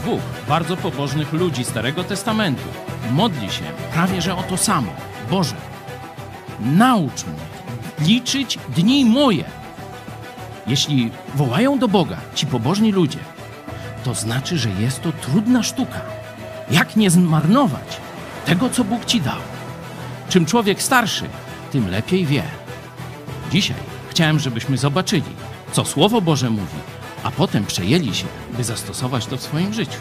dwóch bardzo pobożnych ludzi Starego Testamentu modli się prawie że o to samo. Boże, naucz mnie liczyć dni moje. Jeśli wołają do Boga ci pobożni ludzie, to znaczy, że jest to trudna sztuka. Jak nie zmarnować tego, co Bóg ci dał? Czym człowiek starszy, tym lepiej wie. Dzisiaj chciałem, żebyśmy zobaczyli, co Słowo Boże mówi a potem przejęli się, by zastosować to w swoim życiu.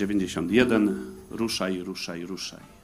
91. Ruszaj, ruszaj, ruszaj.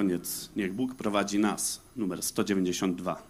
Koniec Niech Bóg prowadzi nas, numer 192.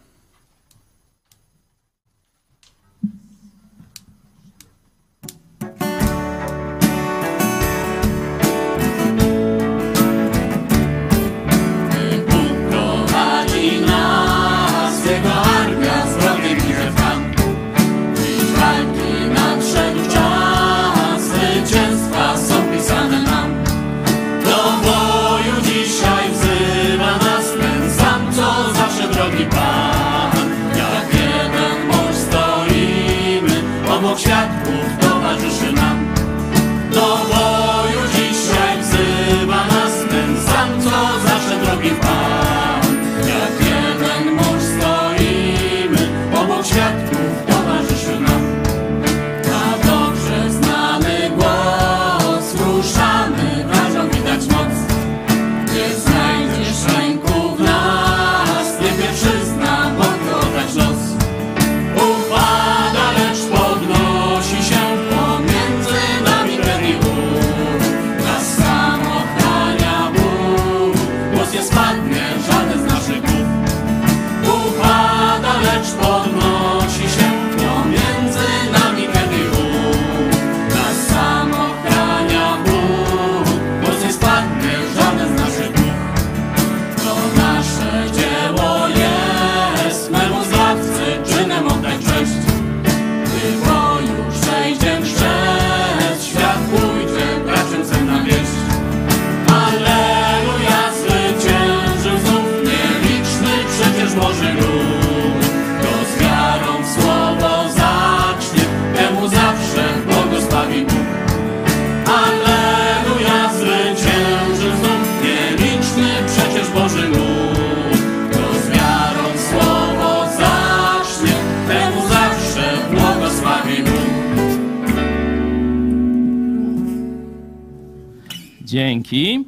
Dzięki.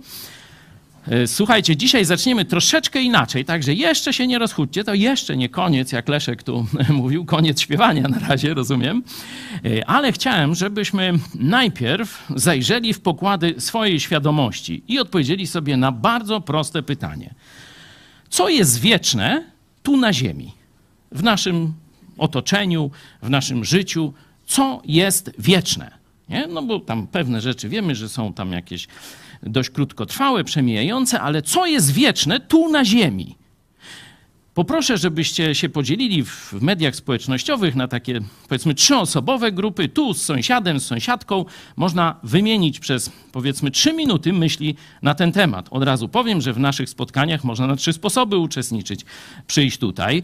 E, Słuchajcie, dzisiaj zaczniemy troszeczkę inaczej, także jeszcze się nie rozchudźcie, to jeszcze nie koniec, jak Leszek tu mówił, koniec śpiewania na razie, rozumiem. E, Ale chciałem, żebyśmy najpierw zajrzeli w pokłady swojej świadomości i odpowiedzieli sobie na bardzo proste pytanie. Co jest wieczne tu na ziemi, w naszym otoczeniu, w naszym życiu, co jest wieczne? Nie? No bo tam pewne rzeczy wiemy, że są tam jakieś dość krótkotrwałe, przemijające, ale co jest wieczne tu na ziemi? Poproszę, żebyście się podzielili w mediach społecznościowych na takie, powiedzmy, trzyosobowe grupy. Tu z sąsiadem, z sąsiadką można wymienić przez, powiedzmy, trzy minuty myśli na ten temat. Od razu powiem, że w naszych spotkaniach można na trzy sposoby uczestniczyć. Przyjść tutaj,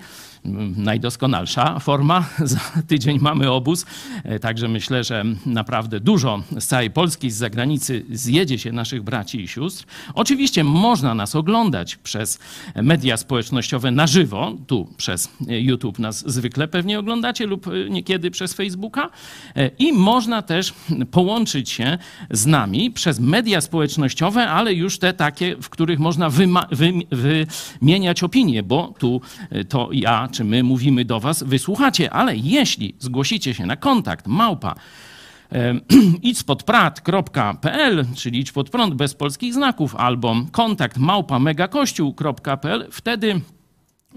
najdoskonalsza forma. Za tydzień mamy obóz, E, także myślę, że naprawdę dużo z całej Polski, z zagranicy zjedzie się naszych braci i sióstr. Oczywiście można nas oglądać przez media społecznościowe na żywo, tu przez YouTube nas zwykle pewnie oglądacie lub e, niekiedy przez Facebooka E, i można też połączyć się z nami przez media społecznościowe, ale już te takie, w których można wymieniać opinie, bo tu e, to ja czy my mówimy do was, wysłuchacie, ale jeśli zgłosicie się na kontakt małpa em, idźspodprat.pl, czyli idź pod prąd bez polskich znaków, albo kontakt małpa megakościół.pl, wtedy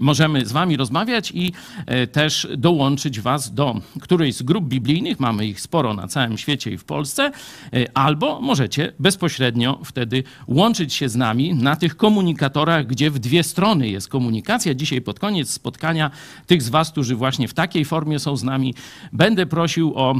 możemy z wami rozmawiać i e, też dołączyć was do którejś z grup biblijnych, mamy ich sporo na całym świecie i w Polsce, e, albo możecie bezpośrednio wtedy łączyć się z nami na tych komunikatorach, gdzie w dwie strony jest komunikacja. Dzisiaj pod koniec spotkania tych z was, którzy właśnie w takiej formie są z nami, będę prosił o,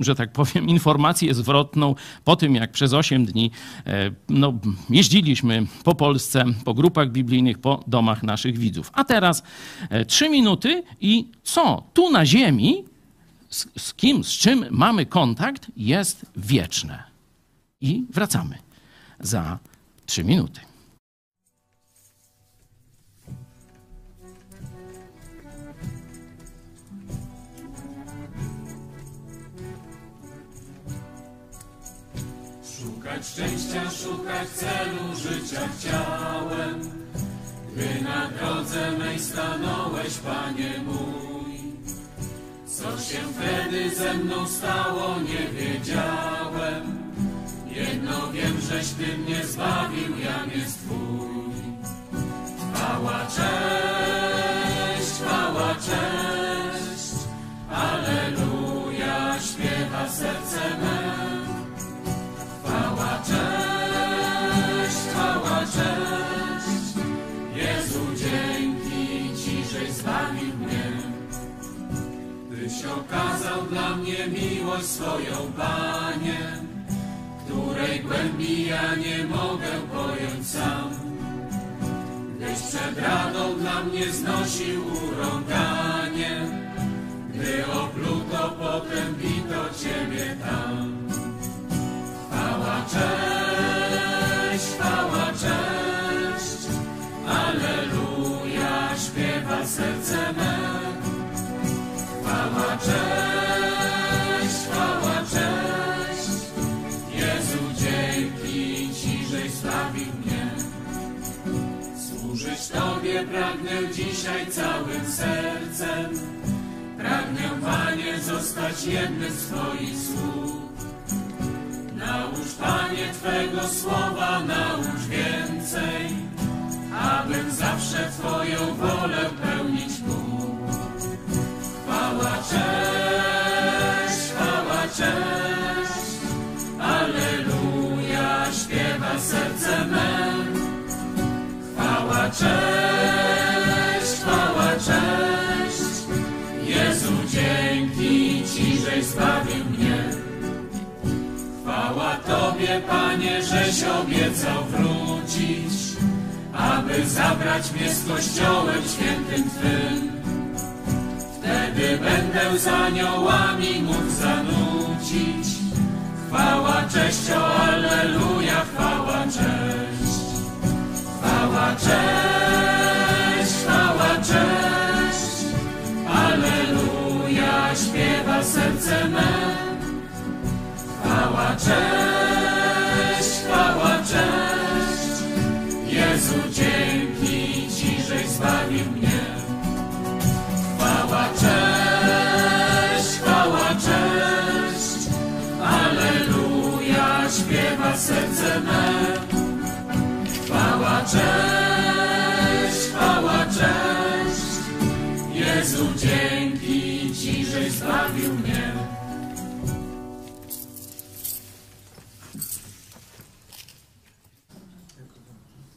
że tak powiem, informację zwrotną po tym, jak przez 8 dni e, no, jeździliśmy po Polsce, po grupach biblijnych, po domach naszych widzów. A teraz e, trzy minuty i co tu na ziemi, z, z kim, z czym mamy kontakt, jest wieczne. I wracamy za trzy minuty. Szukać szczęścia, szukać celu życia chciałem. Gdy na drodze mej stanąłeś, Panie mój. Co się wtedy ze mną stało, nie wiedziałem. Jedno wiem, żeś Ty mnie zbawił, jam jest Twój. Chwała, cześć, chwała, cześć, Alleluja, śpiewa serce me. Chwała, cześć, Okazał dla mnie miłość swoją, Panie, której głębi ja nie mogę pojąć sam. Gdyś przed radą dla mnie znosił urąganie, gdy opluto, potem bito Ciebie tam. Chwała, cześć, chwała, cześć, Alleluja, śpiewa serce me. Chwała, cześć, chwała, cześć, Jezu, dzięki Ci, żeś zbawił mnie. Służyć Tobie pragnę dzisiaj całym sercem. Pragnę, Panie, zostać jednym z Twoich słów. Naucz, Panie, Twego słowa, naucz więcej, abym zawsze Twoją wolę pełnić mógł. Chwała, cześć, chwała, cześć, Alleluja, śpiewa serce me. Chwała, cześć, chwała, cześć, Jezu, dzięki Ci, żeś zbawił mnie. Chwała Tobie, Panie, żeś obiecał wrócić, aby zabrać mnie z Kościołem świętym Twym. Wtedy będę z aniołami mógł zanucić. Chwała, cześć, o Alleluja, chwała, cześć. Chwała, cześć, chwała, cześć. Alleluja, śpiewa serce me. Chwała, cześć, chwała, cześć. Jezu, dzięki Ci, żeś zbawił serce me. Chwała, cześć, chwała, cześć, Jezu, dzięki Ci, żeś zbawił mnie.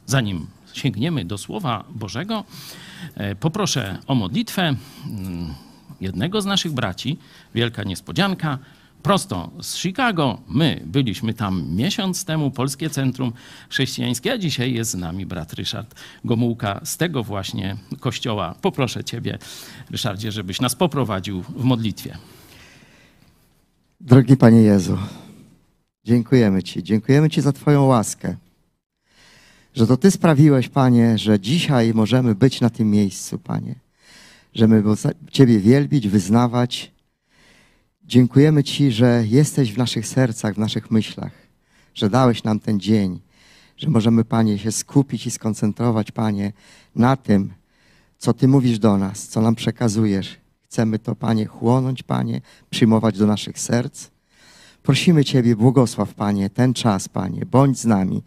Zanim sięgniemy do Słowa Bożego, e, poproszę o modlitwę mm, jednego z naszych braci. Wielka niespodzianka. Prosto z Chicago. My byliśmy tam miesiąc temu, Polskie Centrum Chrześcijańskie, a dzisiaj jest z nami brat Ryszard Gomułka z tego właśnie kościoła. Poproszę Ciebie, Ryszardzie, żebyś nas poprowadził w modlitwie. Drogi Panie Jezu, dziękujemy Ci. Dziękujemy Ci za Twoją łaskę. Że to Ty sprawiłeś, Panie, że dzisiaj możemy być na tym miejscu, Panie. Że my Ciebie wielbić, wyznawać. Dziękujemy Ci, że jesteś w naszych sercach, w naszych myślach. Że dałeś nam ten dzień. Że możemy, Panie, się skupić i skoncentrować, Panie, na tym, co Ty mówisz do nas, co nam przekazujesz. Chcemy to, Panie, chłonąć, Panie, przyjmować do naszych serc. Prosimy Ciebie, błogosław, Panie, ten czas, Panie, bądź z nami.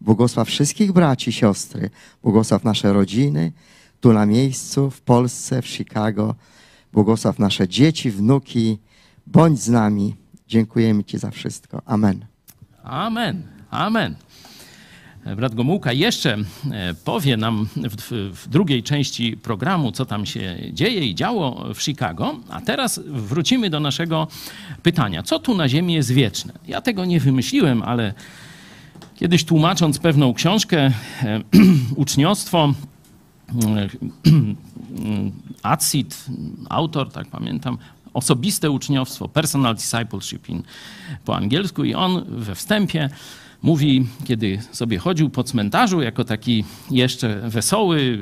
Błogosław wszystkich braci, siostry, błogosław nasze rodziny, tu na miejscu, w Polsce, w Chicago. Błogosław nasze dzieci, wnuki. Bądź z nami. Dziękujemy Ci za wszystko. Amen. Amen. Amen. Brat Gomułka jeszcze e, powie nam w, w, drugiej części programu, co tam się dzieje i działo w Chicago. A teraz wrócimy do naszego pytania. Co tu na Ziemi jest wieczne? Ja tego nie wymyśliłem, ale kiedyś tłumacząc pewną książkę, e, uczniostwo, e, Acid, autor, tak pamiętam, osobiste uczniostwo, personal discipleship in, po angielsku i on we wstępie mówi, kiedy sobie chodził po cmentarzu jako taki jeszcze wesoły,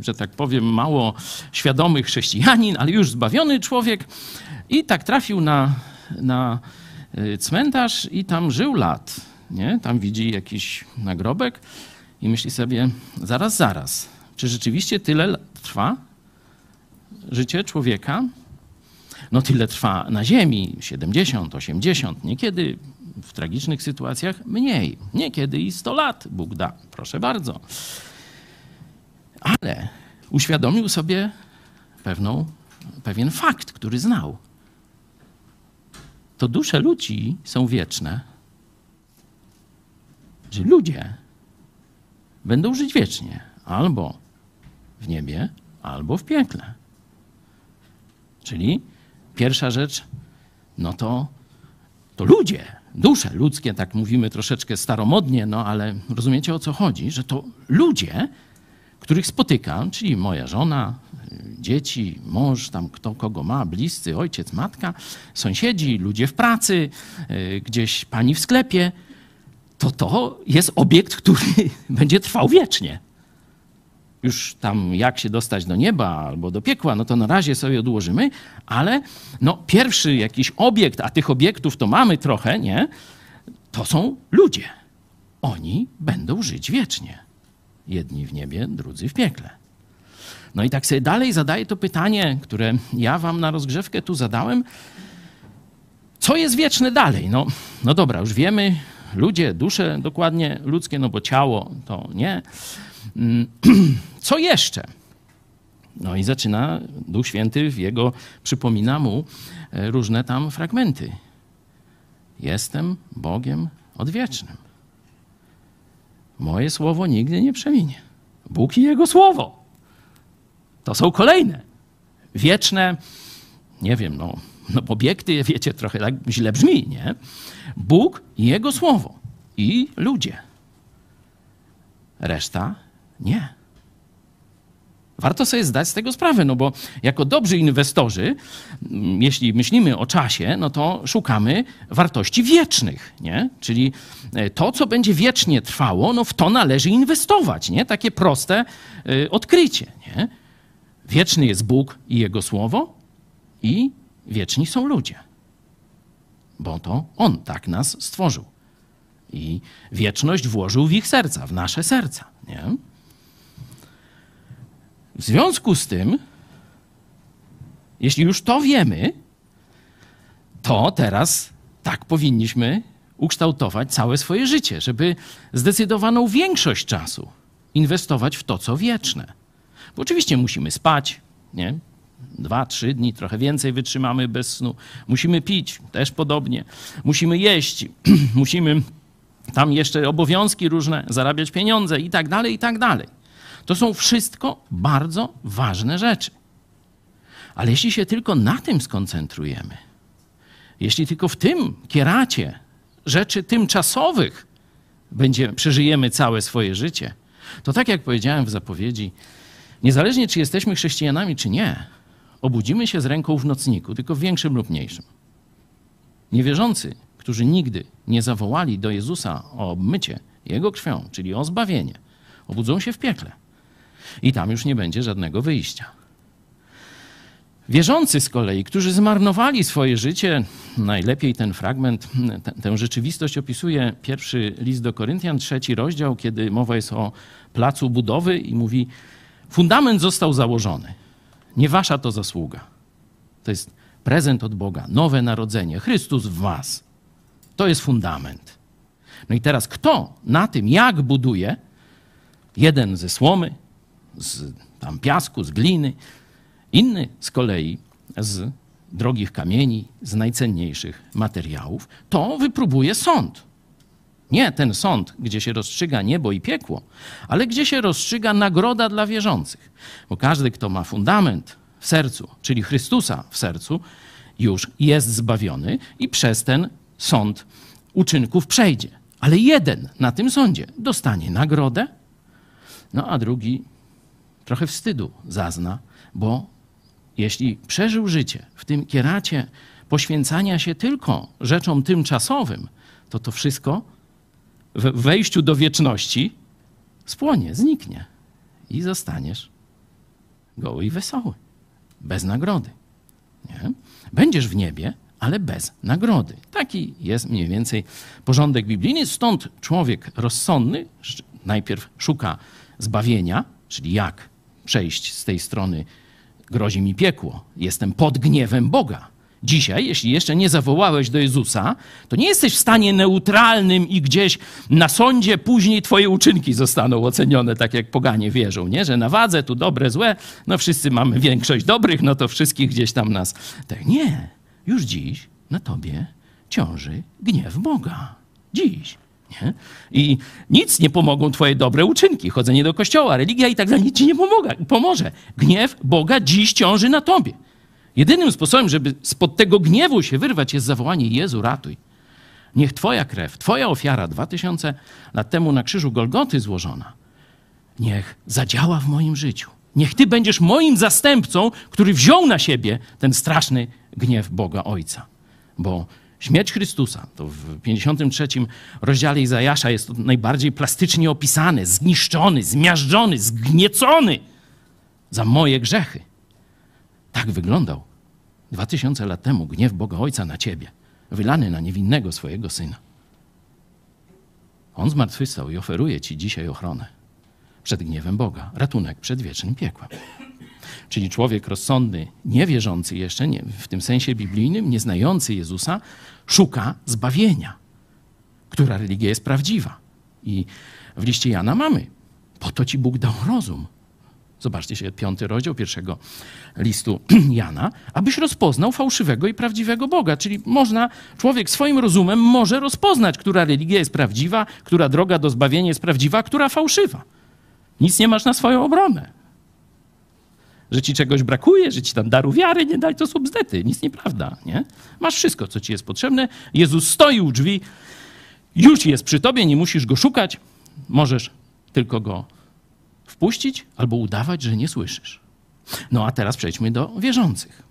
że tak powiem, mało świadomy chrześcijanin, ale już zbawiony człowiek i tak trafił na, na y, cmentarz i tam żył lat. Nie? Tam widzi jakiś nagrobek i myśli sobie, zaraz, zaraz, czy rzeczywiście tyle trwa życie człowieka? No tyle trwa na ziemi, 70, 80, niekiedy w tragicznych sytuacjach mniej. Niekiedy i 100 lat Bóg da. Proszę bardzo. Ale uświadomił sobie pewną, pewien fakt, który znał. To dusze ludzi są wieczne. Że ludzie będą żyć wiecznie albo w niebie, albo w piekle. Czyli pierwsza rzecz, no to, to ludzie, dusze ludzkie, tak mówimy troszeczkę staromodnie, no ale rozumiecie o co chodzi, że to ludzie, których spotykam, czyli moja żona, dzieci, mąż, tam kto kogo ma, bliscy, ojciec, matka, sąsiedzi, ludzie w pracy, y, gdzieś pani w sklepie, to to jest obiekt, który będzie trwał wiecznie. Już tam jak się dostać do nieba albo do piekła, no to na razie sobie odłożymy, ale no pierwszy jakiś obiekt, a tych obiektów to mamy trochę, nie? To są ludzie. Oni będą żyć wiecznie. Jedni w niebie, drudzy w piekle. No i tak sobie dalej zadaję to pytanie, które ja wam na rozgrzewkę tu zadałem. Co jest wieczne dalej? No, no dobra, już wiemy, ludzie, dusze dokładnie ludzkie, no bo ciało to nie. Mm, Co jeszcze? No i zaczyna Duch Święty w jego, przypomina mu e, różne tam fragmenty. Jestem Bogiem odwiecznym. Moje słowo nigdy nie przeminie. Bóg i Jego słowo. To są kolejne. Wieczne, nie wiem, no, no obiekty, wiecie, trochę tak źle brzmi, nie? Bóg i Jego słowo. I ludzie. Reszta nie. Warto sobie zdać z tego sprawę, no bo jako dobrzy inwestorzy, mm, jeśli myślimy o czasie, no to szukamy wartości wiecznych, nie? Czyli e, to, co będzie wiecznie trwało, no w to należy inwestować, nie? Takie proste y, odkrycie, nie? Wieczny jest Bóg i Jego Słowo i wieczni są ludzie. Bo to On tak nas stworzył. I wieczność włożył w ich serca, w nasze serca, nie? W związku z tym, jeśli już to wiemy, to teraz tak powinniśmy ukształtować całe swoje życie, żeby zdecydowaną większość czasu inwestować w to, co wieczne. Bo oczywiście musimy spać, nie? Dwa, trzy dni, trochę więcej wytrzymamy bez snu. Musimy pić, też podobnie. Musimy jeść, musimy tam jeszcze obowiązki różne, zarabiać pieniądze i tak dalej, i tak dalej. To są wszystko bardzo ważne rzeczy. Ale jeśli się tylko na tym skoncentrujemy, jeśli tylko w tym kieracie rzeczy tymczasowych będzie, przeżyjemy całe swoje życie, to tak jak powiedziałem w zapowiedzi, niezależnie czy jesteśmy chrześcijanami, czy nie, obudzimy się z ręką w nocniku, tylko w większym lub mniejszym. Niewierzący, którzy nigdy nie zawołali do Jezusa o obmycie Jego krwią, czyli o zbawienie, obudzą się w piekle i tam już nie będzie żadnego wyjścia. Wierzący z kolei, którzy zmarnowali swoje życie, najlepiej ten fragment, tę, rzeczywistość opisuje pierwszy list do Koryntian, trzeci rozdział, kiedy mowa jest o placu budowy i mówi: Fundament został założony. Nie wasza to zasługa. To jest prezent od Boga, nowe narodzenie, Chrystus w was. To jest fundament. No i teraz kto na tym, jak buduje? Jeden ze słomy, z tam piasku, z gliny, inny z kolei z drogich kamieni, z najcenniejszych materiałów, to wypróbuje sąd. Nie ten sąd, gdzie się rozstrzyga niebo i piekło, ale gdzie się rozstrzyga nagroda dla wierzących. Bo każdy, kto ma fundament w sercu, czyli Chrystusa w sercu, już jest zbawiony i przez ten sąd uczynków przejdzie. Ale jeden na tym sądzie dostanie nagrodę, no a drugi trochę wstydu zazna, bo jeśli przeżył życie w tym kieracie poświęcania się tylko rzeczom tymczasowym, to to wszystko w wejściu do wieczności spłonie, zniknie i zostaniesz goły i wesoły, bez nagrody. Nie? Będziesz w niebie, ale bez nagrody. Taki jest mniej więcej porządek biblijny. Stąd człowiek rozsądny najpierw szuka zbawienia, czyli jak przejść z tej strony, grozi mi piekło. Jestem pod gniewem Boga. Dzisiaj, jeśli jeszcze nie zawołałeś do Jezusa, to nie jesteś w stanie neutralnym i gdzieś na sądzie później twoje uczynki zostaną ocenione, tak jak poganie wierzą, nie? że na wadze tu dobre, złe, no wszyscy mamy większość dobrych, no to wszystkich gdzieś tam nas... Tak, nie, już dziś na tobie ciąży gniew Boga. Dziś. Nie? I nic nie pomogą twoje dobre uczynki, chodzenie do kościoła, religia i tak dalej, nic ci nie pomaga, pomoże. Gniew Boga dziś ciąży na tobie. Jedynym sposobem, żeby spod tego gniewu się wyrwać, jest zawołanie Jezu, ratuj. Niech Twoja krew, Twoja ofiara dwa tysiące lat temu na krzyżu Golgoty złożona, niech zadziała w moim życiu. Niech Ty będziesz moim zastępcą, który wziął na siebie ten straszny gniew Boga Ojca. Bo śmierć Chrystusa, to w 53 rozdziale Izajasza jest to najbardziej plastycznie opisane, zniszczony, zmiażdżony, zgniecony za moje grzechy. Tak wyglądał dwa tysiące lat temu gniew Boga Ojca na ciebie, wylany na niewinnego swojego syna. On zmartwychwstał i oferuje ci dzisiaj ochronę przed gniewem Boga, ratunek przed wiecznym piekłem. Czyli człowiek rozsądny, niewierzący jeszcze, nie, w tym sensie biblijnym, nieznający Jezusa, szuka zbawienia, która religia jest prawdziwa. I w liście Jana mamy. Po to ci Bóg dał rozum, Zobaczcie się piąty rozdział pierwszego listu Jana, abyś rozpoznał fałszywego i prawdziwego Boga. Czyli można, człowiek swoim rozumem może rozpoznać, która religia jest prawdziwa, która droga do zbawienia jest prawdziwa, która fałszywa. Nic nie masz na swoją obronę. Że ci czegoś brakuje, że ci tam daru wiary nie daj, to są bzdety. Nic nieprawda, nie? Masz wszystko, co ci jest potrzebne. Jezus stoi u drzwi, już jest przy tobie, nie musisz go szukać. Możesz tylko go wpuścić albo udawać, że nie słyszysz. No a teraz przejdźmy do wierzących.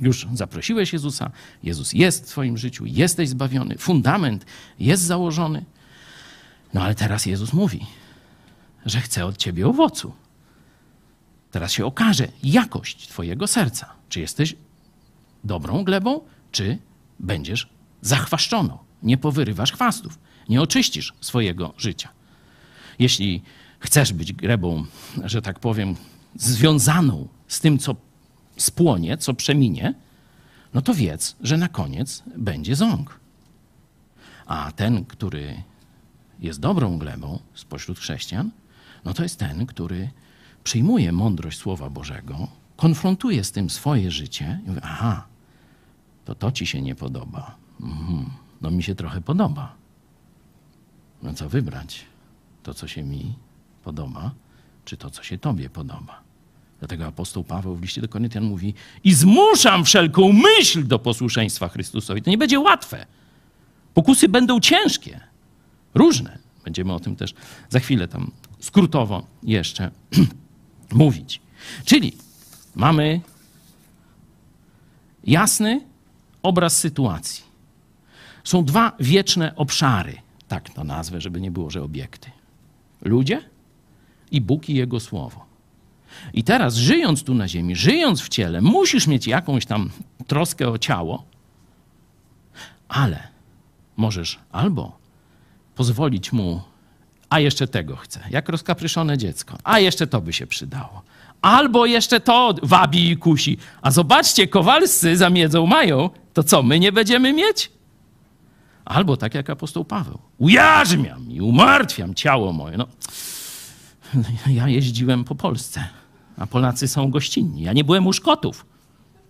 Już zaprosiłeś Jezusa, Jezus jest w Twoim życiu, jesteś zbawiony, fundament jest założony. No ale teraz Jezus mówi, że chce od Ciebie owocu. Teraz się okaże jakość Twojego serca. Czy jesteś dobrą glebą, czy będziesz zachwaszczoną. Nie powyrywasz chwastów, nie oczyścisz swojego życia. Jeśli chcesz być glebą, że tak powiem, związaną z tym, co spłonie, co przeminie, no to wiedz, że na koniec będzie ząg. A ten, który jest dobrą glebą spośród chrześcijan, no to jest ten, który przyjmuje mądrość Słowa Bożego, konfrontuje z tym swoje życie i mówi, aha, to to ci się nie podoba. Mhm. No mi się trochę podoba. No co wybrać? To, co się mi podoba, czy to, co się Tobie podoba. Dlatego apostoł Paweł w liście do Koryntian mówi: I zmuszam wszelką myśl do posłuszeństwa Chrystusowi. To nie będzie łatwe. Pokusy będą ciężkie, różne. Będziemy o tym też za chwilę tam skrótowo jeszcze mówić. Czyli mamy jasny obraz sytuacji. Są dwa wieczne obszary, tak to nazwę, żeby nie było, że obiekty. Ludzie i Bóg i Jego Słowo. I teraz, żyjąc tu na ziemi, żyjąc w ciele, musisz mieć jakąś tam troskę o ciało, ale możesz albo pozwolić mu, a jeszcze tego chce, jak rozkapryszone dziecko, a jeszcze to by się przydało. Albo jeszcze to wabi i kusi. A zobaczcie, kowalscy zamiedzą mają, to co, my nie będziemy mieć? Albo tak jak apostoł Paweł. Ujarzmiam i umartwiam ciało moje. No, ja jeździłem po Polsce, a Polacy są gościnni. Ja nie byłem u Szkotów.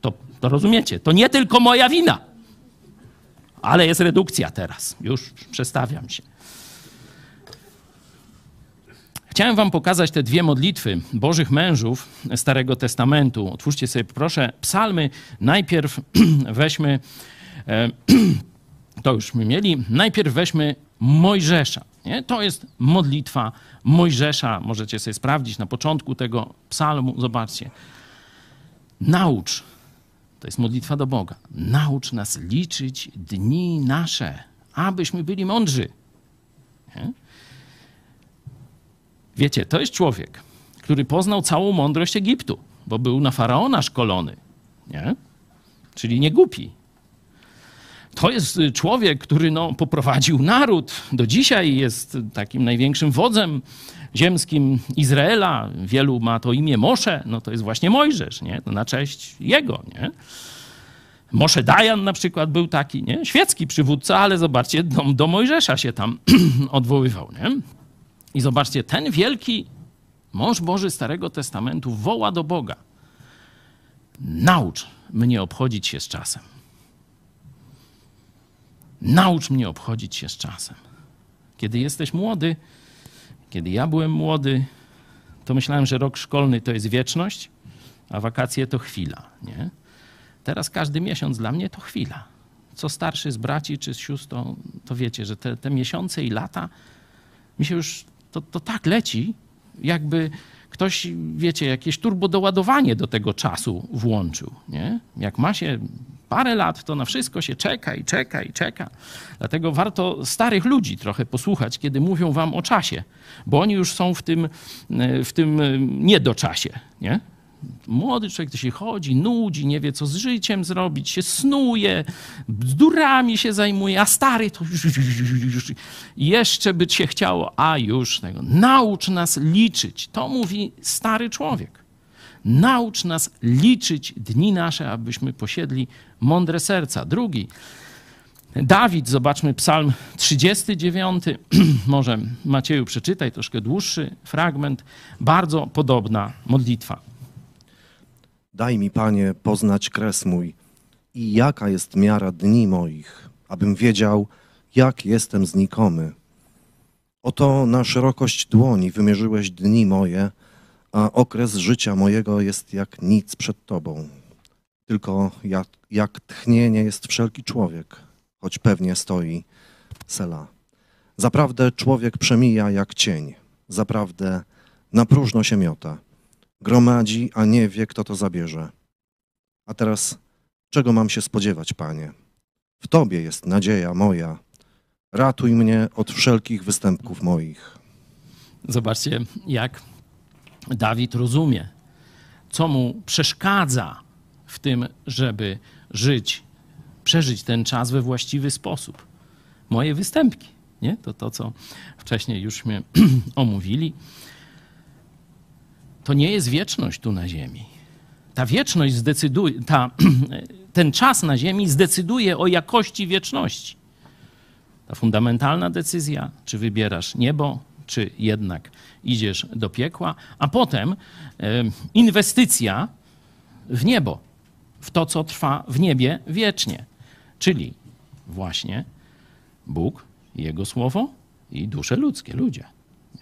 To, to rozumiecie, to nie tylko moja wina. Ale jest redukcja teraz. Już przestawiam się. Chciałem wam pokazać te dwie modlitwy Bożych mężów Starego Testamentu. Otwórzcie sobie proszę psalmy. Najpierw weźmy, e, to już my mieli, najpierw weźmy Mojżesza. Nie? To jest modlitwa Mojżesza. Możecie sobie sprawdzić na początku tego psalmu. Zobaczcie. Naucz, to jest modlitwa do Boga, naucz nas liczyć dni nasze, abyśmy byli mądrzy. Nie? Wiecie, to jest człowiek, który poznał całą mądrość Egiptu, bo był na faraona szkolony. Nie? Czyli nie głupi. To jest y, człowiek, który no, poprowadził naród. Do dzisiaj jest takim największym wodzem ziemskim Izraela. Wielu ma to imię Mosze. No to jest właśnie Mojżesz, nie? na cześć jego. Nie? Moshe Dayan na przykład był taki, nie? Świecki przywódca, ale zobaczcie, do, do Mojżesza się tam odwoływał, nie? I zobaczcie, ten wielki mąż Boży Starego Testamentu woła do Boga. Naucz mnie obchodzić się z czasem. Naucz mnie obchodzić się z czasem. Kiedy jesteś młody, kiedy ja byłem młody, to myślałem, że rok szkolny to jest wieczność, a wakacje to chwila, nie? Teraz każdy miesiąc dla mnie to chwila. Co starszy z braci czy z sióstr, to, to wiecie, że te, te miesiące i lata mi się już to, to tak leci, jakby ktoś, wiecie, jakieś turbodoładowanie do tego czasu włączył. Nie? Jak ma się parę lat, to na wszystko się czeka i czeka i czeka. Dlatego warto starych ludzi trochę posłuchać, kiedy mówią wam o czasie, bo oni już są w tym, w tym niedoczasie. Nie? Młody człowiek to się chodzi, nudzi, nie wie co z życiem zrobić, się snuje, bzdurami się zajmuje, a stary to już jeszcze by się chciało, a już tego. Naucz nas liczyć. To mówi stary człowiek. Naucz nas liczyć dni nasze, abyśmy posiedli mądre serca. Drugi. Dawid, zobaczmy Psalm 39. Może Macieju przeczytaj troszkę dłuższy fragment. Bardzo podobna modlitwa. Daj mi, Panie, poznać kres mój i jaka jest miara dni moich, abym wiedział, jak jestem znikomy. Oto na szerokość dłoni wymierzyłeś dni moje, a okres życia mojego jest jak nic przed Tobą. Tylko jak, jak tchnienie jest wszelki człowiek, choć pewnie stoi Sela. Zaprawdę człowiek przemija jak cień, zaprawdę na próżno się miota gromadzi, a nie wie, kto to zabierze. A teraz, czego mam się spodziewać, Panie? W Tobie jest nadzieja moja. Ratuj mnie od wszelkich występków moich. Zobaczcie, jak Dawid rozumie, co mu przeszkadza w tym, żeby żyć, przeżyć ten czas we właściwy sposób. Moje występki, nie? To to, co wcześniej jużśmy omówili to nie jest wieczność tu na ziemi. Ta wieczność zdecyduje, ta, ten czas na ziemi zdecyduje o jakości wieczności. Ta fundamentalna decyzja, czy wybierasz niebo, czy jednak idziesz do piekła, a potem inwestycja w niebo, w to, co trwa w niebie wiecznie, czyli właśnie Bóg, Jego słowo i dusze ludzkie, ludzie.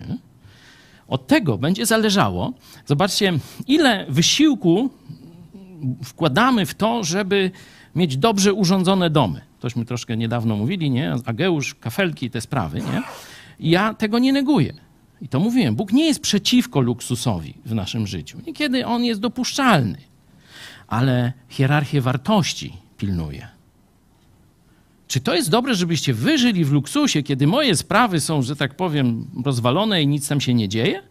Nie? Od tego będzie zależało, zobaczcie, ile wysiłku wkładamy w to, żeby mieć dobrze urządzone domy. Tośmy troszkę niedawno mówili, nie? Ageusz, kafelki, te sprawy, nie? Ja tego nie neguję. I to mówiłem, Bóg nie jest przeciwko luksusowi w naszym życiu. Niekiedy on jest dopuszczalny, ale hierarchię wartości pilnuje. Czy to jest dobre, żebyście wyżyli w luksusie, kiedy moje sprawy są, że tak powiem, rozwalone i nic tam się nie dzieje?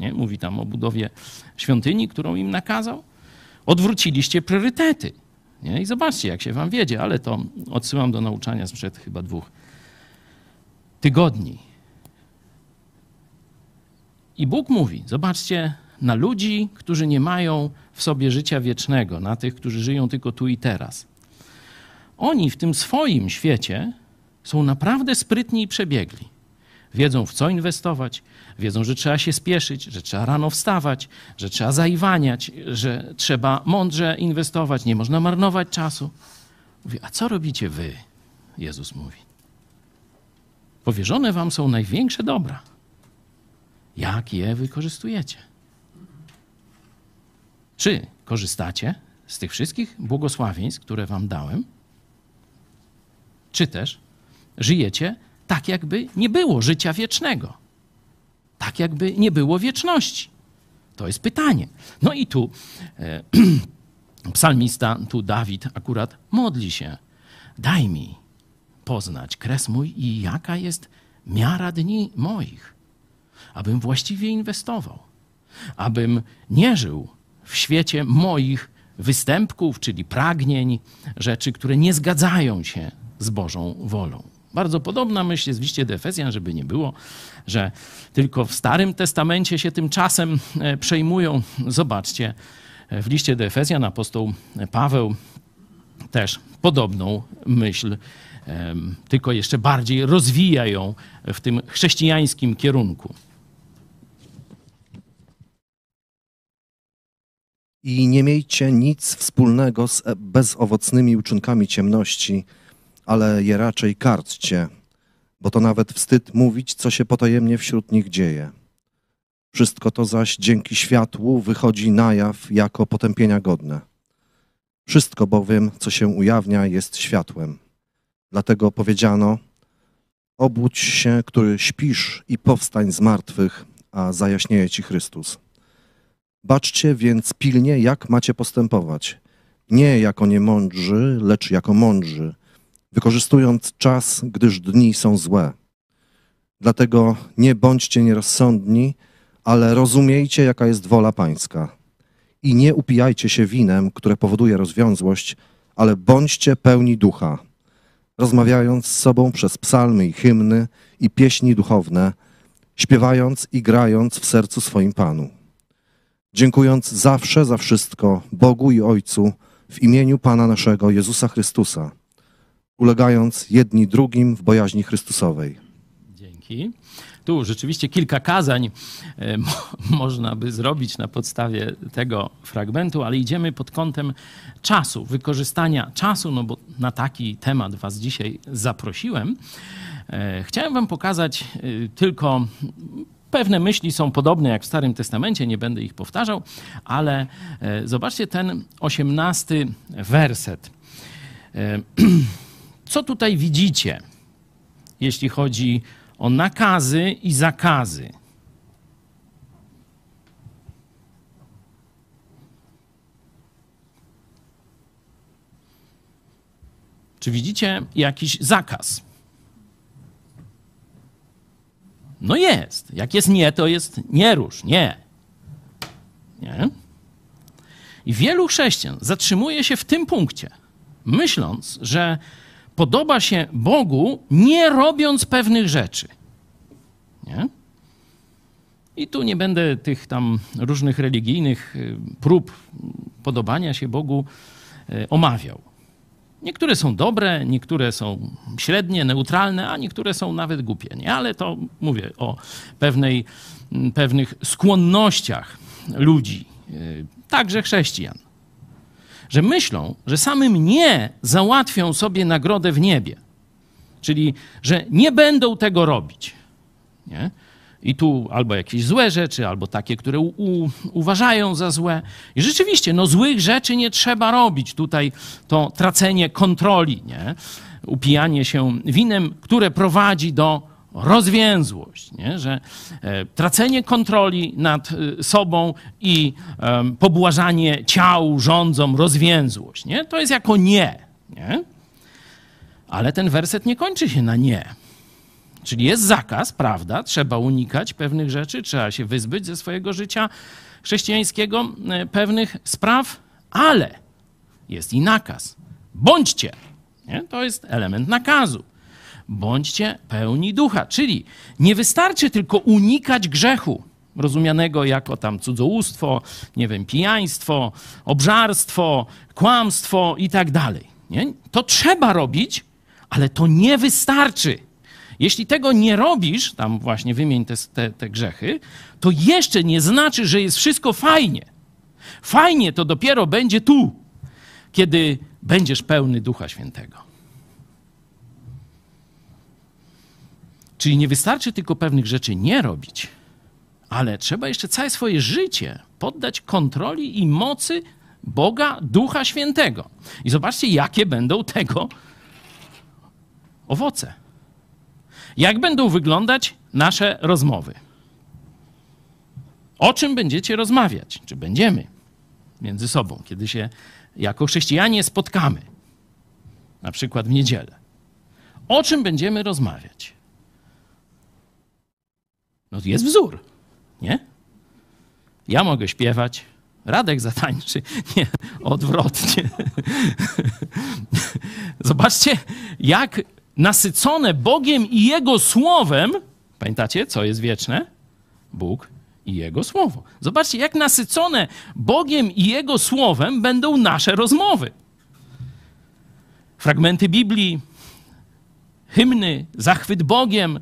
Nie? Mówi tam o budowie świątyni, którą im nakazał. Odwróciliście priorytety. Nie? I zobaczcie, jak się wam wiedzie, ale to odsyłam do nauczania sprzed chyba dwóch tygodni. I Bóg mówi, zobaczcie, na ludzi, którzy nie mają w sobie życia wiecznego, na tych, którzy żyją tylko tu i teraz. Oni w tym swoim świecie są naprawdę sprytni i przebiegli. Wiedzą, w co inwestować, wiedzą, że trzeba się spieszyć, że trzeba rano wstawać, że trzeba zaiwaniać, że trzeba mądrze inwestować, nie można marnować czasu. Mówi, a co robicie wy? Jezus mówi. Powierzone wam są największe dobra. Jak je wykorzystujecie? Czy korzystacie z tych wszystkich błogosławieństw, które wam dałem? Czy też żyjecie tak, jakby nie było życia wiecznego? Tak, jakby nie było wieczności? To jest pytanie. No i tu e, psalmista, tu Dawid akurat modli się. Daj mi poznać kres mój i jaka jest miara dni moich, abym właściwie inwestował, abym nie żył w świecie moich występków, czyli pragnień, rzeczy, które nie zgadzają się z Bożą wolą. Bardzo podobna myśl jest w liście do Efezjan, żeby nie było, że tylko w Starym Testamencie się tym czasem e, przejmują. Zobaczcie, e, w liście do Efezjan apostoł Paweł też podobną myśl, tylko jeszcze bardziej rozwija ją w tym chrześcijańskim kierunku. I nie miejcie nic wspólnego z e- bezowocnymi uczynkami ciemności, ale je raczej karćcie, bo to nawet wstyd mówić, co się potajemnie wśród nich dzieje. Wszystko to zaś dzięki światłu wychodzi na jaw jako potępienia godne. Wszystko bowiem, co się ujawnia, jest światłem. Dlatego powiedziano: Obudź się, który śpisz, i powstań z martwych, a zajaśnieje ci Chrystus. Baczcie więc pilnie, jak macie postępować. Nie jako niemądrzy, lecz jako mądrzy, wykorzystując czas, gdyż dni są złe. Dlatego nie bądźcie nierozsądni, ale rozumiejcie, jaka jest wola Pańska. I nie upijajcie się winem, które powoduje rozwiązłość, ale bądźcie pełni ducha, rozmawiając z sobą przez psalmy i hymny i pieśni duchowne, śpiewając i grając w sercu swoim Panu dziękując zawsze za wszystko Bogu i Ojcu w imieniu Pana naszego Jezusa Chrystusa, ulegając jedni drugim w bojaźni Chrystusowej. Dzięki. Tu rzeczywiście kilka kazań e, mo, można by zrobić na podstawie tego fragmentu, ale idziemy pod kątem czasu, wykorzystania czasu, no bo na taki temat Was dzisiaj zaprosiłem. E, Chciałem Wam pokazać e, tylko Pewne myśli są podobne jak w Starym Testamencie, nie będę ich powtarzał, ale zobaczcie ten osiemnasty werset. Co tutaj widzicie, jeśli chodzi o nakazy i zakazy? Czy widzicie jakiś zakaz? No jest. Jak jest nie, to jest nie rusz, nie. Nie? I wielu chrześcijan zatrzymuje się w tym punkcie, myśląc, że podoba się Bogu, nie robiąc pewnych rzeczy. Nie? I tu nie będę tych tam różnych religijnych y, prób podobania się Bogu y, omawiał. Niektóre są dobre, niektóre są średnie, neutralne, a niektóre są nawet głupie. Nie? Ale to mówię o pewnej, pewnych skłonnościach ludzi, y, także chrześcijan, że myślą, że samym nie załatwią sobie nagrodę w niebie. Czyli, że nie będą tego robić. Nie? I tu albo jakieś złe rzeczy, albo takie, które u, uważają za złe. I rzeczywiście, no złych rzeczy nie trzeba robić. Tutaj to tracenie kontroli, nie? upijanie się winem, które prowadzi do rozwięzłość, nie? że e, tracenie kontroli nad e, sobą i pobłażanie ciał rządzą rozwięzłość. Nie? To jest jako nie, nie. Ale ten werset nie kończy się na nie. Czyli jest zakaz, prawda? Trzeba unikać pewnych rzeczy, trzeba się wyzbyć ze swojego życia chrześcijańskiego e, pewnych spraw, ale jest i nakaz. Bądźcie. Nie? To jest element nakazu. Bądźcie pełni ducha. Czyli nie wystarczy tylko unikać grzechu, rozumianego jako tam cudzołóstwo, nie wiem, pijaństwo, obżarstwo, kłamstwo i tak dalej. To trzeba robić, ale to nie wystarczy. Jeśli tego nie robisz, tam właśnie wymień te, te, te grzechy, to jeszcze nie znaczy, że jest wszystko fajnie. Fajnie to dopiero będzie tu, kiedy będziesz pełny Ducha Świętego. Czyli nie wystarczy tylko pewnych rzeczy nie robić, ale trzeba jeszcze całe swoje życie poddać kontroli i mocy Boga, Ducha Świętego. I zobaczcie, jakie będą tego owoce. Jak będą wyglądać nasze rozmowy? O czym będziecie rozmawiać? Czy będziemy między sobą, kiedy się jako chrześcijanie spotkamy, na przykład w niedzielę? O czym będziemy rozmawiać? No jest wzór, nie? Ja mogę śpiewać, Radek zatańczy. Nie, odwrotnie. Zobaczcie, jak nasycone Bogiem i Jego Słowem, pamiętacie, co jest wieczne? Bóg i Jego Słowo. Zobaczcie, jak nasycone Bogiem i Jego Słowem będą nasze rozmowy. fragmenty Biblii, hymny, zachwyt Bogiem,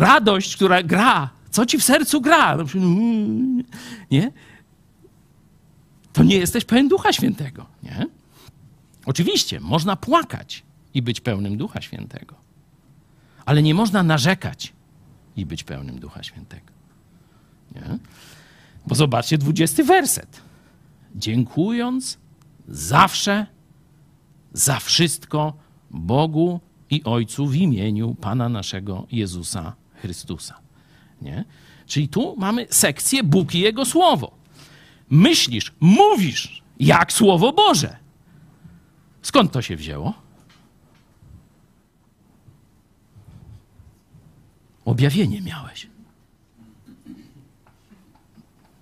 radość, która gra. Co ci w sercu gra? No, Nie? To nie jesteś pełen Ducha Świętego. Nie? Oczywiście, można płakać i być pełnym Ducha Świętego, ale nie można narzekać i być pełnym Ducha Świętego. Nie? Bo zobaczcie, dwudziesty werset. Dziękując zawsze za wszystko Bogu i Ojcu w imieniu Pana naszego Jezusa Chrystusa. Nie? Czyli tu mamy sekcję Bóg i Jego Słowo. Myślisz, mówisz jak Słowo Boże. Skąd to się wzięło? Objawienie miałeś.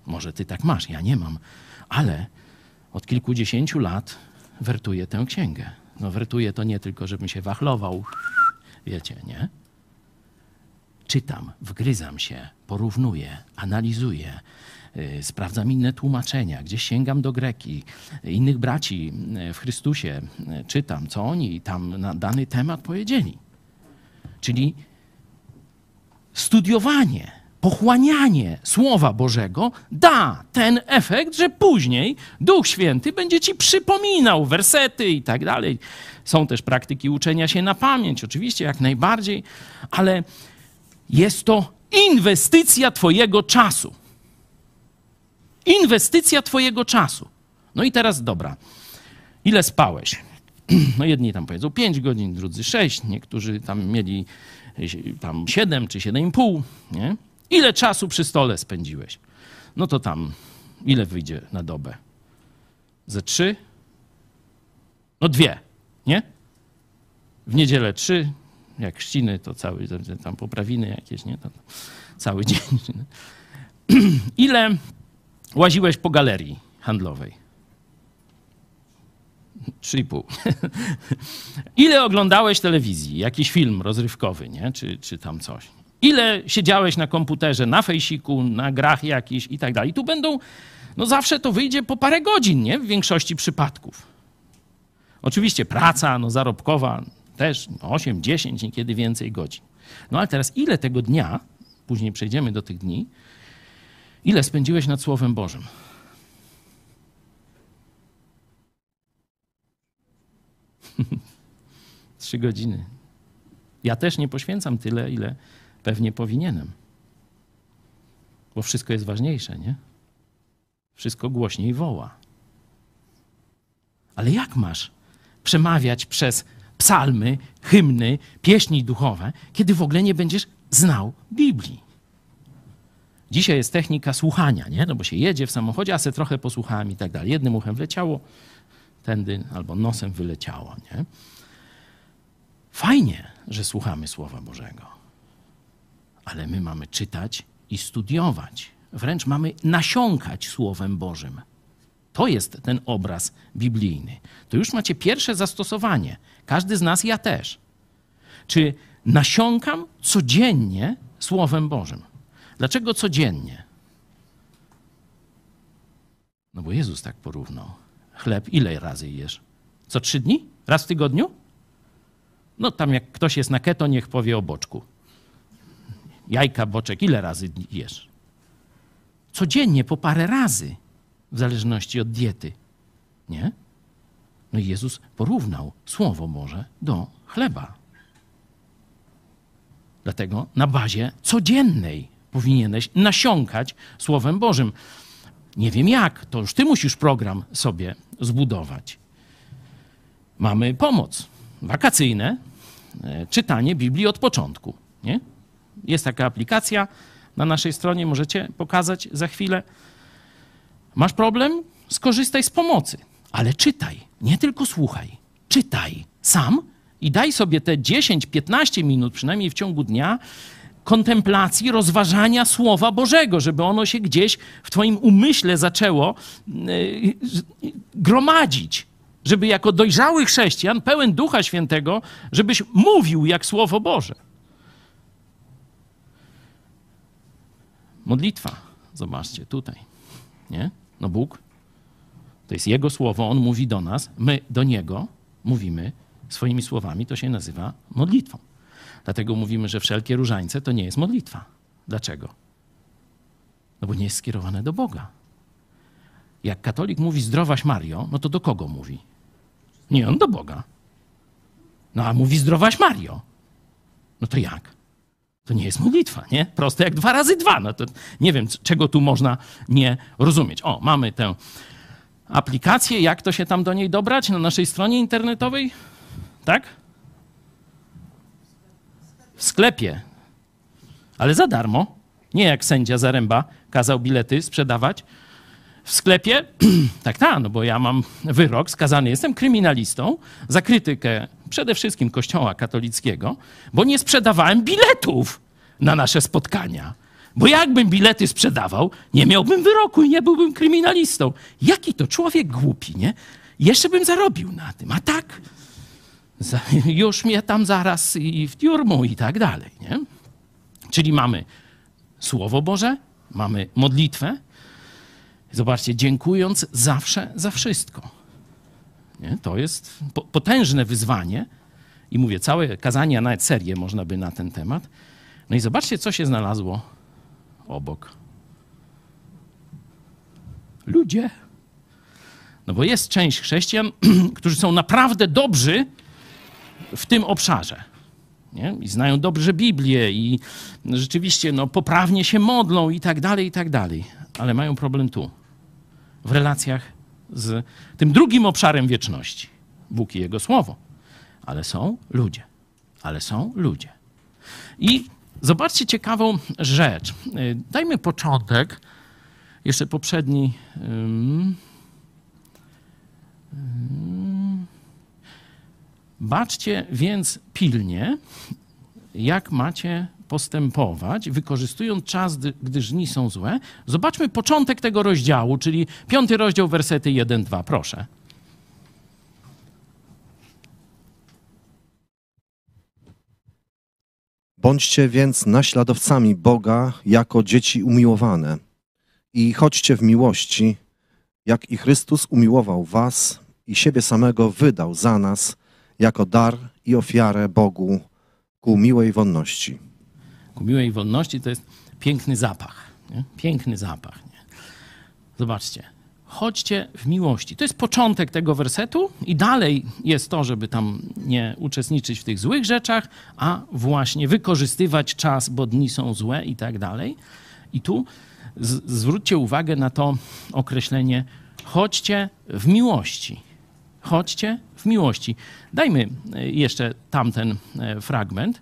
Może ty tak masz, ja nie mam, ale od kilkudziesięciu lat wertuję tę księgę. No wertuję to nie tylko, żebym się wachlował, wiecie, nie? Czytam, wgryzam się, porównuję, analizuję, yy, sprawdzam inne tłumaczenia, gdzieś sięgam do Greki, innych braci yy, w Chrystusie, czytam, co oni tam na dany temat powiedzieli. Czyli studiowanie, pochłanianie Słowa Bożego da ten efekt, że później Duch Święty będzie ci przypominał wersety i tak dalej. Są też praktyki uczenia się na pamięć, oczywiście, jak najbardziej, ale jest to inwestycja Twojego czasu. Inwestycja Twojego czasu. No i teraz dobra. Ile spałeś? No jedni tam powiedzą 5 godzin, drudzy 6, niektórzy tam mieli tam 7 czy 7,5, nie? Ile czasu przy stole spędziłeś? No to tam, ile wyjdzie na dobę? Ze trzy? No dwie, nie? W niedzielę trzy, jak chrzciny, to cały, tam poprawiny jakieś, nie? To cały dzień. Ile łaziłeś po galerii handlowej? Trzy i pół. Ile oglądałeś telewizji? Jakiś film rozrywkowy, nie? Czy, czy tam coś? Ile siedziałeś na komputerze, na fejsiku, na grach jakiś i tak dalej. Tu będą, no zawsze to wyjdzie po parę godzin, nie? W większości przypadków. Oczywiście praca, no zarobkowa też 8, 10, niekiedy więcej godzin. No ale teraz ile tego dnia, później przejdziemy do tych dni, ile spędziłeś nad Słowem Bożym? Trzy godziny. Ja też nie poświęcam tyle, ile pewnie powinienem. Bo wszystko jest ważniejsze, nie? Wszystko głośniej woła. Ale jak masz przemawiać przez psalmy, hymny, pieśni duchowe, kiedy w ogóle nie będziesz znał Biblii? Dzisiaj jest technika słuchania, nie? No bo się jedzie w samochodzie, a se trochę posłuchałem i tak dalej. Jednym uchem wleciało, tędy albo nosem wyleciało, nie? Fajnie, że słuchamy Słowa Bożego, ale my mamy czytać i studiować. Wręcz mamy nasiąkać Słowem Bożym. To jest ten obraz biblijny. To już macie pierwsze zastosowanie. Każdy z nas, ja też. Czy nasiąkam codziennie Słowem Bożym? Dlaczego codziennie? No bo Jezus tak porównał. Chleb ile razy jesz? Co trzy dni? Raz w tygodniu? No tam jak ktoś jest na keto, niech powie o boczku. Jajka, boczek, ile razy jesz? Codziennie, po parę razy, w zależności od diety. Nie? No i Jezus porównał Słowo Boże do chleba. Dlatego na bazie codziennej powinieneś nasiąkać Słowem Bożym. Nie wiem jak, to już ty musisz program sobie zbudować. Mamy pomoc wakacyjne, e, czytanie Biblii od początku. Nie? Jest taka aplikacja na naszej stronie, możecie pokazać za chwilę. Masz problem? Skorzystaj z pomocy, ale czytaj, nie tylko słuchaj. Czytaj sam i daj sobie te 10-15 minut, przynajmniej w ciągu dnia, kontemplacji, rozważania Słowa Bożego, żeby ono się gdzieś w Twoim umyśle zaczęło yy, gromadzić. Żeby jako dojrzały chrześcijan, pełen Ducha Świętego, żebyś mówił jak Słowo Boże. Modlitwa, zobaczcie tutaj, nie? No Bóg To jest Jego słowo, On mówi do nas, my do Niego mówimy swoimi słowami, to się nazywa modlitwą. Dlatego mówimy, że wszelkie różańce to nie jest modlitwa. Dlaczego? No bo nie jest skierowane do Boga. Jak katolik mówi zdrowaś Mario, no to do kogo mówi? Nie, on do Boga. No a mówi zdrowaś Mario. No to jak? To nie jest modlitwa, nie? Proste jak dwa razy dwa. No to nie wiem, czego tu można nie rozumieć. O, mamy tę aplikację. Jak to się tam do niej dobrać na naszej stronie internetowej? Tak? W sklepie. Ale za darmo. Nie jak sędzia Zaręba kazał bilety sprzedawać w sklepie. tak, tak, no bo ja mam wyrok, skazany jestem kryminalistą za krytykę przede wszystkim Kościoła katolickiego, bo nie sprzedawałem biletów na nasze spotkania. Bo jakbym bilety sprzedawał, nie miałbym wyroku i nie byłbym kryminalistą. Jaki to człowiek głupi, nie? Jeszcze bym zarobił na tym, a tak już mnie tam zaraz i w tiurmu i tak dalej, nie? Czyli mamy Słowo Boże, mamy modlitwę. Zobaczcie, dziękując zawsze za wszystko. Nie? To jest po- potężne wyzwanie. I mówię, całe kazanie, a nawet serię można by na ten temat. No i zobaczcie, co się znalazło obok. Ludzie. No bo jest część chrześcijan, którzy są naprawdę dobrzy w tym obszarze. Nie? I znają dobrze Biblię i rzeczywiście no, poprawnie się modlą i tak dalej, i tak dalej. Ale mają problem tu, w relacjach z tym drugim obszarem wieczności. Bóg i Jego Słowo. Ale są ludzie. Ale są ludzie. I zobaczcie ciekawą rzecz. Y, Dajmy początek. Jeszcze poprzedni. Baczcie więc pilnie, jak macie postępować, wykorzystując czas, gdy- gdy żni są złe. Zobaczmy początek tego rozdziału, czyli piąty rozdział, wersety 1-2. Proszę. Bądźcie więc naśladowcami Boga jako dzieci umiłowane i chodźcie w miłości, jak i Chrystus umiłował was i siebie samego wydał za nas jako dar i ofiarę Bogu ku miłej wonności. ku miłej wolności, to jest piękny zapach. Nie? Piękny zapach. Nie? Zobaczcie. Chodźcie w miłości. To jest początek tego wersetu, i dalej jest to, żeby tam nie uczestniczyć w tych złych rzeczach, a właśnie wykorzystywać czas, bo dni są złe i tak dalej. I tu z- zwróćcie uwagę na to określenie: chodźcie w miłości. Chodźcie w miłości. Dajmy e, jeszcze tamten e, fragment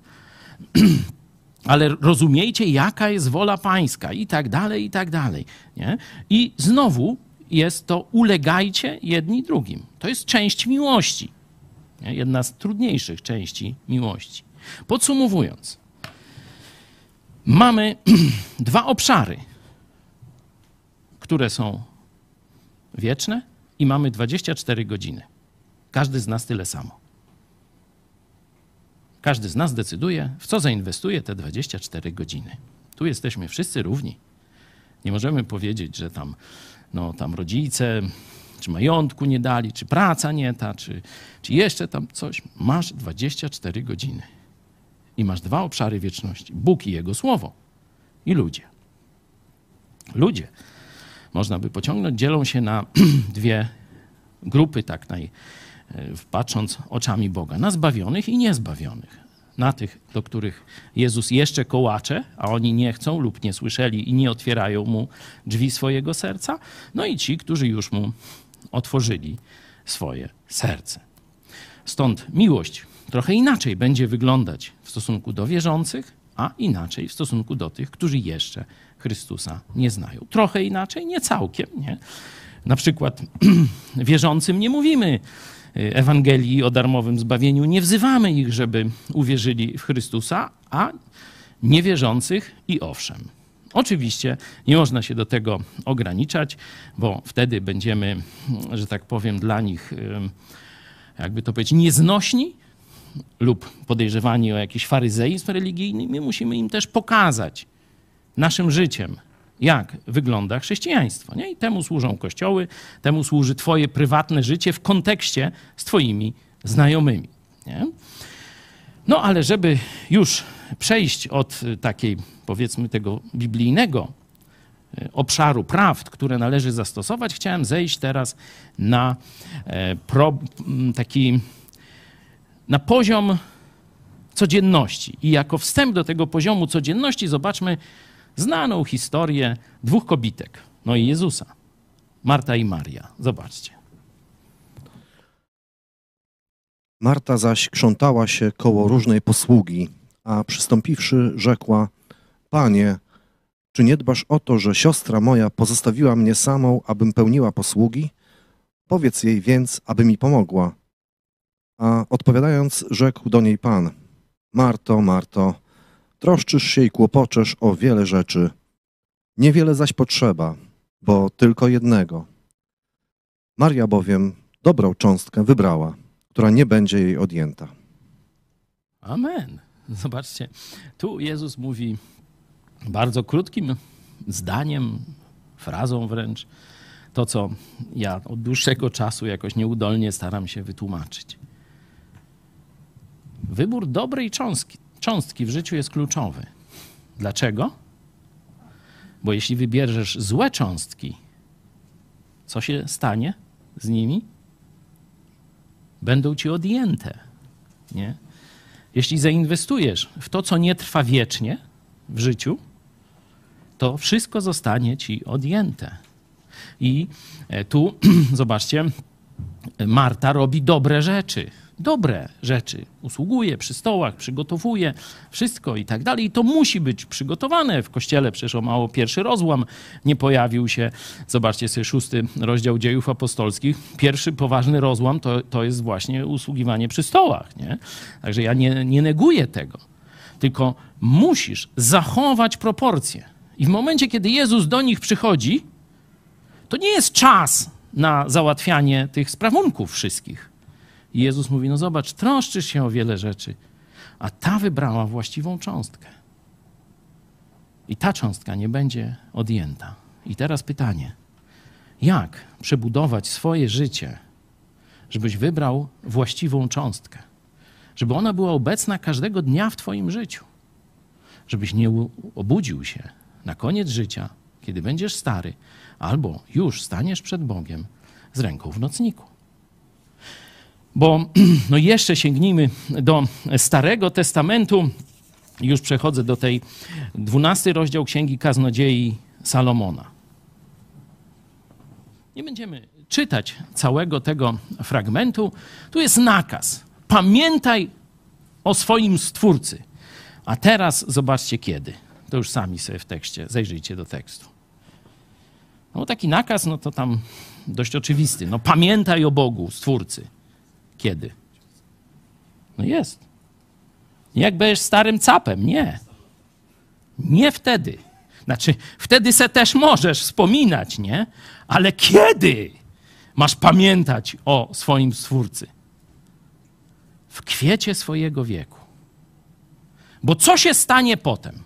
ale rozumiejcie, jaka jest wola pańska i tak dalej, i tak dalej. Nie? I znowu jest to ulegajcie jedni drugim. To jest część miłości. Jedna z trudniejszych części miłości. Podsumowując, mamy dwa obszary, które są wieczne i mamy 24 godziny. Każdy z nas tyle samo. Każdy z nas decyduje, w co zainwestuje te 24 godziny. Tu jesteśmy wszyscy równi. Nie możemy powiedzieć, że tam, no, tam rodzice, czy majątku nie dali, czy praca nie ta, czy, czy jeszcze tam coś. Masz 24 godziny. I masz dwa obszary wieczności: Bóg i Jego Słowo, i ludzie. Ludzie, można by pociągnąć, dzielą się na dwie grupy, tak naj, e, patrząc oczami Boga, na zbawionych i niezbawionych. Na tych, do których Jezus jeszcze kołacze, a oni nie chcą lub nie słyszeli i nie otwierają mu drzwi swojego serca. No i ci, którzy już mu otworzyli swoje serce. Stąd miłość trochę inaczej będzie wyglądać w stosunku do wierzących, a inaczej w stosunku do tych, którzy jeszcze Chrystusa nie znają. Trochę inaczej, nie całkiem, nie? Na przykład wierzącym nie mówimy Ewangelii o darmowym zbawieniu, nie wzywamy ich, żeby uwierzyli w Chrystusa, a niewierzących i owszem. Oczywiście nie można się do tego ograniczać, bo wtedy będziemy, że tak powiem, dla nich, ym, jakby to powiedzieć, nieznośni lub podejrzewani o jakiś faryzeizm religijny. My musimy im też pokazać naszym życiem, jak wygląda chrześcijaństwo. Nie? I temu służą kościoły, temu służy Twoje prywatne życie w kontekście z Twoimi znajomymi. Nie? No ale żeby już przejść od y, takiej, powiedzmy, tego biblijnego y, obszaru prawd, które należy zastosować, chciałem zejść teraz na e, pro, taki na poziom codzienności. I jako wstęp do tego poziomu codzienności zobaczmy znaną historię dwóch kobitek, no i Jezusa, Marta i Maria. Zobaczcie. Marta zaś krzątała się koło różnej posługi, a przystąpiwszy, rzekła: Panie, czy nie dbasz o to, że siostra moja pozostawiła mnie samą, abym pełniła posługi? Powiedz jej więc, aby mi pomogła. A odpowiadając, rzekł do niej Pan: Marto, Marto, troszczysz się i kłopoczesz o wiele rzeczy. Niewiele zaś potrzeba, bo tylko jednego. Maria bowiem dobrą cząstkę wybrała która nie będzie jej odjęta. Amen. Zobaczcie, tu Jezus mówi bardzo krótkim zdaniem, frazą wręcz, to co ja od dłuższego czasu jakoś nieudolnie staram się wytłumaczyć. Wybór dobrej cząstki, cząstki w życiu jest kluczowy. Dlaczego? Bo jeśli wybierzesz złe cząstki, co się stanie z nimi? będą ci odjęte. Nie? Jeśli zainwestujesz w to, co nie trwa wiecznie w życiu, to wszystko zostanie ci odjęte. I e, tu, zobaczcie, Marta robi dobre rzeczy dobre rzeczy. Usługuje przy stołach, przygotowuje wszystko i tak dalej. I to musi być przygotowane. W kościele przecież o mało pierwszy rozłam nie pojawił się. Zobaczcie sobie szósty rozdział dziejów apostolskich. Pierwszy poważny rozłam to, to jest właśnie usługiwanie przy stołach. Nie? Także ja nie, nie neguję tego. Tylko musisz zachować proporcje. I w momencie, kiedy Jezus do nich przychodzi, to nie jest czas na załatwianie tych sprawunków wszystkich i Jezus mówi: No zobacz, troszczysz się o wiele rzeczy, a ta wybrała właściwą cząstkę. I ta cząstka nie będzie odjęta. I teraz pytanie: jak przebudować swoje życie, żebyś wybrał właściwą cząstkę? Żeby ona była obecna każdego dnia w Twoim życiu. Żebyś nie obudził się na koniec życia, kiedy będziesz stary, albo już staniesz przed Bogiem z ręką w nocniku. Bo no jeszcze sięgnijmy do Starego Testamentu. Już przechodzę do tej 12 rozdział Księgi Kaznodziei Salomona. Nie będziemy czytać całego tego fragmentu. Tu jest nakaz. Pamiętaj o swoim Stwórcy. A teraz zobaczcie kiedy. To już sami sobie w tekście, zajrzyjcie do tekstu. No taki nakaz, no to tam dość oczywisty. No pamiętaj o Bogu, Stwórcy. Kiedy? No jest. Jak będziesz starym capem? Nie. Nie wtedy. Znaczy, wtedy se też możesz wspominać, nie? Ale kiedy masz pamiętać o swoim Stwórcy? W kwiecie swojego wieku. Bo co się stanie potem?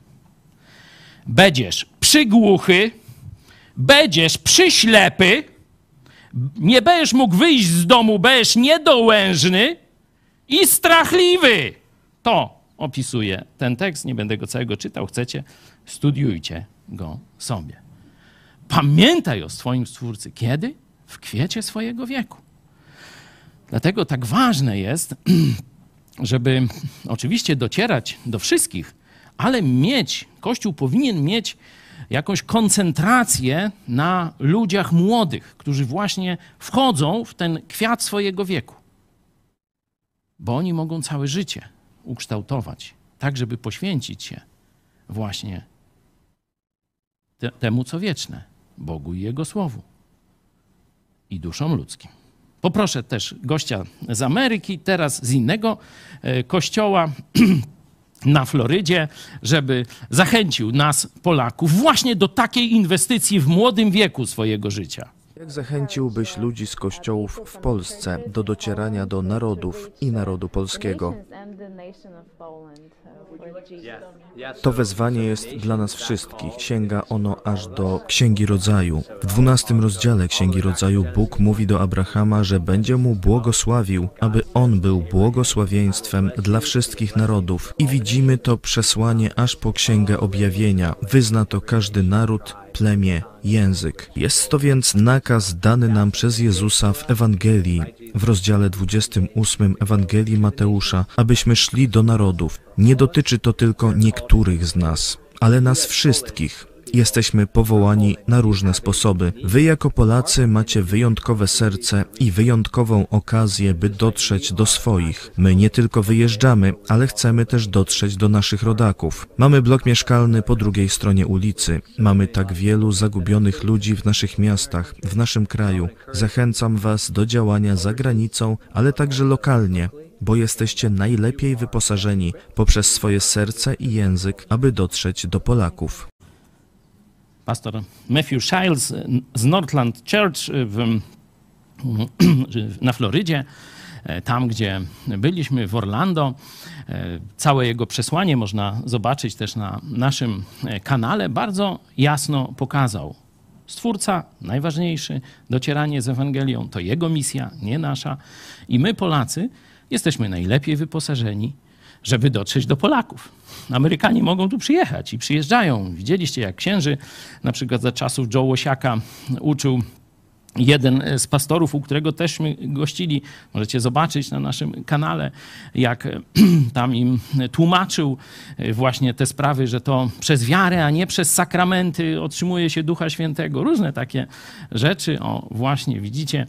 Będziesz przygłuchy, będziesz przyślepy, nie będziesz mógł wyjść z domu, będziesz niedołężny i strachliwy. To opisuje ten tekst. Nie będę go całego czytał. Chcecie, studiujcie go sobie. Pamiętaj o swoim Stwórcy. Kiedy? W kwiecie swojego wieku. Dlatego tak ważne jest, żeby oczywiście docierać do wszystkich, ale mieć, Kościół powinien mieć jakąś koncentrację na ludziach młodych, którzy właśnie wchodzą w ten kwiat swojego wieku. Bo oni mogą całe życie ukształtować, tak żeby poświęcić się właśnie te, temu, co wieczne, Bogu i Jego Słowu i duszom ludzkim. Poproszę też gościa z Ameryki, teraz z innego e, kościoła. na Florydzie, żeby zachęcił nas, Polaków, właśnie do takiej inwestycji w młodym wieku swojego życia. Jak zachęciłbyś ludzi z kościołów w Polsce do docierania do narodów i narodu polskiego? To wezwanie jest dla nas wszystkich. Sięga ono aż do Księgi Rodzaju. W dwunastym rozdziale Księgi Rodzaju Bóg mówi do Abrahama, że będzie mu błogosławił, aby on był błogosławieństwem dla wszystkich narodów. I widzimy to przesłanie aż po Księgę Objawienia. Wyzna to każdy naród, plemię, język. Jest to więc nakaz dany nam przez Jezusa w Ewangelii, w rozdziale 28 Ewangelii Mateusza, abyśmy szli do narodów. Nie dotyczy to tylko niektórych z nas, ale nas wszystkich. Jesteśmy powołani na różne sposoby. Wy jako Polacy macie wyjątkowe serce i wyjątkową okazję, by dotrzeć do swoich. My nie tylko wyjeżdżamy, ale chcemy też dotrzeć do naszych rodaków. Mamy blok mieszkalny po drugiej stronie ulicy. Mamy tak wielu zagubionych ludzi w naszych miastach, w naszym kraju. Zachęcam Was do działania za granicą, ale także lokalnie bo jesteście najlepiej wyposażeni poprzez swoje serce i język, aby dotrzeć do Polaków. Pastor Matthew Shiles z Northland Church w, na Florydzie, e, tam gdzie byliśmy w Orlando. E, Całe jego przesłanie można zobaczyć też na naszym e, kanale. Bardzo jasno pokazał. Stwórca, najważniejszy, docieranie z Ewangelią to jego misja, nie nasza. I my, Polacy, jesteśmy najlepiej wyposażeni, żeby dotrzeć do Polaków. Amerykanie mogą tu przyjechać i przyjeżdżają. Widzieliście, jak księży, na przykład za czasów Joe Łosiaka, uczył jeden z pastorów, u którego teżśmy gościli. Możecie zobaczyć na naszym kanale, jak tam im tłumaczył właśnie te sprawy, że to przez wiarę, a nie przez sakramenty otrzymuje się Ducha Świętego. Różne takie rzeczy. O, właśnie widzicie.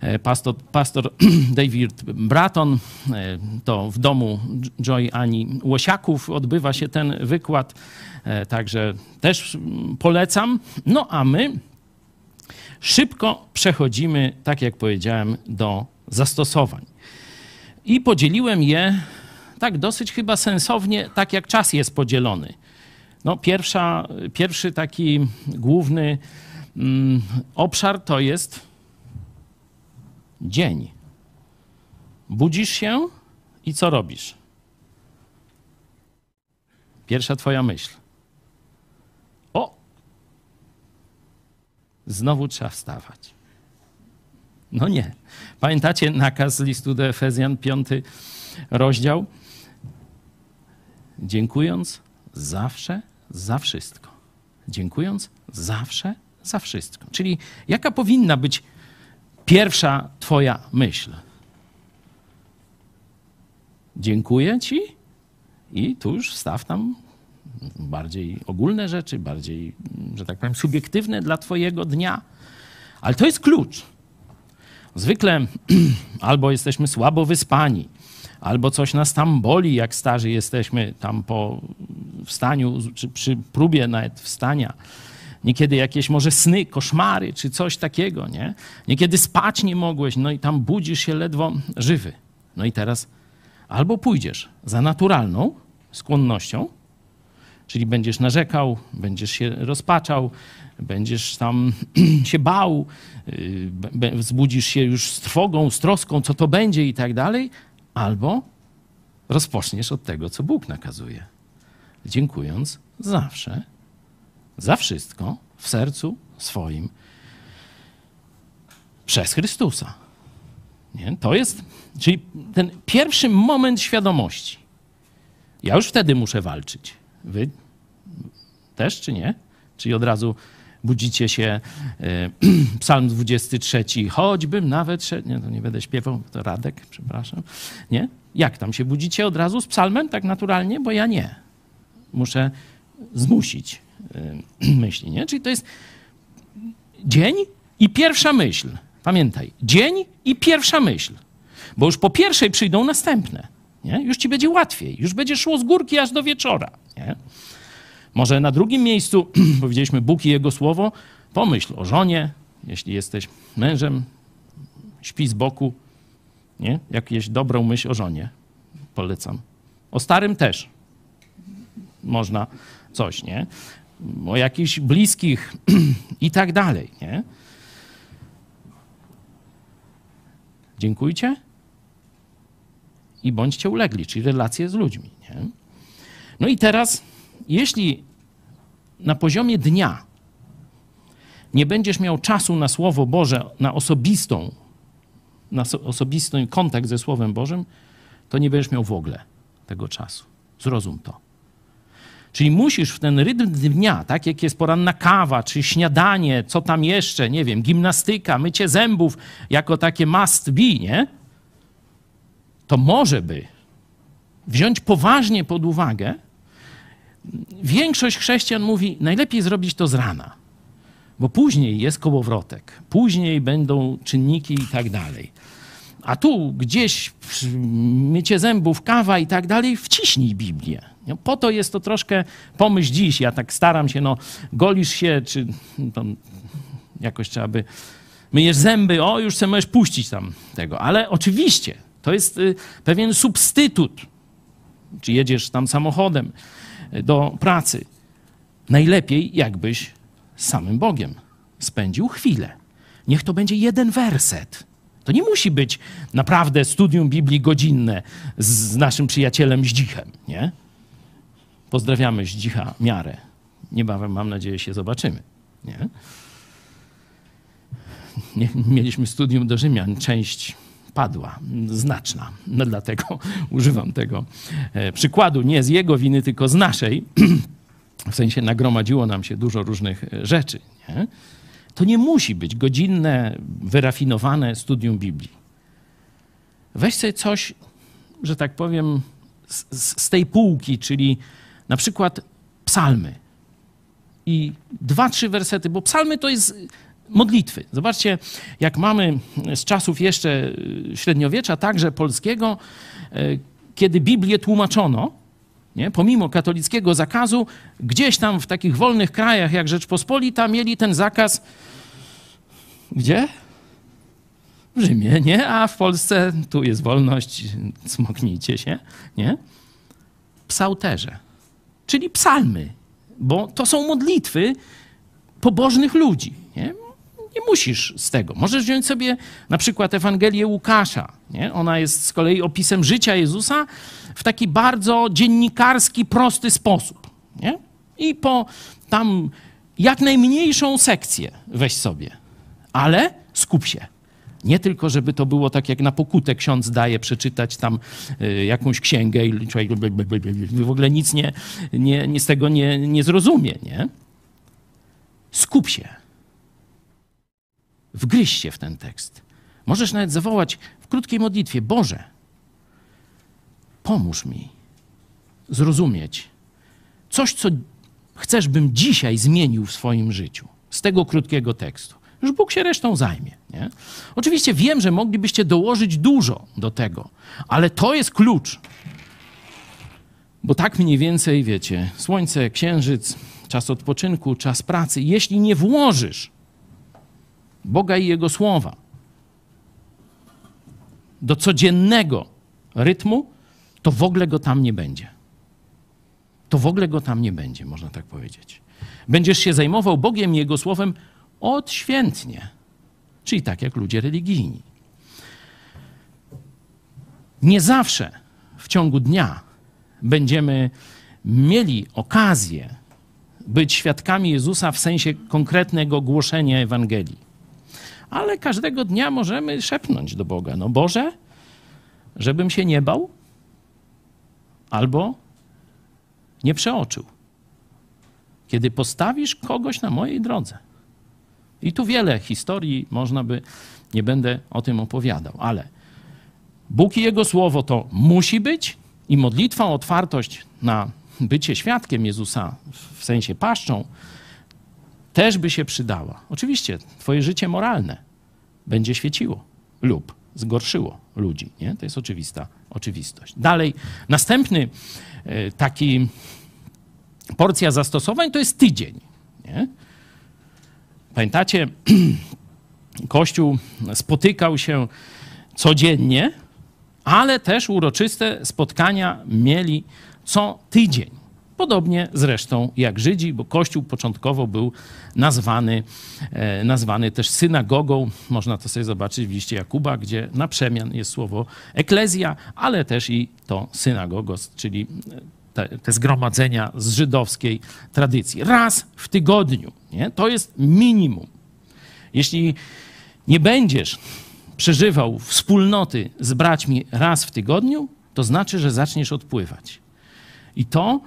E, Pastor, pastor David Bratton, e, to w domu Joy Ani Łosiaków odbywa się ten wykład, e, także też polecam. No a my szybko przechodzimy, tak jak powiedziałem, do zastosowań. I podzieliłem je tak dosyć chyba sensownie, tak jak czas jest podzielony. No, pierwsza, pierwszy taki główny mm, obszar to jest dzień. Budzisz się i co robisz? Pierwsza twoja myśl. O! Znowu trzeba wstawać. No nie. Pamiętacie nakaz listu do Efezjan, piąty rozdział? Dziękując zawsze za wszystko. Dziękując zawsze za wszystko. Czyli jaka powinna być pierwsza Twoja myśl? Dziękuję Ci i tu już staw tam bardziej ogólne rzeczy, bardziej, że tak powiem, subiektywne dla Twojego dnia. Ale to jest klucz. Zwykle albo jesteśmy słabo wyspani, albo coś nas tam boli, jak starzy jesteśmy tam po wstaniu, czy przy próbie nawet wstania. Niekiedy jakieś może sny, koszmary, czy coś takiego, nie? Niekiedy spać nie mogłeś, no i tam budzisz się ledwo żywy. No i teraz albo pójdziesz za naturalną skłonnością, czyli będziesz narzekał, będziesz się rozpaczał, będziesz tam się bał, yy, wzbudzisz się już z trwogą, z troską, co to będzie i tak dalej, albo rozpoczniesz od tego, co Bóg nakazuje. Dziękując zawsze za wszystko w sercu swoim przez Chrystusa. Nie? To jest, czyli ten pierwszy moment świadomości. Ja już wtedy muszę walczyć. Wy też, czy nie? Czyli od razu budzicie się, e, psalm 23, choćbym nawet nie, to nie będę śpiewał, to Radek, przepraszam, nie? Jak tam się budzicie od razu z psalmem, tak naturalnie? Bo ja nie. Muszę zmusić myśli, nie? Czyli to jest dzień i pierwsza myśl. Pamiętaj, dzień i pierwsza myśl. Bo już po pierwszej przyjdą następne. Nie? Już ci będzie łatwiej. Już będzie szło z górki aż do wieczora. Nie? Może na drugim miejscu powiedzieliśmy Bóg i Jego Słowo. Pomyśl o żonie, jeśli jesteś mężem, śpi z boku. Nie? Jakieś dobrą myśl o żonie. Polecam. O starym też można coś, nie? O jakichś bliskich i tak dalej, nie? Dziękujcie i bądźcie ulegli, czyli relacje z ludźmi. Nie? No i teraz, jeśli na poziomie dnia nie będziesz miał czasu na Słowo Boże, na osobistą, na so- osobisty kontakt ze Słowem Bożym, to nie będziesz miał w ogóle tego czasu. Zrozum to. Czyli musisz w ten rytm dnia, tak jak jest poranna kawa, czy śniadanie, co tam jeszcze, nie wiem, gimnastyka, mycie zębów, jako takie must be, nie? To może by wziąć poważnie pod uwagę, większość chrześcijan mówi, najlepiej zrobić to z rana, bo później jest kołowrotek, później będą czynniki i tak dalej. A tu gdzieś mycie zębów, kawa i tak dalej, wciśnij Biblię. No, po to jest to troszkę pomyśl dziś. Ja tak staram się, no, golisz się, czy tam jakoś trzeba by myjesz zęby, o, już sobie możesz puścić tam tego. Ale oczywiście, to jest y, pewien substytut. Czy jedziesz tam samochodem y, do pracy. Najlepiej, jakbyś z samym Bogiem spędził chwilę. Niech to będzie jeden werset. To nie musi być naprawdę studium Biblii godzinne z naszym przyjacielem Zdzichem, nie? Pozdrawiamy Zdzicha Miarę. Niebawem, mam nadzieję, się zobaczymy, nie? mieliśmy studium do Rzymian, część padła, znaczna. No dlatego używam tego e, przykładu, nie z jego winy, tylko z naszej. W sensie nagromadziło nam się dużo różnych e, rzeczy, nie? To nie musi być godzinne, wyrafinowane studium Biblii. Weź sobie coś, że tak powiem, z, z tej półki, czyli na przykład psalmy. I dwa, trzy wersety, bo psalmy to jest modlitwy. Zobaczcie, jak mamy z czasów jeszcze średniowiecza, także polskiego, e, kiedy Biblię tłumaczono, nie? pomimo katolickiego zakazu, gdzieś tam w takich wolnych krajach jak Rzeczpospolita mieli ten zakaz. Gdzie? W Rzymie, nie? A w Polsce tu jest wolność, smoknijcie się, nie? Psałterze, czyli psalmy, bo to są modlitwy pobożnych ludzi, nie? Nie musisz z tego. Możesz wziąć sobie na przykład Ewangelię Łukasza. Nie? Ona jest z kolei opisem życia Jezusa w taki bardzo dziennikarski, prosty sposób. Nie? I po tam jak najmniejszą sekcję weź sobie, ale skup się. Nie tylko, żeby to było tak, jak na pokutę ksiądz daje przeczytać tam y, jakąś księgę i człowiek w ogóle nic nie, nie, nie z tego nie, nie zrozumie. Nie? Skup się. Wgryź się w ten tekst. Możesz nawet zawołać w krótkiej modlitwie: Boże, pomóż mi zrozumieć coś, co chcesz, bym dzisiaj zmienił w swoim życiu z tego krótkiego tekstu. Już Bóg się resztą zajmie. Nie? Oczywiście wiem, że moglibyście dołożyć dużo do tego, ale to jest klucz. Bo tak mniej więcej, wiecie, słońce, księżyc, czas odpoczynku, czas pracy. Jeśli nie włożysz Boga i Jego słowa do codziennego rytmu, to w ogóle go tam nie będzie. To w ogóle go tam nie będzie, można tak powiedzieć. Będziesz się zajmował Bogiem i Jego słowem odświętnie, czyli tak jak ludzie religijni. Nie zawsze w ciągu dnia będziemy mieli okazję być świadkami Jezusa w sensie konkretnego głoszenia Ewangelii. Ale każdego dnia możemy szepnąć do Boga: No Boże, żebym się nie bał, albo nie przeoczył. Kiedy postawisz kogoś na mojej drodze. I tu wiele historii można by, nie będę o tym opowiadał, ale Bóg i Jego Słowo to musi być i modlitwa, otwartość na bycie świadkiem Jezusa w sensie paszczą też by się przydała. Oczywiście twoje życie moralne będzie świeciło lub zgorszyło ludzi. Nie? To jest oczywista oczywistość. Dalej, następny e, taki porcja zastosowań to jest tydzień. Nie? Pamiętacie, Kościół spotykał się codziennie, ale też uroczyste spotkania mieli co tydzień. Podobnie zresztą jak Żydzi, bo Kościół początkowo był nazwany, e, nazwany też synagogą. Można to sobie zobaczyć w liście Jakuba, gdzie na przemian jest słowo eklezja, ale też i to synagogos, czyli te, te zgromadzenia z żydowskiej tradycji. Raz w tygodniu. Nie? To jest minimum. Jeśli nie będziesz przeżywał wspólnoty z braćmi raz w tygodniu, to znaczy, że zaczniesz odpływać. I to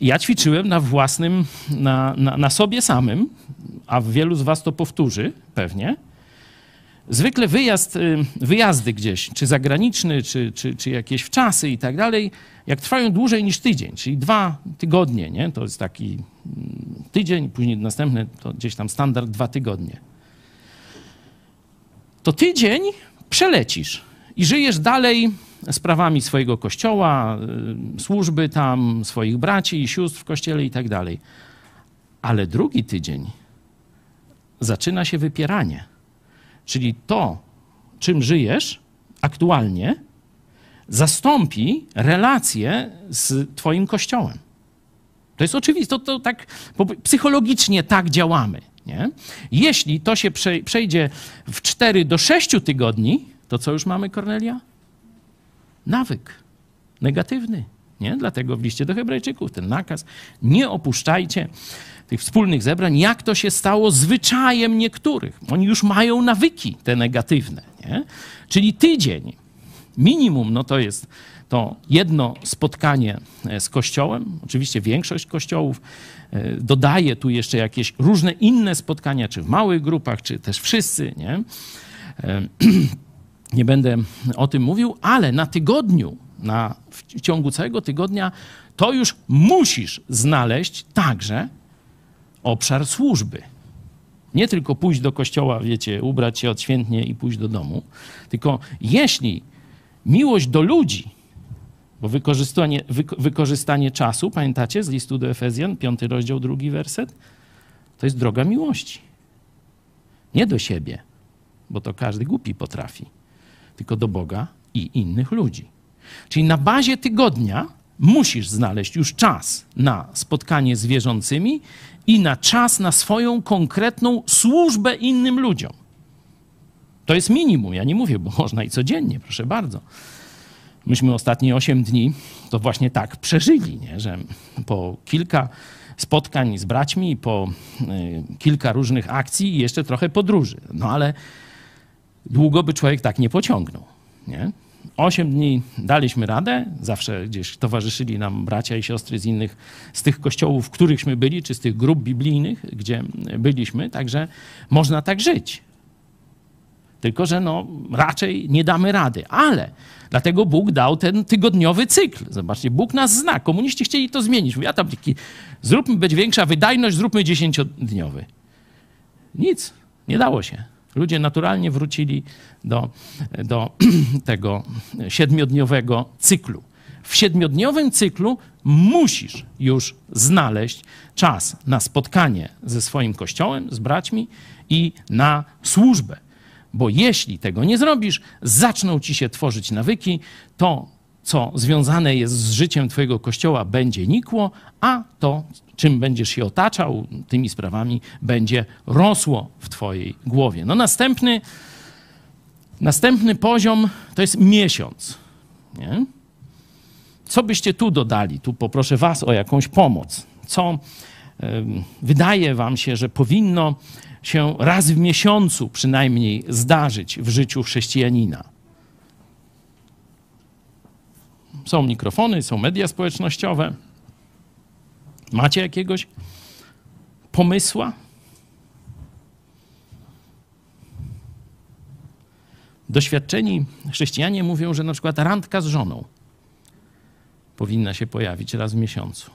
ja ćwiczyłem na własnym, na, na, na sobie samym, a wielu z was to powtórzy pewnie. Zwykle wyjazd, y, wyjazdy gdzieś, czy zagraniczny, czy, czy, czy jakieś i tak dalej, jak trwają dłużej niż tydzień, czyli dwa tygodnie, nie? to jest taki mm, tydzień, później następny to gdzieś tam standard dwa tygodnie. To tydzień przelecisz i żyjesz dalej sprawami swojego kościoła, y, służby tam, swoich braci i sióstr w kościele i tak dalej. Ale drugi tydzień zaczyna się wypieranie. Czyli to, czym żyjesz aktualnie, zastąpi relacje z Twoim kościołem. To jest oczywiste, to, to tak psychologicznie tak działamy. Nie? Jeśli to się przejdzie w 4 do 6 tygodni, to co już mamy, Kornelia? Nawyk negatywny. Nie? Dlatego w liście do Hebrajczyków ten nakaz nie opuszczajcie tych wspólnych zebrań, jak to się stało zwyczajem niektórych. Oni już mają nawyki te negatywne. Nie? Czyli tydzień minimum, no to jest to jedno spotkanie e, z Kościołem. Oczywiście większość kościołów e, dodaje tu jeszcze jakieś różne inne spotkania, czy w małych grupach, czy też wszyscy. Nie, e, nie będę o tym mówił, ale na tygodniu, na, w ciągu całego tygodnia, to już musisz znaleźć także obszar służby. Nie tylko pójść do kościoła, wiecie, ubrać się odświętnie i pójść do domu, tylko jeśli miłość do ludzi, bo wykorzystanie, wy, wykorzystanie czasu, pamiętacie z listu do Efezjan, piąty rozdział, drugi werset, to jest droga miłości. Nie do siebie, bo to każdy głupi potrafi, tylko do Boga i innych ludzi. Czyli na bazie tygodnia musisz znaleźć już czas na spotkanie z wierzącymi i na czas na swoją konkretną służbę innym ludziom. To jest minimum. Ja nie mówię, bo można i codziennie, proszę bardzo. Myśmy ostatnie 8 dni to właśnie tak przeżyli, nie? że po kilka spotkań z braćmi, po y, kilka różnych akcji i jeszcze trochę podróży. No ale długo by człowiek tak nie pociągnął. Nie? Osiem dni daliśmy radę, zawsze gdzieś towarzyszyli nam bracia i siostry z innych, z tych kościołów, w którychśmy byli, czy z tych grup biblijnych, gdzie byliśmy, także można tak żyć. Tylko, że no, raczej nie damy rady. Ale dlatego Bóg dał ten tygodniowy cykl. Zobaczcie, Bóg nas zna. Komuniści chcieli to zmienić. Ja tam taki, zróbmy, być większa wydajność, zróbmy dziesięciodniowy. Nic, nie dało się. Ludzie naturalnie wrócili do, do tego siedmiodniowego cyklu. W siedmiodniowym cyklu musisz już znaleźć czas na spotkanie ze swoim kościołem, z braćmi i na służbę. Bo jeśli tego nie zrobisz, zaczną ci się tworzyć nawyki, to co związane jest z życiem Twojego kościoła, będzie nikło, a to, czym będziesz się otaczał, tymi sprawami, będzie rosło w Twojej głowie. No następny, następny poziom to jest miesiąc. Nie? Co byście tu dodali? Tu poproszę Was o jakąś pomoc. Co wydaje Wam się, że powinno się raz w miesiącu przynajmniej zdarzyć w życiu chrześcijanina? Są mikrofony, są media społecznościowe. Macie jakiegoś pomysła? Doświadczeni chrześcijanie mówią, że na przykład randka z żoną powinna się pojawić raz w miesiącu.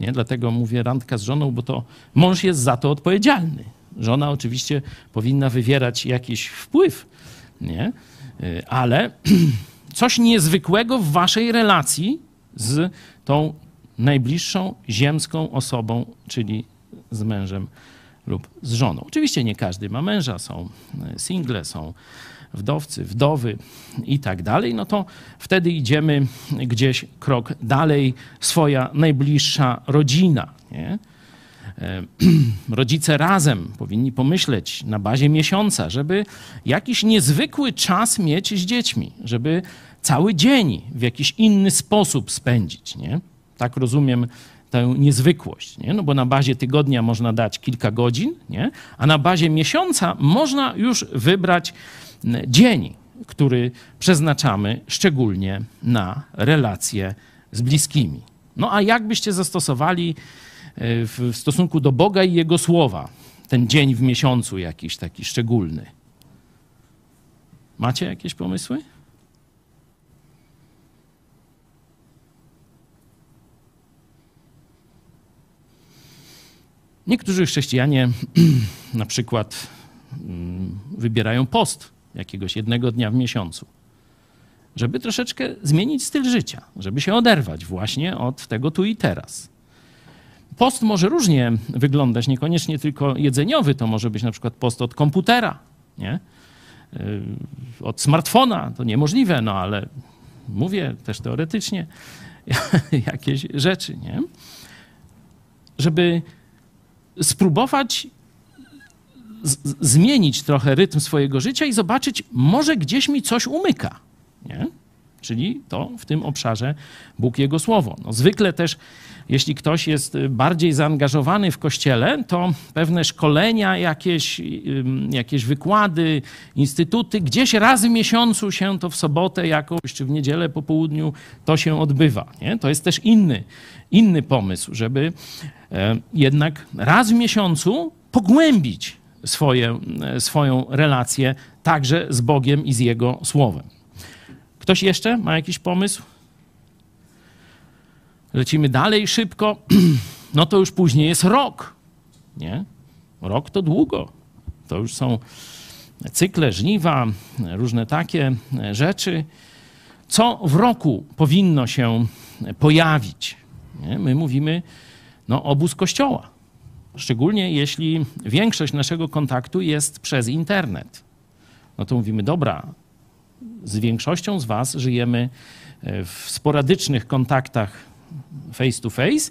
Nie? Dlatego mówię randka z żoną, bo to mąż jest za to odpowiedzialny. Żona oczywiście powinna wywierać jakiś wpływ, nie? Y, ale coś niezwykłego w waszej relacji z tą najbliższą ziemską osobą, czyli z mężem lub z żoną. Oczywiście nie każdy ma męża, są e, single, są wdowcy, wdowy i tak dalej, no to wtedy idziemy gdzieś krok dalej, swoja najbliższa rodzina. Nie? E, rodzice razem powinni pomyśleć na bazie miesiąca, żeby jakiś niezwykły czas mieć z dziećmi, żeby cały dzień w jakiś inny sposób spędzić. Nie? Tak rozumiem tę niezwykłość, nie? no bo na bazie tygodnia można dać kilka godzin, nie? a na bazie miesiąca można już wybrać dzień, który przeznaczamy szczególnie na relacje z bliskimi. No a jak byście zastosowali e, w stosunku do Boga i Jego słowa ten dzień w miesiącu jakiś taki szczególny? Macie jakieś pomysły? Niektórzy chrześcijanie na przykład mm, wybierają post jakiegoś jednego dnia w miesiącu, żeby troszeczkę zmienić styl życia, żeby się oderwać właśnie od tego tu i teraz. Post może różnie wyglądać, niekoniecznie tylko jedzeniowy, to może być na przykład post od komputera, nie? Y, od smartfona, to niemożliwe, no ale mówię też teoretycznie jakieś rzeczy, nie? Żeby spróbować zmienić trochę rytm swojego życia i zobaczyć, może gdzieś mi coś umyka. Nie? Czyli to w tym obszarze Bóg Jego Słowo. No, zwykle też, jeśli ktoś jest bardziej zaangażowany w kościele, to pewne szkolenia, jakieś, jakieś wykłady, instytuty, gdzieś raz w miesiącu się to w sobotę jakąś, czy w niedzielę po południu to się odbywa. Nie? To jest też inny, inny pomysł, żeby jednak raz w miesiącu pogłębić swoje, e, swoją relację także z Bogiem i z Jego Słowem. Ktoś jeszcze ma jakiś pomysł? Lecimy dalej szybko. No to już później jest rok. Nie? Rok to długo. To już są cykle, żniwa, różne takie rzeczy. Co w roku powinno się pojawić? Nie? My mówimy no, obóz kościoła. Szczególnie jeśli większość naszego kontaktu jest przez internet. No to mówimy, dobra, z większością z Was żyjemy e, w sporadycznych kontaktach face to face,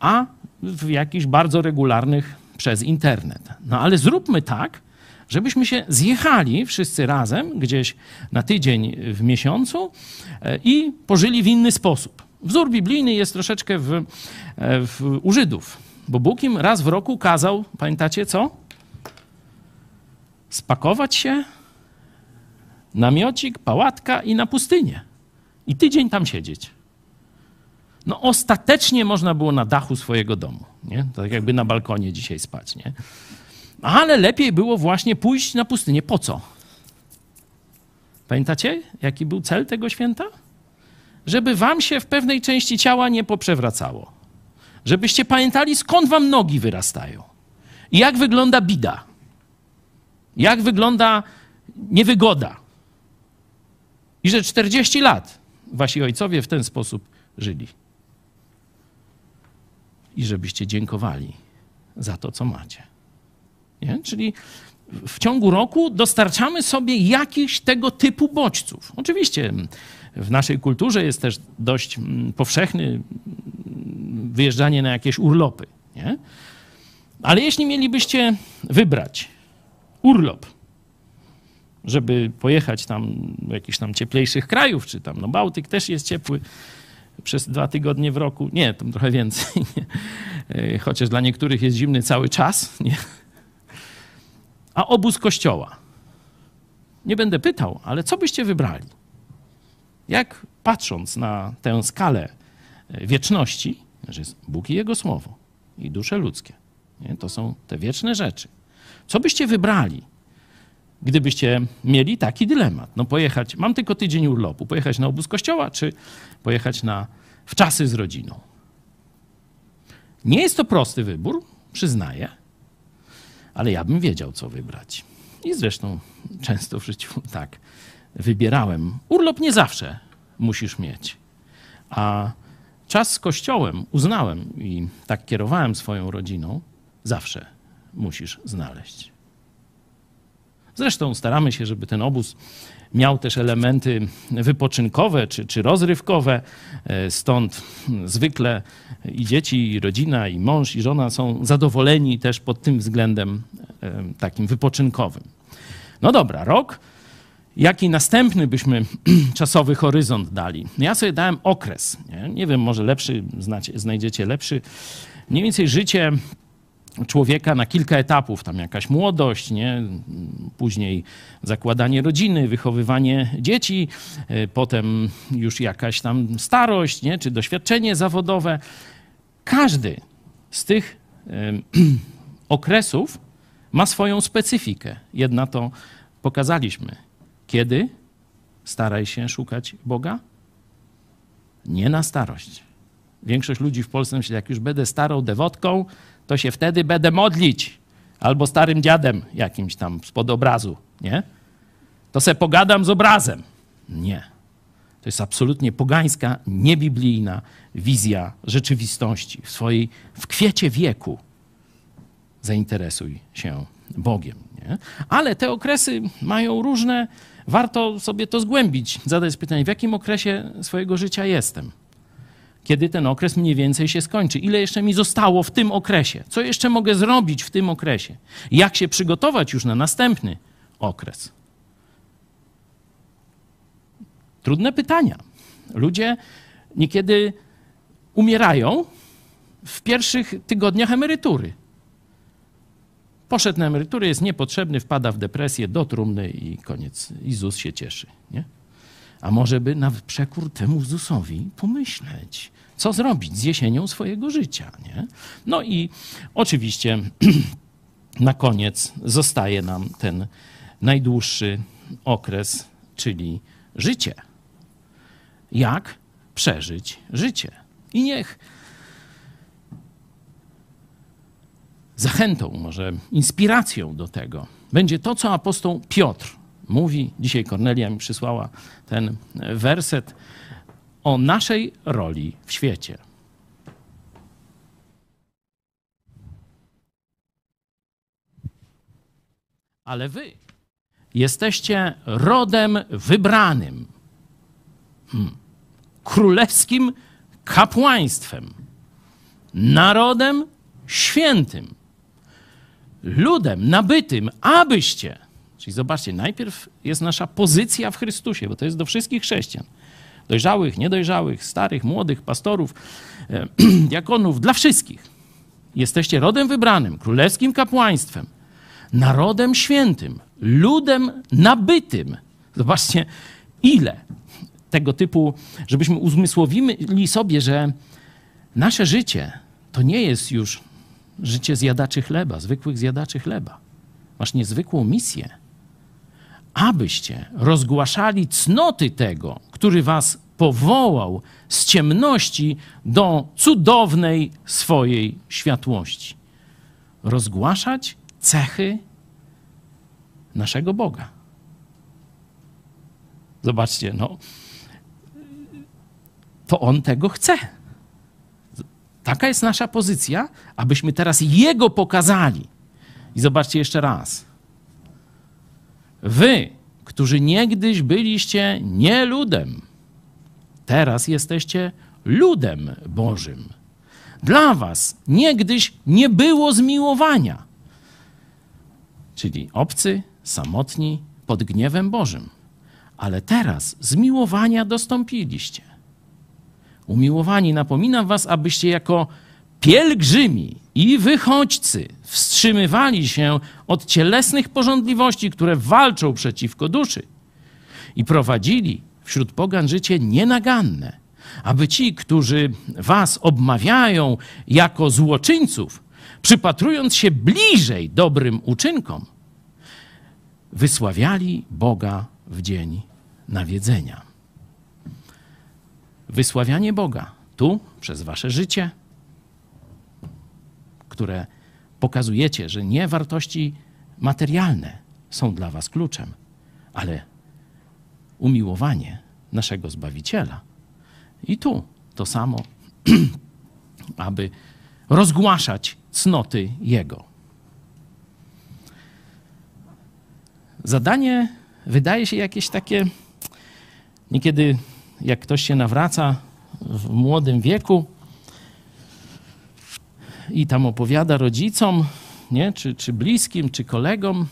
a w jakichś bardzo regularnych przez internet. No ale zróbmy tak, żebyśmy się zjechali wszyscy razem gdzieś na tydzień w miesiącu e, i pożyli w inny sposób. Wzór biblijny jest troszeczkę w, e, w, u Żydów, bo Bóg im raz w roku kazał, pamiętacie co? Spakować się, namiocik, pałatka i na pustynię. I tydzień tam siedzieć. No ostatecznie można było na dachu swojego domu, nie? Tak jakby na balkonie dzisiaj spać, nie? Ale lepiej było właśnie pójść na pustynię. Po co? Pamiętacie, jaki był cel tego święta? Żeby wam się w pewnej części ciała nie poprzewracało. Żebyście pamiętali, skąd wam nogi wyrastają. I jak wygląda bida. Jak wygląda niewygoda. I że 40 lat wasi ojcowie w ten sposób żyli. I żebyście dziękowali za to, co macie. Nie? Czyli w ciągu roku dostarczamy sobie jakichś tego typu bodźców. Oczywiście w naszej kulturze jest też dość mm, powszechny mm, wyjeżdżanie na jakieś urlopy. Nie? Ale jeśli mielibyście wybrać urlop, żeby pojechać tam do jakichś tam cieplejszych krajów, czy tam, no Bałtyk też jest ciepły przez dwa tygodnie w roku. Nie, tam trochę więcej. Nie? Chociaż dla niektórych jest zimny cały czas. Nie? A obóz kościoła. Nie będę pytał, ale co byście wybrali? Jak patrząc na tę skalę e, wieczności, że jest Bóg i Jego Słowo i dusze ludzkie, nie? to są te wieczne rzeczy. Co byście wybrali, gdybyście mieli taki dylemat? No pojechać, mam tylko tydzień urlopu, pojechać na obóz kościoła, czy pojechać na wczasy z rodziną? Nie jest to prosty wybór, przyznaję, ale ja bym wiedział, co wybrać. I zresztą często w życiu tak wybierałem. Urlop nie zawsze musisz mieć. A czas z kościołem uznałem i tak kierowałem swoją rodziną, zawsze musisz znaleźć. Zresztą staramy się, żeby ten obóz miał też elementy wypoczynkowe czy, czy rozrywkowe. E, Stąd zwykle i dzieci, i rodzina, i mąż, i żona są zadowoleni też pod tym względem e, takim wypoczynkowym. No dobra, rok. Jaki następny byśmy czasowy horyzont dali? No Ja sobie dałem okres. Nie, nie wiem, może lepszy, znacie, znajdziecie lepszy. Mniej więcej życie człowieka na kilka etapów. Tam jakaś młodość, nie? później zakładanie rodziny, wychowywanie dzieci, y, potem już jakaś tam starość, nie? czy doświadczenie zawodowe. Każdy z tych okresów ma swoją specyfikę. Jedna to pokazaliśmy. Kiedy staraj się szukać Boga? Nie na starość. Większość ludzi w Polsce myśli, jak już będę starą dewotką, to się wtedy będę modlić. Albo starym dziadem jakimś tam spod obrazu, nie? To se pogadam z obrazem. Nie. To jest absolutnie pogańska, niebiblijna wizja rzeczywistości. W swojej, w kwiecie wieku zainteresuj się Bogiem. Nie? Ale te okresy mają różne, warto sobie to zgłębić, zadać pytanie, w jakim okresie swojego życia jestem? Kiedy ten okres mniej więcej się skończy? Ile jeszcze mi zostało w tym okresie? Co jeszcze mogę zrobić w tym okresie? Jak się przygotować już na następny okres? Trudne pytania. Ludzie niekiedy umierają w pierwszych tygodniach emerytury. Poszedł na emeryturę, jest niepotrzebny, wpada w depresję, do trumny i koniec. I ZUS się cieszy. Nie? A może by na przekór temu ZUS-owi pomyśleć, co zrobić z jesienią swojego życia. Nie? No i oczywiście na koniec zostaje nam ten najdłuższy okres, czyli życie. Jak przeżyć życie? I niech zachętą, może inspiracją do tego będzie to, co apostoł Piotr mówi. Dzisiaj Kornelia mi przysłała ten werset o naszej roli w świecie. Ale wy jesteście rodem wybranym, hmm. królewskim kapłaństwem, narodem świętym, ludem nabytym, abyście. Czyli zobaczcie, najpierw jest nasza pozycja w Chrystusie, bo to jest do wszystkich chrześcijan. Dojrzałych, niedojrzałych, starych, młodych, pastorów, e, diakonów, dla wszystkich. Jesteście rodem wybranym, królewskim kapłaństwem, narodem świętym, ludem nabytym. Zobaczcie, ile tego typu, żebyśmy uzmysłowili sobie, że nasze życie to nie jest już życie zjadaczy chleba, zwykłych zjadaczy chleba. Masz niezwykłą misję, abyście rozgłaszali cnoty tego, który was powołał z ciemności do cudownej swojej światłości. Rozgłaszać cechy naszego Boga. Zobaczcie, no, to On tego chce. Taka jest nasza pozycja, abyśmy teraz Jego pokazali. I zobaczcie jeszcze raz. Wy, którzy niegdyś byliście nie ludem, teraz jesteście ludem Bożym. Dla was niegdyś nie było zmiłowania, czyli obcy, samotni, pod gniewem Bożym. Ale teraz zmiłowania dostąpiliście. Umiłowani, napominam was, abyście jako pielgrzymi i wychodźcy wstrzymywali się od cielesnych porządliwości, które walczą przeciwko duszy i prowadzili wśród pogan życie nienaganne, aby ci, którzy was obmawiają jako złoczyńców, przypatrując się bliżej dobrym uczynkom, wysławiali Boga w dzień nawiedzenia. Wysławianie Boga tu przez wasze życie, które pokazujecie, że nie wartości materialne są dla was kluczem, ale umiłowanie naszego Zbawiciela. I tu to samo, aby rozgłaszać cnoty Jego. zadanie wydaje się jakieś takie, niekiedy jak ktoś się nawraca w młodym wieku i tam opowiada rodzicom, nie? Czy, czy bliskim, czy kolegom,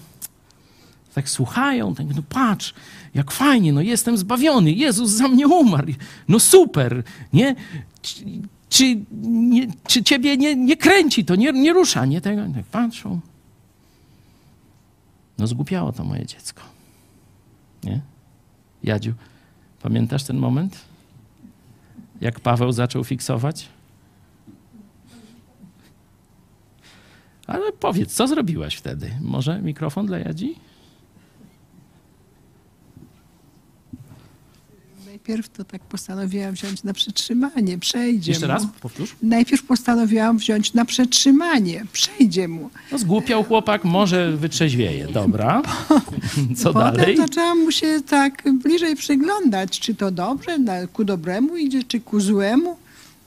tak słuchają, tak, no patrz, jak fajnie, no jestem zbawiony, Jezus za mnie umarł, no super, nie? Czy, czy, nie, czy ciebie nie, nie kręci to, nie, nie rusza, nie tego? Tak patrzą. No zgłupiało to moje dziecko. Nie? Jadziu, pamiętasz ten moment? Jak Paweł zaczął fiksować? Ale powiedz, co zrobiłaś wtedy? Może mikrofon dla Jadzi? Najpierw to tak postanowiłam wziąć na przetrzymanie, przejdzie Jeszcze mu. raz, powtórz. Najpierw postanowiłam wziąć na przetrzymanie, przejdzie mu. No zgłupiał chłopak, może wytrzeźwieje. Dobra. Co Potem dalej? zaczęłam mu się tak bliżej przyglądać, czy to dobrze, ku dobremu idzie, czy ku złemu.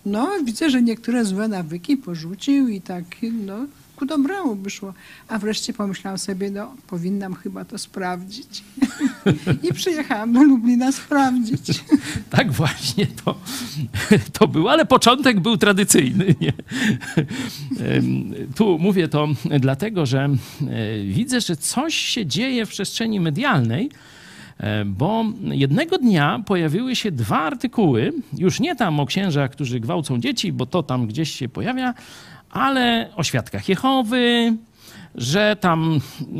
No, widzę, że niektóre złe nawyki porzucił i tak, no, ku dobremu by szło. A wreszcie pomyślałam sobie, no, powinnam chyba to sprawdzić. I przyjechałam do Lublina sprawdzić. Tak właśnie to, to był, ale początek był tradycyjny. Nie? Tu mówię to dlatego, że e, widzę, że coś się dzieje w przestrzeni medialnej, bo jednego dnia pojawiły się dwa artykuły, już nie tam o księżach, którzy gwałcą dzieci, bo to tam gdzieś się pojawia, ale o świadkach Jehowy, że tam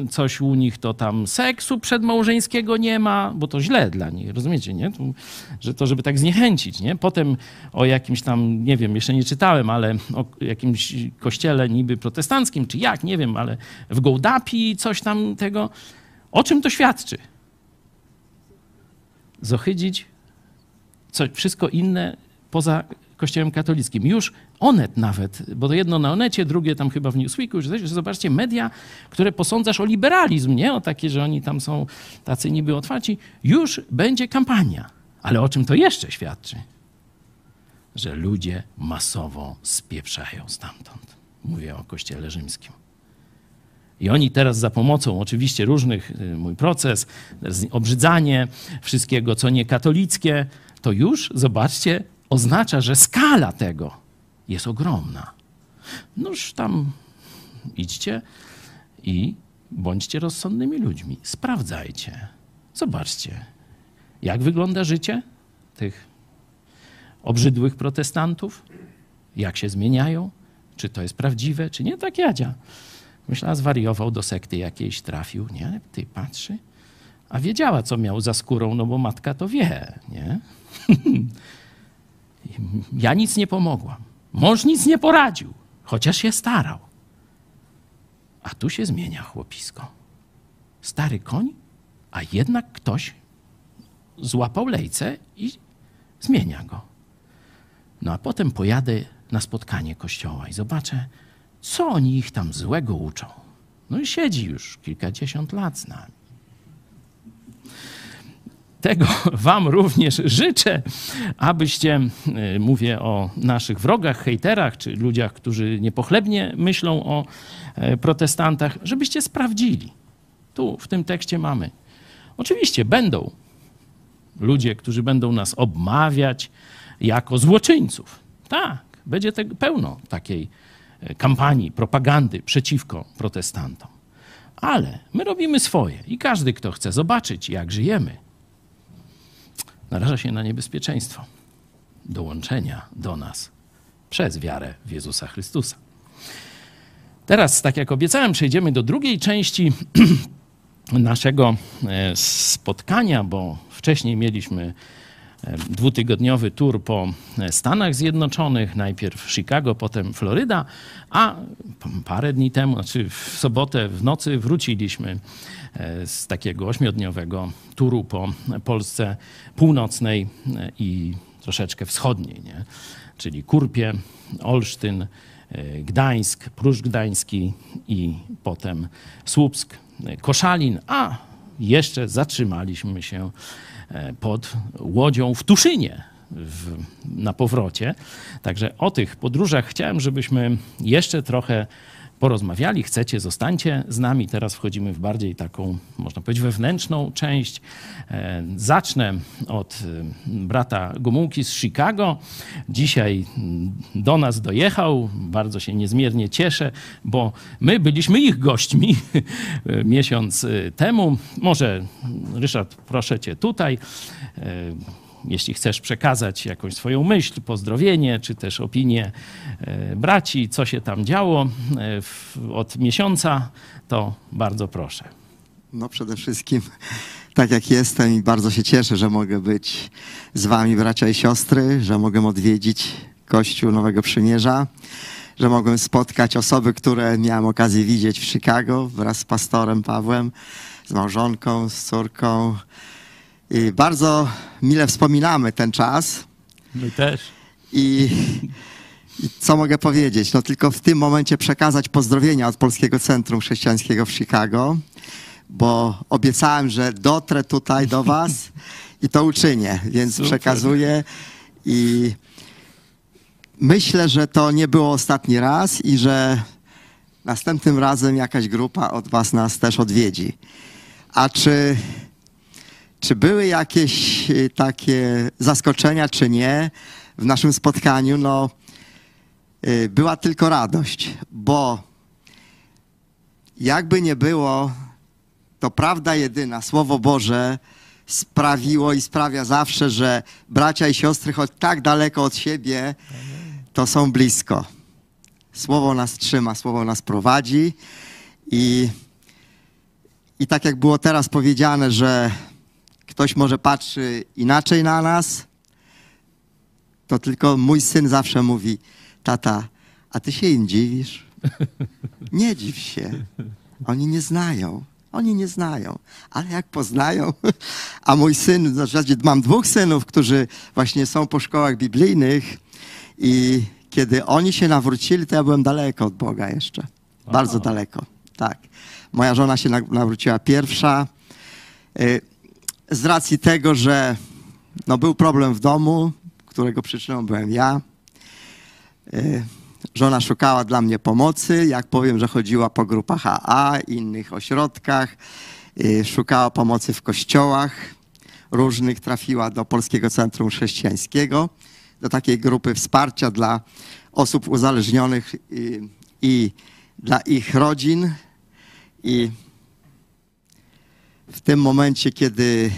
coś u nich to tam seksu przedmałżeńskiego nie ma, bo to źle dla nich, rozumiecie, nie? Tu, że to, żeby tak zniechęcić, nie? Potem o jakimś tam, nie wiem, jeszcze nie czytałem, ale o jakimś kościele niby protestanckim, czy jak, nie wiem, ale w Gołdapi coś tam tego. O czym to świadczy? Zohydzić coś, wszystko inne poza kościołem katolickim. Już Onet nawet, bo to jedno na Onecie, drugie tam chyba w Newsweeku, że, że zobaczcie, media, które posądzasz o liberalizm, nie? O takie, że oni tam są tacy niby otwarci, już będzie kampania. Ale o czym to jeszcze świadczy? Że ludzie masowo spieprzają stamtąd. Mówię o kościele rzymskim. I oni teraz za pomocą oczywiście różnych, y, mój proces, obrzydzanie wszystkiego, co nie katolickie, to już, zobaczcie, oznacza, że skala tego jest ogromna. Noż tam idźcie i bądźcie rozsądnymi ludźmi. Sprawdzajcie. Zobaczcie, jak wygląda życie tych obrzydłych protestantów, jak się zmieniają, czy to jest prawdziwe, czy nie. Tak Jadzia. Myślała, zwariował do sekty jakiejś, trafił. Nie, ty patrzy. A wiedziała, co miał za skórą, no bo matka to wie, nie? ja nic nie pomogłam. Mąż nic nie poradził, chociaż się starał. A tu się zmienia chłopisko. Stary koń, a jednak ktoś złapał lejce i zmienia go. No a potem pojadę na spotkanie kościoła i zobaczę, co oni ich tam złego uczą. No i siedzi już kilkadziesiąt lat z nami. Tego Wam również życzę, abyście, y, mówię o naszych wrogach, hejterach, czy ludziach, którzy niepochlebnie myślą o e, protestantach, żebyście sprawdzili. Tu w tym tekście mamy. Oczywiście będą ludzie, którzy będą nas obmawiać jako złoczyńców. Tak, będzie tego pełno takiej e, kampanii, propagandy przeciwko protestantom. Ale my robimy swoje i każdy, kto chce zobaczyć, jak żyjemy, naraża się na niebezpieczeństwo dołączenia do nas przez wiarę w Jezusa Chrystusa. Teraz, tak jak obiecałem, przejdziemy do drugiej części naszego e, spotkania, bo wcześniej mieliśmy dwutygodniowy tour po e, Stanach Zjednoczonych, najpierw Chicago, potem Floryda, a parę dni temu, znaczy w sobotę w nocy wróciliśmy e, z takiego ośmiodniowego turu po Polsce północnej e, i troszeczkę wschodniej, nie? czyli Kurpie, Olsztyn, Gdańsk, Pruszcz Gdański i potem Słupsk, Koszalin, a jeszcze zatrzymaliśmy się pod łodzią w Tuszynie w, na powrocie. Także o tych podróżach chciałem, żebyśmy jeszcze trochę porozmawiali. Chcecie, zostańcie z nami. Teraz wchodzimy w bardziej taką, można powiedzieć, wewnętrzną część. E, Zacznę od e, brata Gomułki z Chicago. Dzisiaj mm, do nas dojechał. Bardzo się niezmiernie cieszę, bo my byliśmy ich gośćmi miesiąc e, temu. Może, Ryszard, proszę cię tutaj. Jeśli chcesz przekazać jakąś swoją myśl, pozdrowienie, czy też opinię e, braci, co się tam działo e, od miesiąca, to bardzo proszę. No przede wszystkim, tak jak jestem i bardzo się cieszę, że mogę być z wami, bracia i siostry, że mogę odwiedzić Kościół Nowego Przymierza, że mogłem spotkać osoby, które miałem okazję widzieć w Chicago wraz z pastorem Pawłem, z małżonką, z córką. Bardzo mile wspominamy ten czas. My też. I, I co mogę powiedzieć? No tylko w tym momencie przekazać pozdrowienia od Polskiego Centrum Chrześcijańskiego w Chicago, bo obiecałem, że dotrę tutaj do was i to uczynię, więc Super. przekazuję i myślę, że to nie było ostatni raz i że następnym razem jakaś grupa od was nas też odwiedzi. A czy czy były jakieś y, takie zaskoczenia, czy nie w naszym spotkaniu? No, y, była tylko radość, bo jakby nie było, to prawda jedyna, Słowo Boże sprawiło i sprawia zawsze, że bracia i siostry, choć tak daleko od siebie, to są blisko. Słowo nas trzyma, Słowo nas prowadzi i, i tak jak było teraz powiedziane, że ktoś może patrzy inaczej na nas, to tylko mój syn zawsze mówi, tata, a ty się im dziwisz? Nie dziw się. Oni nie znają. Oni nie znają, ale jak poznają, a mój syn, w zasadzie mam dwóch synów, którzy właśnie są po szkołach biblijnych i kiedy oni się nawrócili, to ja byłem daleko od Boga jeszcze. Bardzo daleko, tak. Moja żona się na- nawróciła pierwsza. Z racji tego, że no, był problem w domu, którego przyczyną byłem ja. Y, Żona szukała dla mnie pomocy. Jak powiem, że chodziła po grupach AA, innych ośrodkach, y, szukała pomocy w kościołach różnych, trafiła do Polskiego Centrum Chrześcijańskiego, do takiej grupy wsparcia dla osób uzależnionych y, i dla ich rodzin. I w tym momencie, kiedy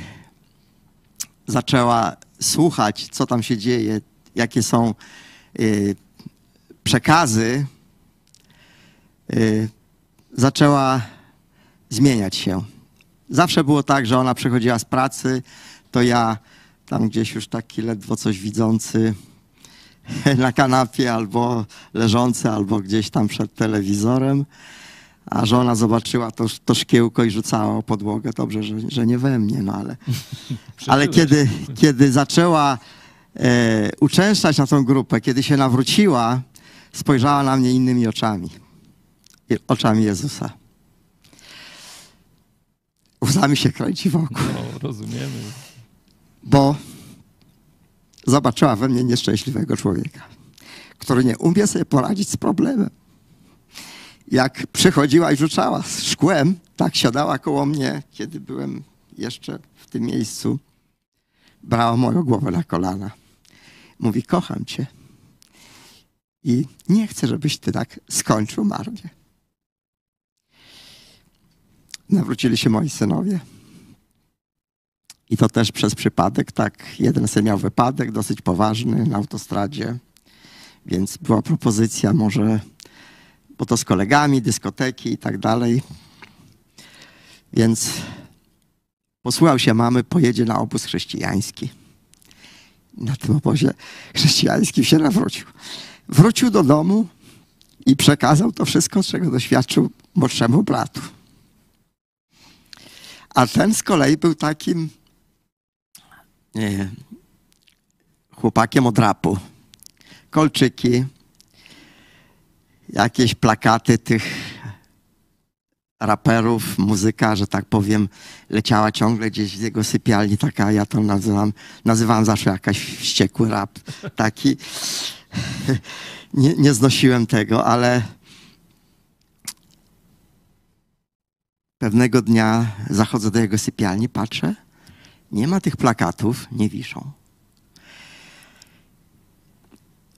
zaczęła słuchać, co tam się dzieje, jakie są y, przekazy, y, zaczęła zmieniać się. Zawsze było tak, że ona przychodziła z pracy, to ja tam gdzieś już taki ledwo coś widzący na kanapie albo leżący, albo gdzieś tam przed telewizorem, a żona zobaczyła to, to szkiełko i rzucała o podłogę. Dobrze, że, że nie we mnie, no ale... Ale kiedy, kiedy zaczęła e, uczęszczać na tą grupę, kiedy się nawróciła, spojrzała na mnie innymi oczami. Oczami Jezusa. Łzami się kręci wokół, No, rozumiemy. bo zobaczyła we mnie nieszczęśliwego człowieka, który nie umie sobie poradzić z problemem. Jak przychodziła i rzucała szkłem, tak siadała koło mnie, kiedy byłem jeszcze w tym miejscu brała moją głowę na kolana. Mówi, kocham cię. I nie chcę, żebyś ty tak skończył marnie. Nawrócili się moi synowie. I to też przez przypadek, tak. Jeden syn miał wypadek dosyć poważny na autostradzie, więc była propozycja może, bo to z kolegami, dyskoteki i tak dalej. Więc posłuchał się mamy, pojedzie na obóz chrześcijański. Na tym obozie chrześcijańskim się nawrócił. Wrócił do domu i przekazał to wszystko, czego doświadczył młodszemu bratu. A ten z kolei był takim nie, chłopakiem od rapu. Kolczyki, jakieś plakaty tych raperów, muzyka, że tak powiem, leciała ciągle gdzieś z jego sypialni, taka, ja to nazywam, nazywam zawsze jakaś wściekły rap, taki. Nie, nie znosiłem tego, ale pewnego dnia zachodzę do jego sypialni, patrzę, nie ma tych plakatów, nie wiszą.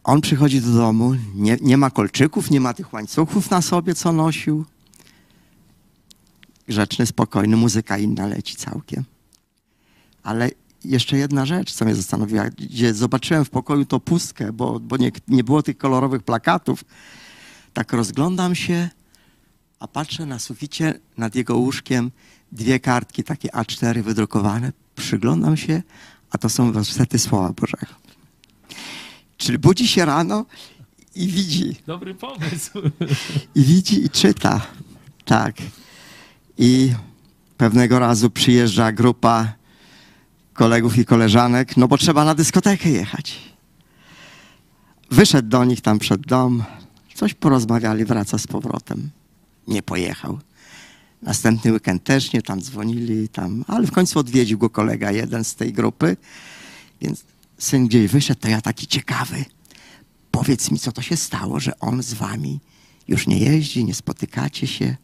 On przychodzi do domu, nie, nie ma kolczyków, nie ma tych łańcuchów na sobie, co nosił. Grzeczny, spokojny, muzyka inna leci całkiem. Ale jeszcze jedna rzecz, co mnie zastanowiła, gdzie zobaczyłem w pokoju to pustkę, bo, bo nie, nie było tych kolorowych plakatów. Tak rozglądam się, a patrzę na suficie nad jego łóżkiem dwie kartki, takie A4 wydrukowane. Przyglądam się, a to są wersety Słowa Bożego. Czyli budzi się rano i widzi, Dobry pomysł. i widzi i czyta. Tak. I pewnego razu przyjeżdża grupa kolegów i koleżanek, no bo trzeba na dyskotekę jechać. Wyszedł do nich tam przed dom, coś porozmawiali, wraca z powrotem. Nie pojechał. Następny weekend też nie, tam dzwonili, tam, ale w końcu odwiedził go kolega, jeden z tej grupy. Więc syn gdzieś wyszedł, to ja taki ciekawy. Powiedz mi, co to się stało, że on z wami już nie jeździ, nie spotykacie się.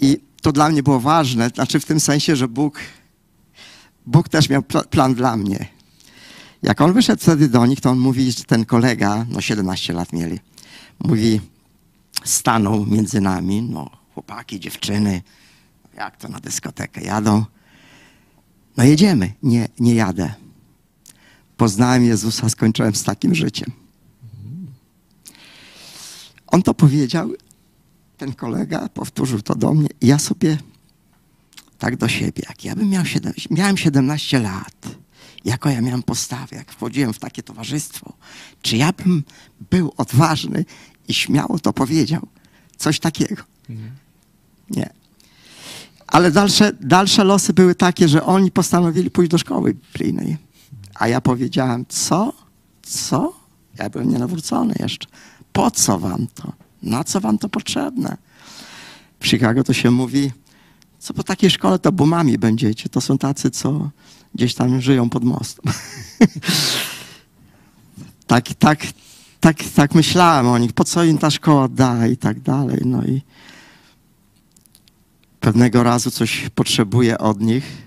I to dla mnie było ważne, znaczy w tym sensie, że Bóg, Bóg też miał pla- plan dla mnie. Jak on wyszedł wtedy do nich, to on mówi, że ten kolega, no 17 lat mieli, mówi, stanął między nami, no chłopaki, dziewczyny, jak to na dyskotekę jadą. No jedziemy. Nie, nie jadę. Poznałem Jezusa, skończyłem z takim życiem. On to powiedział, ten kolega powtórzył to do mnie. Ja sobie tak do siebie, jak ja bym miał siedem, miałem 17 lat, jaką ja miałem postawę, jak wchodziłem w takie towarzystwo, czy ja bym był odważny i śmiało to powiedział, coś takiego. Nie. Ale dalsze, dalsze losy były takie, że oni postanowili pójść do szkoły biblijnej. A ja powiedziałem, co? Co? Ja byłem nienawrócony jeszcze. Po co wam to? Na co wam to potrzebne? W Chicago to się mówi, co po takiej szkole to bumami będziecie. To są tacy, co gdzieś tam żyją pod mostem. tak, tak, tak, tak myślałem o nich. Po co im ta szkoła da i tak dalej. No i pewnego razu coś potrzebuję od nich.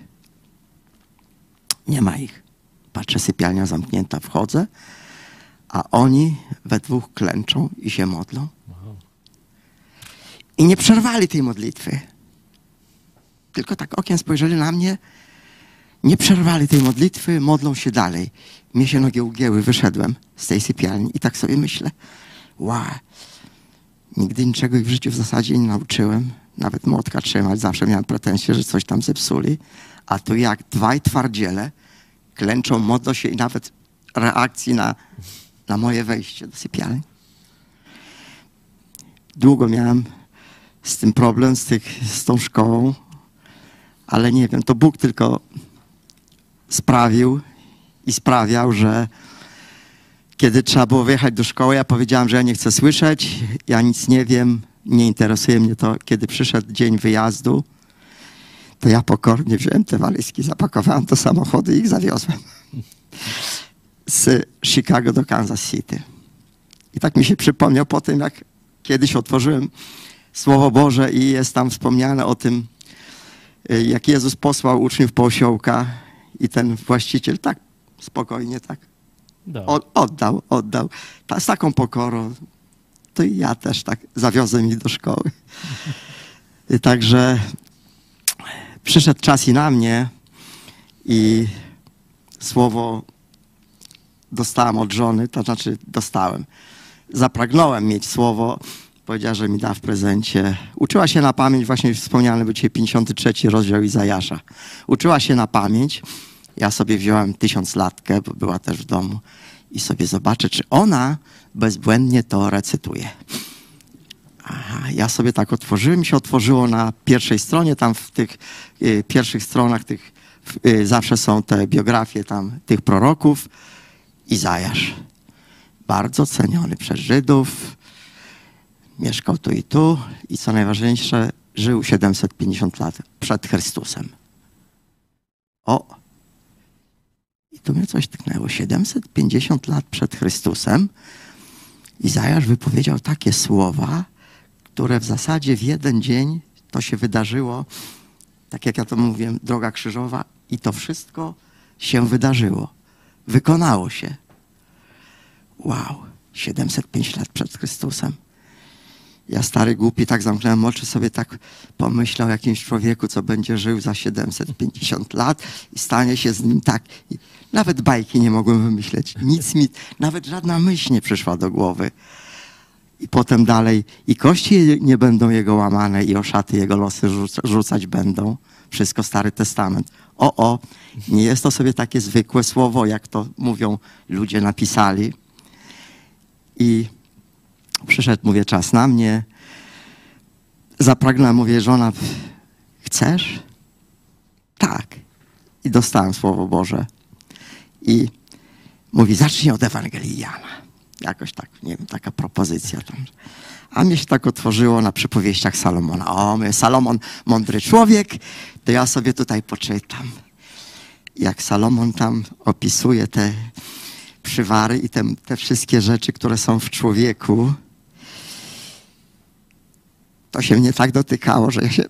Nie ma ich. Patrzę, sypialnia zamknięta, wchodzę, a oni we dwóch klęczą i się modlą. I nie przerwali tej modlitwy. Tylko tak okiem spojrzeli na mnie, nie przerwali tej modlitwy, modlą się dalej. Mnie się nogi ugięły, wyszedłem z tej sypialni i tak sobie myślę, wow, nigdy niczego w życiu w zasadzie nie nauczyłem. Nawet młotka trzymać, zawsze miałem pretensje, że coś tam zepsuli. A tu jak dwaj twardziele klęczą, modlą się i nawet reakcji na, na moje wejście do sypialni. Długo miałem z tym problem, z, tych, z tą szkołą, ale nie wiem, to Bóg tylko sprawił i sprawiał, że kiedy trzeba było wyjechać do szkoły, ja powiedziałem, że ja nie chcę słyszeć, ja nic nie wiem, nie interesuje mnie to. Kiedy przyszedł dzień wyjazdu, to ja pokornie wziąłem te walizki, zapakowałem do samochodu i ich zawiozłem z Chicago do Kansas City. I tak mi się przypomniał po tym, jak kiedyś otworzyłem Słowo Boże i jest tam wspomniane o tym, y, jak Jezus posłał uczniów po osiołka i ten właściciel tak spokojnie, tak o- oddał, oddał. Ta, z taką pokorą. To i ja też tak zawiozłem ich do szkoły. I Także przyszedł czas i na mnie i słowo dostałem od żony, to znaczy dostałem. Zapragnąłem mieć słowo, powiedziała, że mi da w prezencie. Uczyła się na pamięć, właśnie wspomniany był dzisiaj 53 rozdział Izajasza. Uczyła się na pamięć. Ja sobie wziąłem tysiąclatkę, bo była też w domu i sobie zobaczę, czy ona bezbłędnie to recytuje. Aha, ja sobie tak otworzyłem, się otworzyło na pierwszej stronie, tam w tych y, pierwszych stronach tych y, zawsze są te biografie tam tych proroków. Izajasz, bardzo ceniony przez Żydów, mieszkał tu i tu i co najważniejsze, żył 750 lat przed Chrystusem. O! I tu mnie coś tknęło. 750 lat przed Chrystusem Izajasz wypowiedział takie słowa, które w zasadzie w jeden dzień to się wydarzyło, tak jak ja to mówię, droga krzyżowa i to wszystko się wydarzyło. Wykonało się. Wow, 705 lat przed Chrystusem. Ja stary głupi tak zamknąłem oczy, sobie tak pomyślał o jakimś człowieku, co będzie żył za 750 lat i stanie się z nim tak. Nawet bajki nie mogłem wymyśleć. Nic mi, nawet żadna myśl nie przyszła do głowy. I potem dalej, i kości nie będą jego łamane, i o szaty jego losy rzuca, rzucać będą. Wszystko Stary Testament. O, o, nie jest to sobie takie zwykłe słowo, jak to mówią ludzie napisali. I przyszedł, mówię, czas na mnie. Zapragnęła, mówię, żona, chcesz? Tak. I dostałem Słowo Boże. I mówi, zacznij od Ewangelii Jana. Jakoś tak, nie wiem, taka propozycja tam. A mnie się tak otworzyło na przypowieściach Salomona. O, my Salomon, mądry człowiek, to ja sobie tutaj poczytam. Jak Salomon tam opisuje te przywary i te, te wszystkie rzeczy, które są w człowieku, to się mnie tak dotykało, że ja się,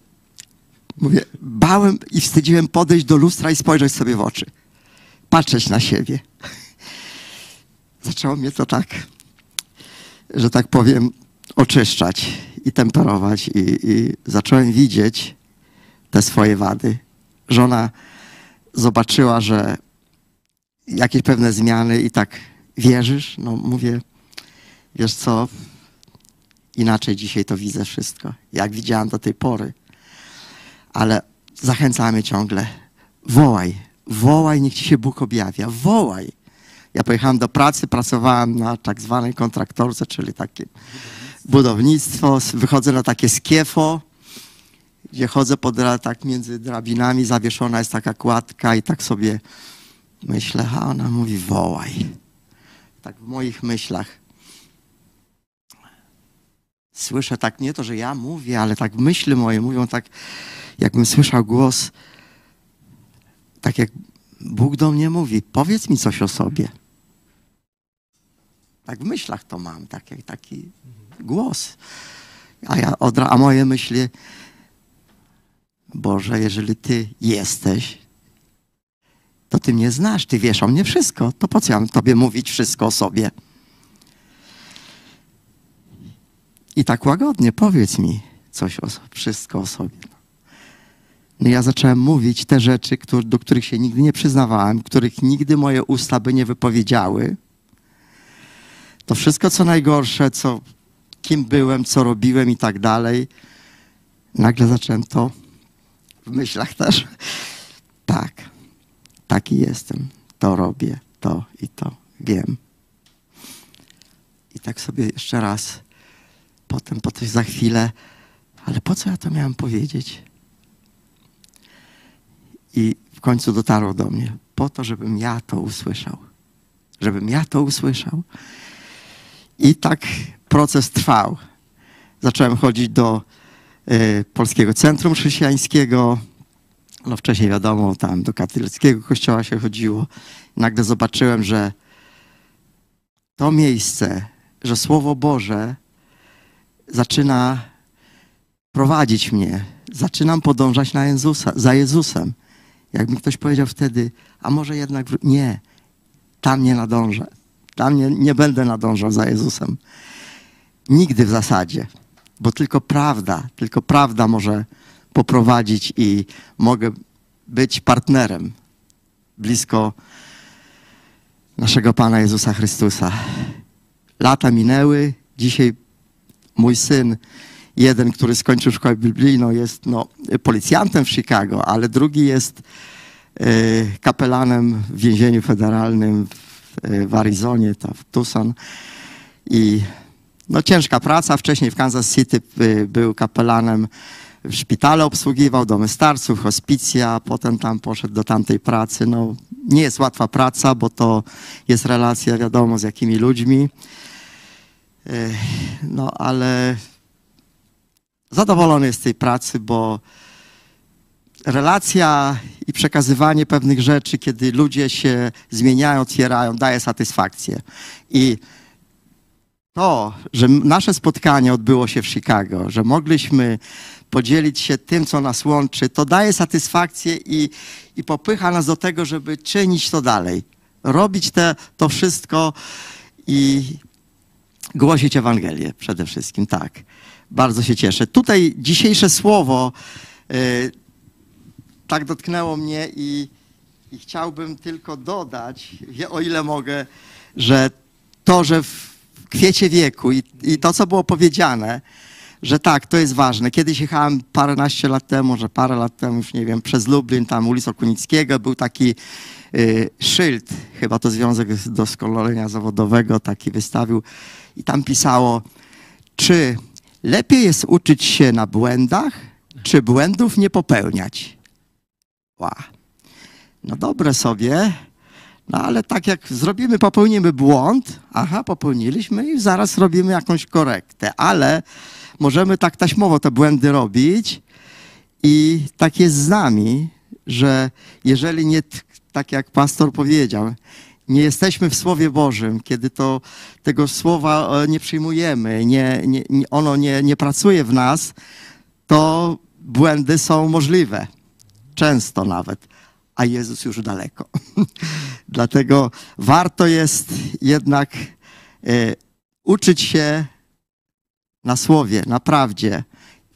mówię, bałem i wstydziłem podejść do lustra i spojrzeć sobie w oczy. Patrzeć na siebie. Zaczęło mnie to tak, że tak powiem, oczyszczać i temperować i, i zacząłem widzieć te swoje wady. Żona zobaczyła, że jakieś pewne zmiany i tak wierzysz? No mówię, wiesz co, inaczej dzisiaj to widzę wszystko, jak widziałam do tej pory. Ale zachęcamy ciągle, wołaj, wołaj, niech ci się Bóg objawia, wołaj. Ja pojechałem do pracy, pracowałem na tak zwanej kontraktorce, czyli takie budownictwo, wychodzę na takie skiefo, gdzie chodzę pod, tak między drabinami, zawieszona jest taka kładka i tak sobie myślę, a ona mówi wołaj. Tak w moich myślach. Słyszę tak nie to, że ja mówię, ale tak myśli moje mówią tak, jakbym słyszał głos, tak jak Bóg do mnie mówi, powiedz mi coś o sobie. Tak w myślach to mam, tak jak taki głos. A, ja odra- a moje myśli, Boże, jeżeli Ty jesteś, to Ty mnie znasz, Ty wiesz o mnie wszystko. To po co ja mam Tobie mówić wszystko o sobie? I tak łagodnie powiedz mi coś o wszystko o sobie. No ja zacząłem mówić te rzeczy, do których się nigdy nie przyznawałem, których nigdy moje usta by nie wypowiedziały. To wszystko, co najgorsze, co, kim byłem, co robiłem i tak dalej. Nagle zacząłem to w myślach też. Tak, taki jestem. To robię, to i to wiem. I tak sobie jeszcze raz, potem, potem za chwilę, ale po co ja to miałem powiedzieć? I w końcu dotarło do mnie, po to, żebym ja to usłyszał. Żebym ja to usłyszał. I tak proces trwał. Zacząłem chodzić do y, Polskiego Centrum Chrześcijańskiego. No wcześniej wiadomo, tam do katolickiego kościoła się chodziło. Nagle zobaczyłem, że to miejsce, że Słowo Boże zaczyna prowadzić mnie. Zaczynam podążać na Jezusa, za Jezusem. Jakby ktoś powiedział wtedy, a może jednak nie, tam nie nadążę. Tam nie, nie będę nadążał za Jezusem. Nigdy w zasadzie, bo tylko prawda, tylko prawda może poprowadzić i mogę być partnerem blisko naszego Pana Jezusa Chrystusa. Lata minęły, dzisiaj mój syn, jeden, który skończył szkołę biblijną, jest no, policjantem w Chicago, ale drugi jest y, kapelanem w więzieniu federalnym w, w Arizonie, to w Tucson. I no, ciężka praca. Wcześniej w Kansas City y, był kapelanem w szpitale, obsługiwał domy starców, hospicja, potem tam poszedł do tamtej pracy. No, nie jest łatwa praca, bo to jest relacja, wiadomo, z jakimi ludźmi. Y, no, ale zadowolony jest z tej pracy, bo relacja i przekazywanie pewnych rzeczy, kiedy ludzie się zmieniają, otwierają, daje satysfakcję. I to, że nasze spotkanie odbyło się w Chicago, że mogliśmy podzielić się tym, co nas łączy, to daje satysfakcję i, i popycha nas do tego, żeby czynić to dalej. Robić te, to wszystko i głosić Ewangelię przede wszystkim, tak. Bardzo się cieszę. Tutaj dzisiejsze słowo y, tak dotknęło mnie i, i chciałbym tylko dodać, o ile mogę, że to, że w kwiecie wieku i, i to, co było powiedziane, że tak, to jest ważne. Kiedyś jechałem paręnaście lat temu, że parę lat temu, już nie wiem, przez Lublin, tam ulicą Kunickiego, był taki y, szyld, chyba to Związek Doskonalenia Zawodowego taki wystawił i tam pisało, czy lepiej jest uczyć się na błędach, czy błędów nie popełniać? Ła. No dobre sobie, no ale tak jak zrobimy, popełnimy błąd, aha, popełniliśmy i zaraz robimy jakąś korektę, ale możemy tak taśmowo te błędy robić i tak jest z nami, że jeżeli nie, tak jak pastor powiedział, nie jesteśmy w Słowie Bożym, kiedy to tego słowa e, nie przyjmujemy, nie, nie, ono nie, nie pracuje w nas, to błędy są możliwe. Często nawet. A Jezus już daleko. Dlatego warto jest jednak e, uczyć się na słowie, na prawdzie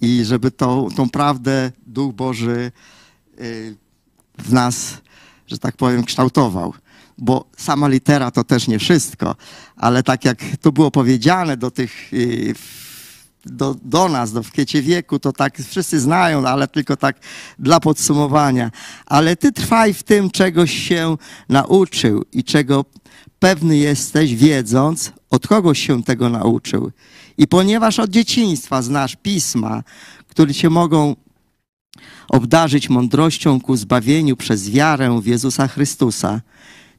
i żeby tą, tą prawdę Duch Boży y, w nas, że tak powiem, kształtował. Bo sama litera to też nie wszystko, ale tak jak to było powiedziane do tych, y, do, do nas, do w kwiecie wieku, to tak wszyscy znają, ale tylko tak dla podsumowania. Ale ty trwaj w tym, czegoś się nauczył i czego pewny jesteś, wiedząc, od kogoś się tego nauczył. I ponieważ od dzieciństwa znasz pisma, które cię mogą obdarzyć mądrością ku zbawieniu przez wiarę w Jezusa Chrystusa,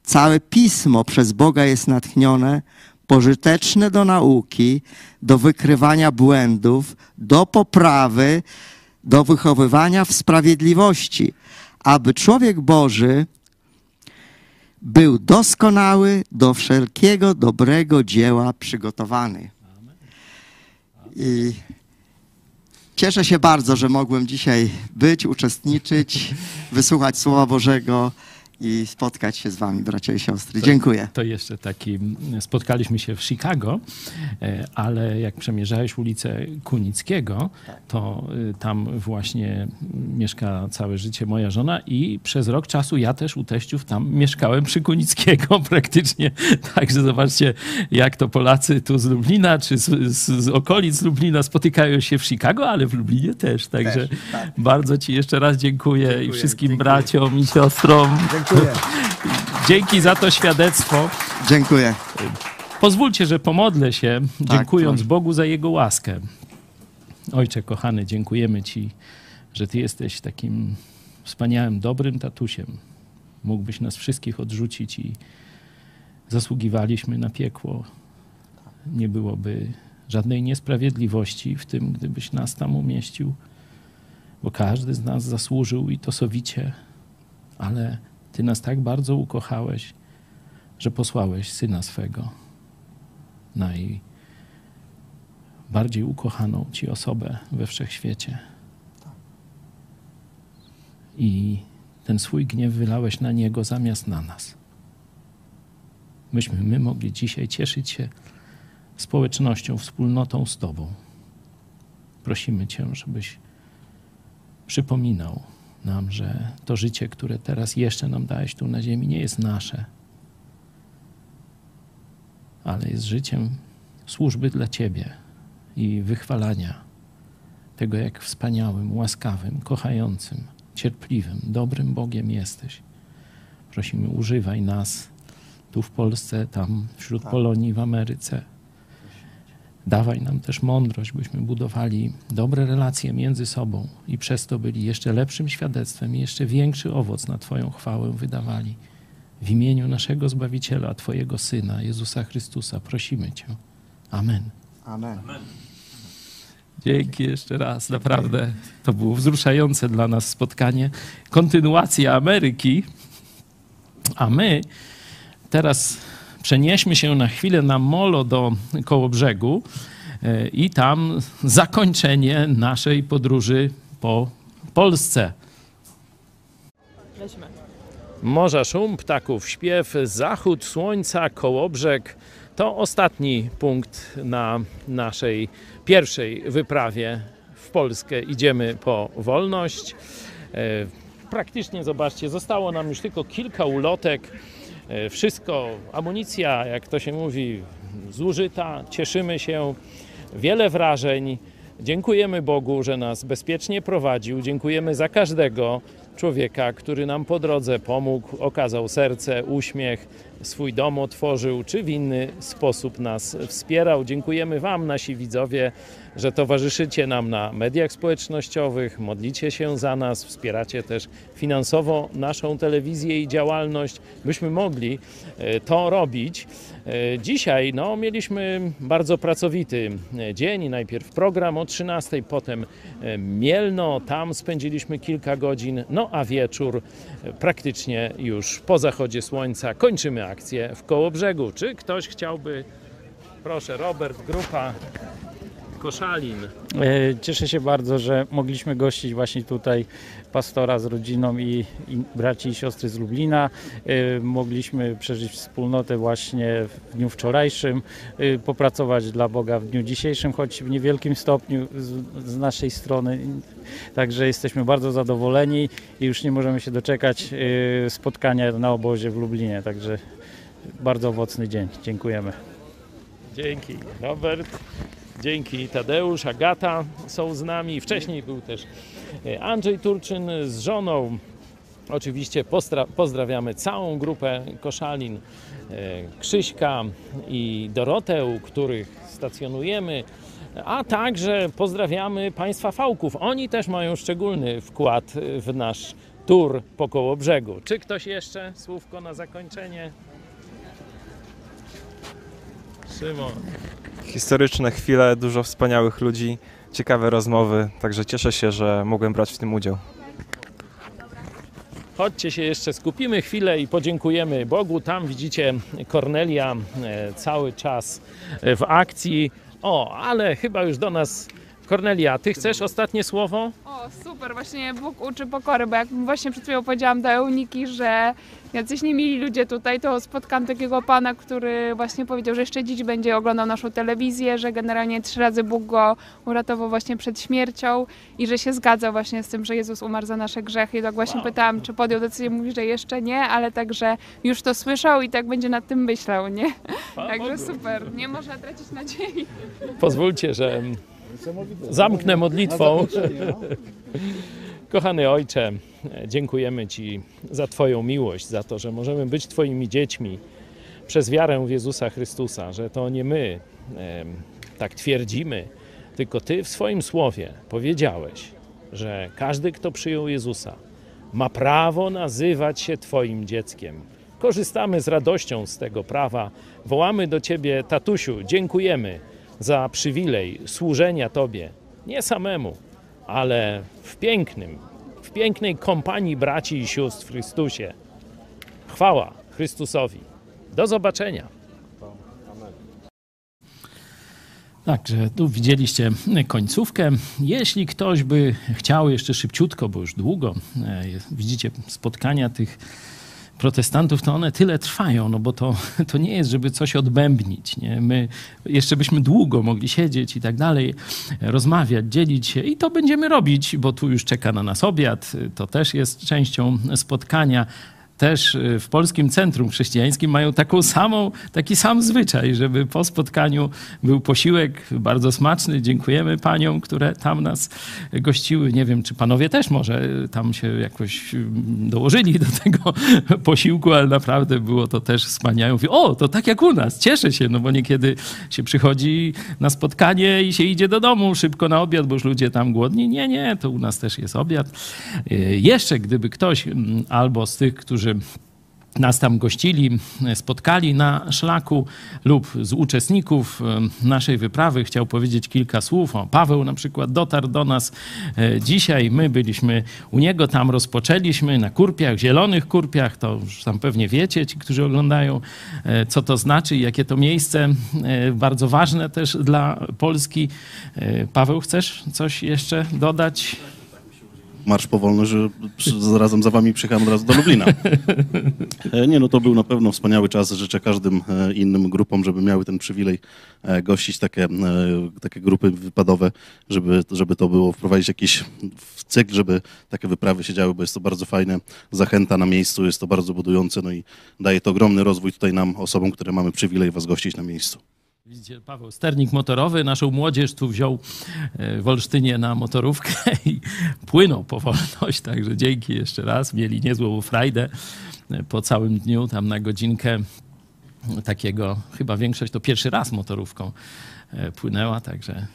całe pismo przez Boga jest natchnione, pożyteczne do nauki, do wykrywania błędów, do poprawy, do wychowywania w sprawiedliwości, aby człowiek Boży był doskonały, do wszelkiego dobrego dzieła przygotowany. I cieszę się bardzo, że mogłem dzisiaj być, uczestniczyć, wysłuchać Słowa Bożego i spotkać się z wami, bracia i siostry. Dziękuję. To jeszcze taki, mm, spotkaliśmy się w Chicago, e, ale jak przemierzałeś ulicę Kunickiego, to y, tam właśnie mieszka całe życie moja żona i przez rok czasu ja też u teściów tam mieszkałem przy Kunickiego praktycznie. Także zobaczcie, jak to Polacy tu z Lublina, czy z, z, z okolic Lublina spotykają się w Chicago, ale w Lublinie też. Także bardzo ci jeszcze raz dziękuję, i wszystkim braciom i siostrom. Dziękuję. Dzięki za to świadectwo. Dziękuję. Pozwólcie, że pomodlę się, dziękując proszę. Bogu za Jego łaskę. Ojcze kochany, dziękujemy Ci, że Ty jesteś takim wspaniałym, dobrym tatusiem. Mógłbyś nas wszystkich odrzucić i zasługiwaliśmy na piekło. Nie byłoby żadnej niesprawiedliwości w tym, gdybyś nas tam umieścił, bo każdy z nas zasłużył i to sowicie, ale Ty nas tak bardzo ukochałeś, że posłałeś Syna swego, najbardziej ukochaną Ci osobę we wszechświecie. I ten swój gniew wylałeś na Niego zamiast na nas. Myśmy my mogli dzisiaj cieszyć się społecznością, wspólnotą z Tobą. Prosimy Cię, żebyś przypominał nam, że to życie, które teraz jeszcze nam dałeś tu na ziemi, nie jest nasze, ale jest życiem służby dla Ciebie i wychwalania tego, jak wspaniałym, łaskawym, kochającym, cierpliwym, dobrym Bogiem jesteś. Prosimy, używaj nas tu w Polsce, tam wśród Polonii, w Ameryce. Dawaj nam też mądrość, byśmy budowali dobre relacje między sobą i przez to byli jeszcze lepszym świadectwem i jeszcze większy owoc na Twoją chwałę wydawali. W imieniu naszego Zbawiciela, Twojego Syna, Jezusa Chrystusa, prosimy Cię. Amen. Amen. Dzięki jeszcze raz, naprawdę. To było wzruszające dla nas spotkanie. Kontynuacja Ameryki. A my teraz przenieśmy się na chwilę na molo do koło brzegu. e, i tam zakończenie naszej podróży po Polsce. Lećmy. Morza szum, ptaków śpiew, zachód słońca, kołobrzeg. To ostatni punkt na naszej pierwszej wyprawie w Polskę. Idziemy po wolność. E, Praktycznie, zobaczcie, zostało nam już tylko kilka ulotek. E, Wszystko, amunicja, jak to się mówi, zużyta. Cieszymy się. Wiele wrażeń. Dziękujemy Bogu, że nas bezpiecznie prowadził. Dziękujemy za każdego człowieka, który nam po drodze pomógł, okazał serce, uśmiech, swój dom otworzył, czy w inny sposób nas wspierał. Dziękujemy Wam, nasi widzowie, że towarzyszycie nam na mediach społecznościowych, modlicie się za nas, wspieracie też finansowo naszą telewizję i działalność, byśmy mogli e, to robić. E, Dzisiaj no, mieliśmy bardzo pracowity e, dzień. Najpierw program o 13, potem Mielno, tam spędziliśmy kilka godzin, no a wieczór praktycznie już po zachodzie słońca kończymy akcję w Kołobrzegu. Czy ktoś chciałby, proszę, Robert, grupa Koszalin. E, Cieszę się bardzo, że mogliśmy gościć właśnie tutaj pastora z rodziną i, i braci i siostry z Lublina. E, Mogliśmy przeżyć wspólnotę właśnie w dniu wczorajszym, e, popracować dla Boga w dniu dzisiejszym, choć w niewielkim stopniu z, z naszej strony. Także jesteśmy bardzo zadowoleni i już nie możemy się doczekać spotkania na obozie w Lublinie. Także bardzo owocny dzień. Dziękujemy. Dzięki, Robert. Dzięki Tadeusz, Agata są z nami. Wcześniej był też e, Andrzej Turczyn z żoną. Oczywiście pozdra- pozdrawiamy całą grupę Koszalin, e, Krzyśka i Dorotę, których stacjonujemy. A także pozdrawiamy Państwa Fałków. Oni też mają szczególny wkład w nasz tur po Kołobrzegu. Czy ktoś jeszcze? Słówko na zakończenie. Szymon. Historyczne chwile, dużo wspaniałych ludzi, ciekawe rozmowy, także cieszę się, że mogłem brać w tym udział. Chodźcie się jeszcze skupimy chwilę i podziękujemy Bogu. Tam widzicie Kornelia e, cały czas e, w akcji. O, ale chyba już do nas Kornelia, ty chcesz ostatnie słowo? O, super, właśnie Bóg uczy pokory, bo jak właśnie przed chwilą powiedziałam do Euniki, że jacyś niemili ludzie tutaj, to spotkałam takiego pana, który właśnie powiedział, że jeszcze dziś będzie oglądał naszą telewizję, że generalnie trzy razy Bóg go uratował właśnie przed śmiercią i że się zgadza właśnie z tym, że Jezus umarł za nasze grzechy. I tak właśnie pytałam, czy podjął decyzję, mówi, że jeszcze nie, ale także już to słyszał i tak będzie nad tym myślał, nie? Także super, nie można tracić nadziei. Pozwólcie, że zamknę modlitwą. Kochany Ojcze, dziękujemy Ci za Twoją miłość, za to, że możemy być Twoimi dziećmi przez wiarę w Jezusa Chrystusa, że to nie my tak twierdzimy, tylko Ty w swoim słowie powiedziałeś, że każdy, kto przyjął Jezusa, ma prawo nazywać się Twoim dzieckiem. Korzystamy z radością z tego prawa. Wołamy do Ciebie, tatusiu, dziękujemy za przywilej służenia Tobie, nie samemu, ale w pięknym, w pięknej kompanii braci i sióstr w Chrystusie. Chwała Chrystusowi. Do zobaczenia. Także tu widzieliście końcówkę. Jeśli ktoś by chciał jeszcze szybciutko, bo już długo, e, widzicie spotkania tych protestantów, to one tyle trwają, no bo to, to nie jest, żeby coś odbębnić. Nie? My jeszcze byśmy długo mogli siedzieć i tak dalej, rozmawiać, dzielić się i to będziemy robić, bo tu już czeka na nas obiad. To też jest częścią spotkania. Też y, w Polskim Centrum Chrześcijańskim mają taką samą, taki sam zwyczaj, żeby po spotkaniu był posiłek bardzo smaczny. Dziękujemy paniom, które tam nas gościły. Nie wiem, czy panowie też może tam się jakoś mm, dołożyli do tego posiłku, ale naprawdę było to też wspaniałe. Mówię, o, to tak jak u nas, cieszę się, no bo niekiedy się przychodzi na spotkanie i się idzie do domu szybko na obiad, bo już ludzie tam głodni. Nie, nie, to u nas też jest obiad. Y, Jeszcze gdyby ktoś mm, albo z tych, którzy nas tam gościli, spotkali na szlaku lub z uczestników e, naszej wyprawy chciał powiedzieć kilka słów. O, Paweł na przykład dotarł do nas e, dzisiaj. My byliśmy u niego, tam rozpoczęliśmy na kurpiach, zielonych kurpiach. To już tam pewnie wiecie, ci, którzy oglądają, e, co to znaczy i jakie to miejsce bardzo ważne też dla Polski. Paweł, chcesz coś jeszcze dodać? Marsz powolny, że zarazem za wami przyjechałem od razu do Lublina. E, Nie, no to był na pewno wspaniały czas. Życzę każdym e, innym grupom, żeby miały ten przywilej e, gościć takie, takie grupy wypadowe, żeby, żeby to było, wprowadzić jakiś cykl, żeby takie wyprawy się działy, bo jest to bardzo fajne. Zachęta na miejscu, jest to bardzo budujące, no i daje to ogromny rozwój tutaj nam, osobom, które mamy przywilej was gościć na miejscu. Widzicie, Paweł, sternik motorowy, naszą młodzież tu wziął e, w Olsztynie na motorówkę i płynął po wolność, także dzięki jeszcze raz. Mieli niezłą frajdę e, po całym dniu, tam na godzinkę takiego, chyba większość to pierwszy raz motorówką e, płynęła, także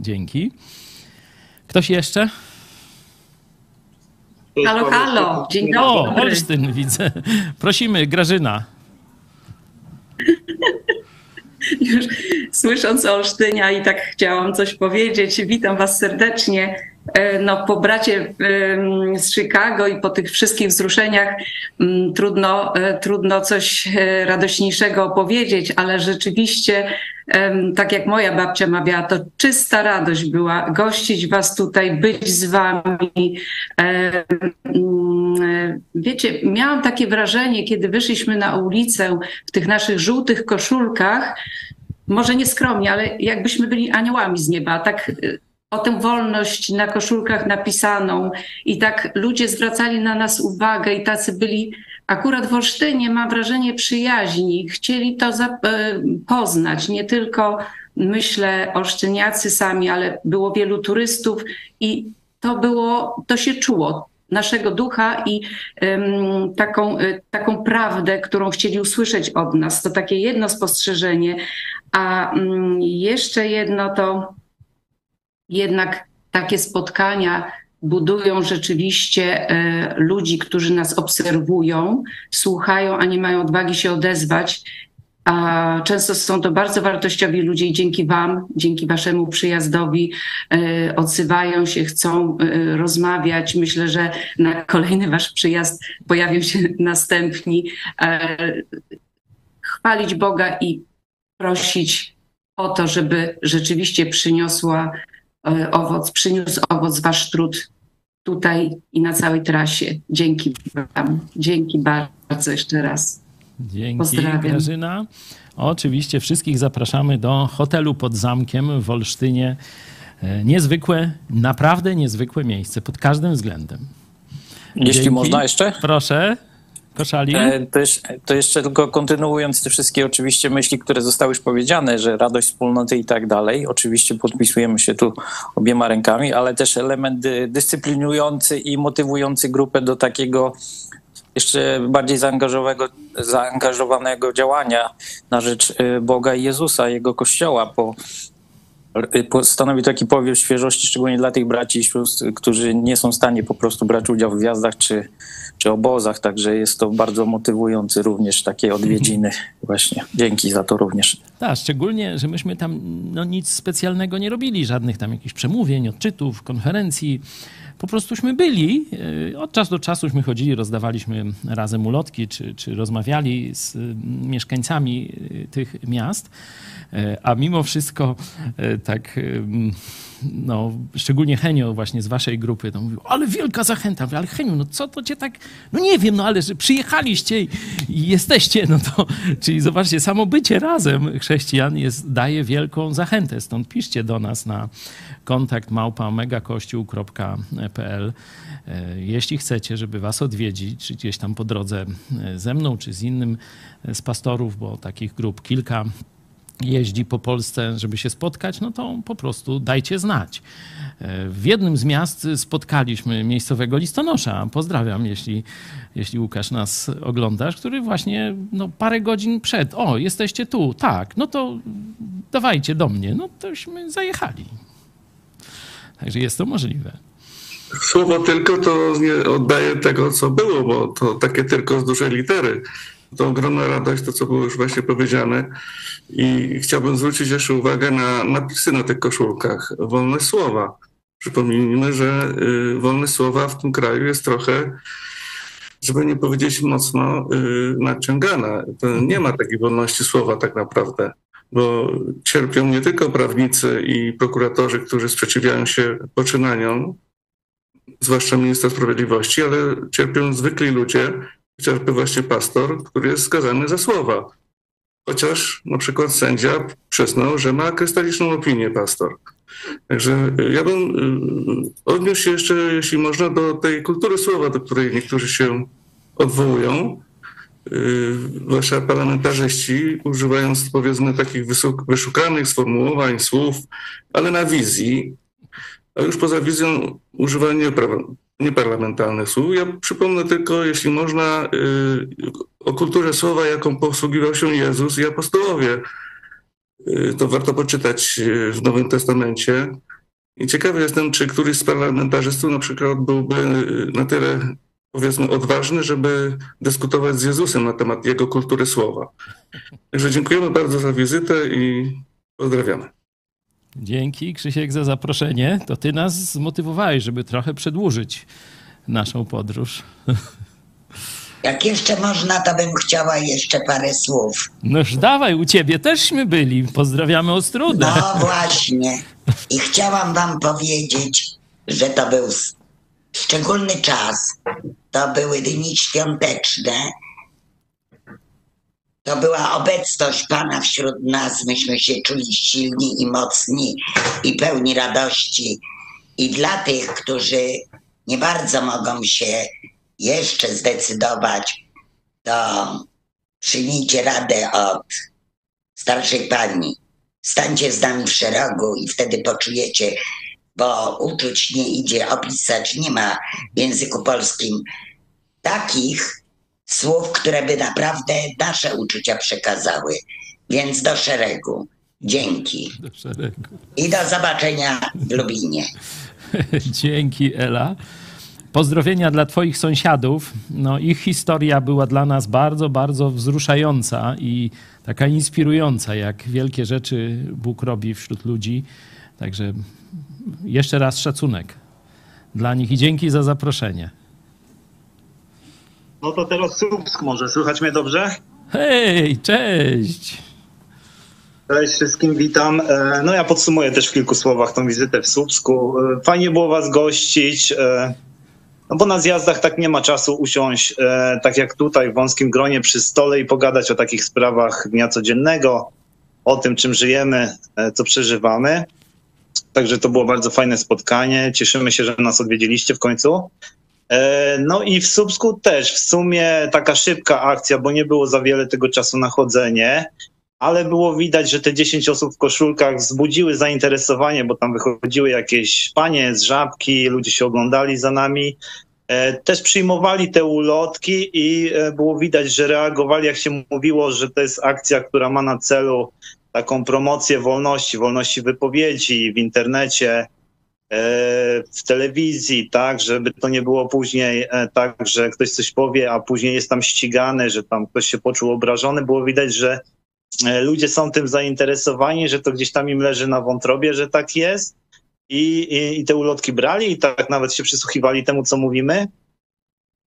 dzięki. Ktoś jeszcze? Halo, halo, dzień O, dobry. Olsztyn widzę. Prosimy, Grażyna. Już słysząc Olsztynia i tak chciałam coś powiedzieć. Witam Was serdecznie. E, No, po bracie z Chicago i po tych wszystkich wzruszeniach trudno, e, trudno coś e, radośniejszego opowiedzieć, ale rzeczywiście, tak jak moja babcia mawiała, to czysta radość była gościć Was tutaj, być z Wami. Wiecie, miałam takie wrażenie, kiedy wyszliśmy na ulicę w tych naszych żółtych koszulkach, może nie skromnie, ale jakbyśmy byli aniołami z nieba, tak o tę wolność na koszulkach napisaną i tak ludzie zwracali na nas uwagę i tacy byli akurat w Olsztynie, mam wrażenie, przyjaźni. Chcieli to e, poznać, nie tylko myślę olsztyniacy sami, ale było wielu turystów i to było, to się czuło naszego ducha i em, taką, y, taką prawdę, którą chcieli usłyszeć od nas. To takie jedno spostrzeżenie. A mm, jeszcze jedno to jednak takie spotkania budują rzeczywiście e, ludzi, którzy nas obserwują, słuchają, a nie mają odwagi się odezwać. A często są to bardzo wartościowi ludzie i dzięki Wam, dzięki Waszemu przyjazdowi e, odzywają się, chcą e, rozmawiać. Myślę, że na kolejny Wasz przyjazd pojawią się następni. Chwalić Boga i prosić o to, żeby rzeczywiście przyniosła owoc, przyniósł owoc Wasz trud tutaj i na całej trasie. Dzięki Wam. Dzięki bardzo jeszcze raz. Dzięki, Pozdrawiam. Grażyna. Oczywiście wszystkich zapraszamy do hotelu pod zamkiem w Olsztynie. E, Niezwykłe, naprawdę niezwykłe miejsce pod każdym względem. Jeśli można jeszcze? Proszę, E, To, jeszcze, to jeszcze tylko kontynuując te wszystkie oczywiście myśli, które zostały już powiedziane, że radość wspólnoty i tak dalej. Oczywiście podpisujemy się tu obiema rękami, ale też element dy- dyscyplinujący i motywujący grupę do takiego jeszcze bardziej zaangażowanego, działania na rzecz y, Boga i Jezusa, Jego Kościoła, bo stanowi taki powiew świeżości, szczególnie dla tych braci i sióstr, którzy nie są w stanie po prostu brać udziału w wjazdach czy, czy obozach, także jest to bardzo motywujący również takie odwiedziny właśnie. Dzięki za to również. Tak, szczególnie, że myśmy tam no, nic specjalnego nie robili, żadnych tam jakichś przemówień, odczytów, konferencji. Po prostuśmy byli. e, Od czasu do czasuśmy chodzili, rozdawaliśmy razem ulotki, czy, czy rozmawiali z y, mieszkańcami y, tych miast. E, A mimo wszystko e, tak, no, szczególnie Henio właśnie z waszej grupy, to mówił, ale wielka zachęta. Ale Heniu, no co to cię tak, no nie wiem, no ale że przyjechaliście i, i jesteście, no to, czyli zobaczcie, samo bycie razem chrześcijan jest, daje wielką zachętę. Stąd piszcie do nas na kontakt małpa megakościół.pl E, jeśli chcecie, żeby was odwiedzić, czy gdzieś tam po drodze e, ze mną, czy z innym e, z pastorów, bo takich grup kilka jeździ po Polsce, żeby się spotkać, no to po prostu dajcie znać. W jednym z miast spotkaliśmy miejscowego listonosza. Pozdrawiam, jeśli, jeśli Łukasz nas oglądasz, który właśnie no, parę godzin przed, o, jesteście tu, tak, no to dawajcie do mnie. No tośmy zajechali. Także jest to możliwe. Słowo tylko to nie oddaje tego, co było, bo to takie tylko z dużej litery. To ogromna radość, to co było już właśnie powiedziane. I chciałbym zwrócić jeszcze uwagę na napisy na tych koszulkach. Wolne słowa. Przypomnijmy, że y, wolne słowa w tym kraju jest trochę, żeby nie powiedzieć mocno, y, naciągane. To nie ma takiej wolności słowa tak naprawdę, bo cierpią nie tylko prawnicy i prokuratorzy, którzy sprzeciwiają się poczynaniom, zwłaszcza ministra sprawiedliwości, ale cierpią zwykli ludzie, chociażby właśnie pastor, który jest skazany za słowa. Chociaż na przykład sędzia przyznał, że ma krystaliczną opinię pastor. Także ja bym y, odniósł się jeszcze, jeśli można, do tej kultury słowa, do której niektórzy się odwołują. Y, Zwłaszcza parlamentarzyści, używając powiedzmy takich wyszukanych sformułowań, słów, ale na wizji, a już poza wizją używanie nieparlamentarnych słów. Ja przypomnę tylko, jeśli można, y, o kulturze słowa, jaką posługiwał się Jezus i apostołowie. Y, To warto poczytać y, w Nowym Testamencie. I ciekawy jestem, czy któryś z parlamentarzystów na przykład byłby y, na tyle, powiedzmy, odważny, żeby dyskutować z Jezusem na temat jego kultury słowa. Także dziękujemy bardzo za wizytę i pozdrawiamy. Dzięki Krzysiek za zaproszenie. To ty nas zmotywowałeś, żeby trochę przedłużyć naszą podróż. Jak jeszcze można, to bym chciała jeszcze parę słów. Noż dawaj, u ciebie teżśmy byli. Pozdrawiamy Ostrudę. No właśnie. I chciałam wam powiedzieć, że to był szczególny czas. To były dni świąteczne. To była obecność Pana wśród nas. Myśmy się czuli silni i mocni i pełni radości. I dla tych, którzy nie bardzo mogą się jeszcze zdecydować, to przyjmijcie radę od starszej pani. Stańcie z nami w szeregu i wtedy poczujecie, bo uczuć nie idzie opisać, nie ma w języku polskim takich słów, które by naprawdę nasze uczucia przekazały. Więc do szeregu. Dzięki. Do szeregu. I do zobaczenia w Lublinie. Dzięki, Ela. Pozdrowienia dla Twoich sąsiadów. No, ich historia była dla nas bardzo, bardzo wzruszająca i taka inspirująca, jak wielkie rzeczy Bóg robi wśród ludzi. Także jeszcze raz szacunek dla nich i dzięki za zaproszenie. No to teraz Słupsk może. Słychać mnie dobrze? Hej, cześć! Cześć wszystkim, witam. E, No ja podsumuję też w kilku słowach tą wizytę w Słupsku. E, Fajnie było was gościć, e, no bo na zjazdach tak nie ma czasu usiąść, tak jak tutaj w wąskim gronie przy stole i pogadać o takich sprawach dnia codziennego, o tym czym żyjemy, co przeżywamy. Także to było bardzo fajne spotkanie. Cieszymy się, że nas odwiedziliście w końcu. E, No i w Słupsku też w sumie taka szybka akcja, bo nie było za wiele tego czasu na chodzenie, ale było widać, że te 10 osób w koszulkach wzbudziły zainteresowanie, bo tam wychodziły jakieś panie z żabki, ludzie się oglądali za nami. E, Też przyjmowali te ulotki i e, było widać, że reagowali, jak się mówiło, że to jest akcja, która ma na celu taką promocję wolności, wolności wypowiedzi w internecie, e, w telewizji, tak, żeby to nie było później e, tak, że ktoś coś powie, a później jest tam ścigany, że tam ktoś się poczuł obrażony. Było widać, że e, ludzie są tym zainteresowani, że to gdzieś tam im leży na wątrobie, że tak jest. I, i, i te ulotki brali i tak nawet się przysłuchiwali temu, co mówimy.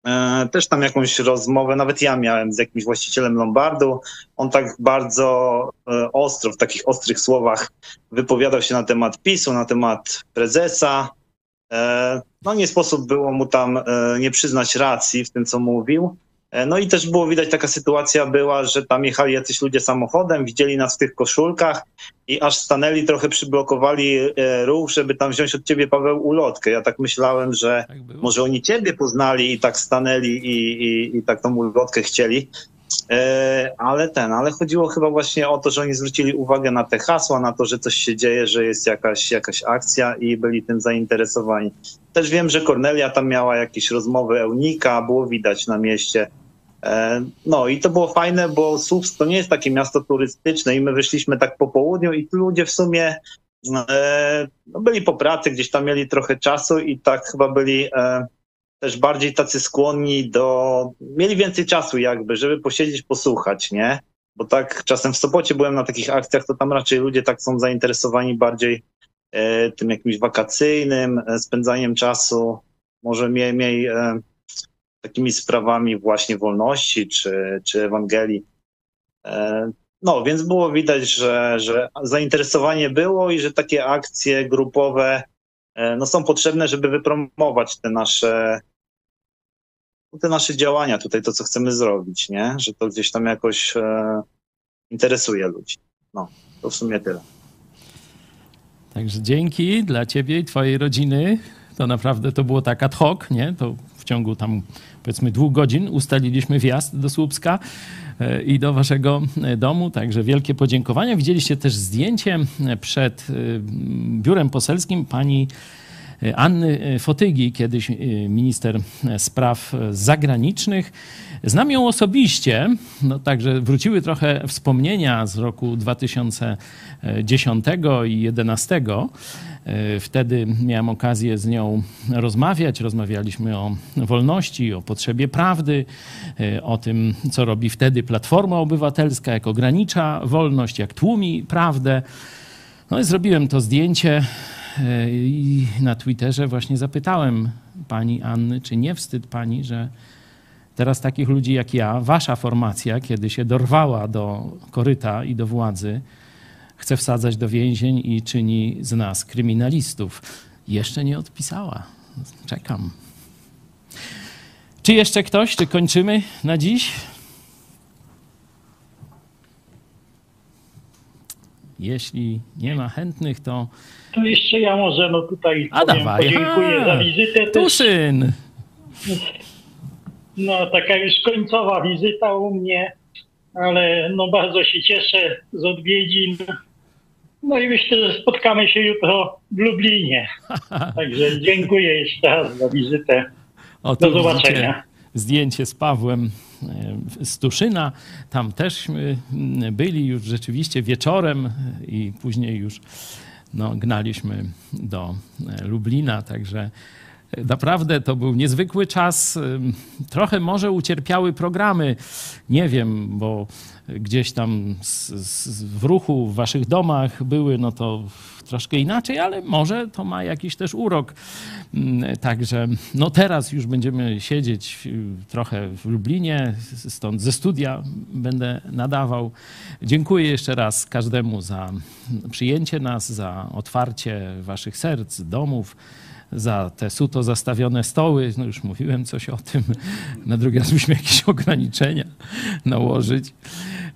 E, Też tam jakąś rozmowę, nawet ja miałem z jakimś właścicielem Lombardu. On tak bardzo e, ostro, w takich ostrych słowach wypowiadał się na temat PiSu, na temat prezesa. E, No nie sposób było mu tam nie przyznać racji w tym, co mówił. E, No i też było widać, taka sytuacja była, że tam jechali jacyś ludzie samochodem, widzieli nas w tych koszulkach i aż stanęli, trochę przyblokowali e, ruch, żeby tam wziąć od ciebie, Paweł, ulotkę. Ja tak myślałem, że może oni ciebie poznali i tak stanęli i, i, i tak tą ulotkę chcieli. E, Ale ten, ale chodziło chyba właśnie o to, że oni zwrócili uwagę na te hasła, na to, że coś się dzieje, że jest jakaś, jakaś akcja i byli tym zainteresowani. Też wiem, że Kornelia tam miała jakieś rozmowy Eunika, było widać na mieście. E, No i to było fajne, bo Słupsk to nie jest takie miasto turystyczne i my wyszliśmy tak po południu i ludzie w sumie e, no byli po pracy, gdzieś tam mieli trochę czasu i tak chyba byli e, też bardziej tacy skłonni do, mieli więcej czasu jakby, żeby posiedzieć, posłuchać, nie? Bo tak czasem w Sopocie byłem na takich akcjach, to tam raczej ludzie tak są zainteresowani bardziej tym jakimś wakacyjnym, spędzaniem czasu, może mniej, mniej takimi sprawami właśnie wolności czy, czy Ewangelii. E, no, więc było widać, że, że zainteresowanie było i że takie akcje grupowe e, no, są potrzebne, żeby wypromować te nasze, te nasze działania tutaj, to co chcemy zrobić, nie? Że to gdzieś tam jakoś e, interesuje ludzi. No, to w sumie tyle. Także dzięki dla ciebie i twojej rodziny. To naprawdę to było tak ad hoc, nie? To w ciągu tam powiedzmy dwóch godzin ustaliliśmy wjazd do Słupska e, i do waszego e, domu. Także wielkie podziękowania. Widzieliście też zdjęcie przed e, biurem poselskim pani Anny Fotygi, kiedyś minister spraw zagranicznych. Znam ją osobiście, no także wróciły trochę wspomnienia z roku 2010 i 2011. Wtedy miałem okazję z nią rozmawiać. Rozmawialiśmy o wolności, o potrzebie prawdy, o tym, co robi wtedy Platforma Obywatelska, jak ogranicza wolność, jak tłumi prawdę. No i zrobiłem to zdjęcie i na Twitterze właśnie zapytałem pani Anny, czy nie wstyd pani, że teraz takich ludzi jak ja, wasza formacja, kiedy się dorwała do koryta i do władzy, chce wsadzać do więzień i czyni z nas kryminalistów. Jeszcze nie odpisała. Czekam. Czy jeszcze ktoś? Czy kończymy na dziś? Jeśli nie ma chętnych, to. To jeszcze ja może no tutaj A powiem, dawaj. podziękuję za wizytę. Tu też. syn. No taka już końcowa wizyta u mnie, ale no bardzo się cieszę z odwiedzin. No i myślę, że spotkamy się jutro w Lublinie. Także dziękuję jeszcze raz za wizytę. O, Do zobaczenia. Zdjęcie z Pawłem e, z Tuszyna. Tam teżśmy byli już rzeczywiście wieczorem i później już no, gnaliśmy do e, Lublina, także Naprawdę to był niezwykły czas. Trochę może ucierpiały programy. Nie wiem, bo gdzieś tam z, z, w ruchu w waszych domach były, no to troszkę inaczej, ale może to ma jakiś też urok. Także no teraz już będziemy siedzieć trochę w Lublinie, stąd ze studia będę nadawał. Dziękuję jeszcze raz każdemu za przyjęcie nas, za otwarcie waszych serc, domów za te suto zastawione stoły. No już mówiłem coś o tym. Na drugi raz musimy jakieś ograniczenia nałożyć.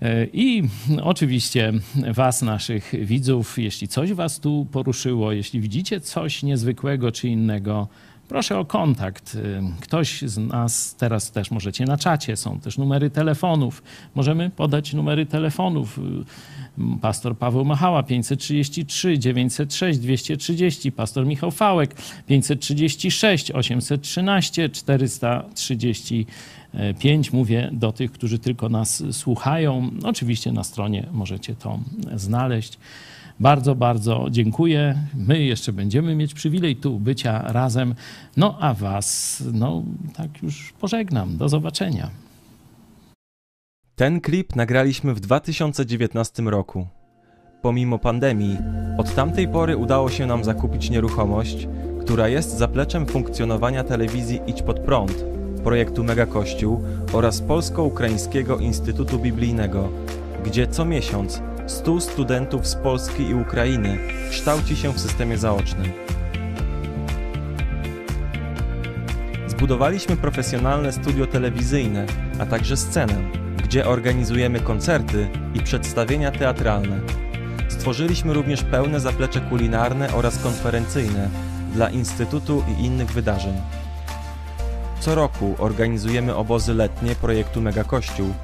E, I oczywiście Was, naszych widzów, jeśli coś Was tu poruszyło, jeśli widzicie coś niezwykłego czy innego, proszę o kontakt. E, Ktoś z nas, teraz też możecie na czacie, są też numery telefonów. Możemy podać numery telefonów. Pastor Paweł Machała 533 906 230, pastor Michał Fałek 536 813 435. Mówię do tych, którzy tylko nas słuchają. Oczywiście na stronie możecie to znaleźć. Bardzo, bardzo dziękuję. My jeszcze będziemy mieć przywilej tu bycia razem. No a Was, no tak już pożegnam. Do zobaczenia. Ten klip nagraliśmy w 2019 roku. Pomimo pandemii, od tamtej pory udało się nam zakupić nieruchomość, która jest zapleczem funkcjonowania telewizji Idź Pod Prąd, projektu Mega Kościół oraz Polsko-Ukraińskiego Instytutu Biblijnego, gdzie co miesiąc 100 studentów z Polski i Ukrainy kształci się w systemie zaocznym. Zbudowaliśmy profesjonalne studio telewizyjne, a także scenę, gdzie organizujemy koncerty i przedstawienia teatralne. Stworzyliśmy również pełne zaplecze kulinarne oraz konferencyjne dla Instytutu i innych wydarzeń. Co roku organizujemy obozy letnie projektu Mega Kościół.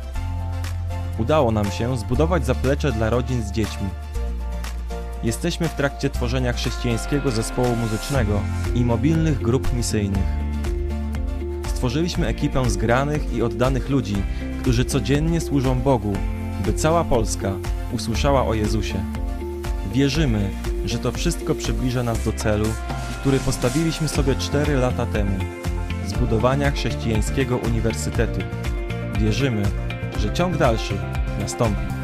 Udało nam się zbudować zaplecze dla rodzin z dziećmi. Jesteśmy w trakcie tworzenia chrześcijańskiego zespołu muzycznego i mobilnych grup misyjnych. Stworzyliśmy ekipę zgranych i oddanych ludzi, którzy codziennie służą Bogu, by cała Polska usłyszała o Jezusie. Wierzymy, że to wszystko przybliża nas do celu, który postawiliśmy sobie 4 lata temu zbudowania chrześcijańskiego uniwersytetu. Wierzymy, że ciąg dalszy nastąpi.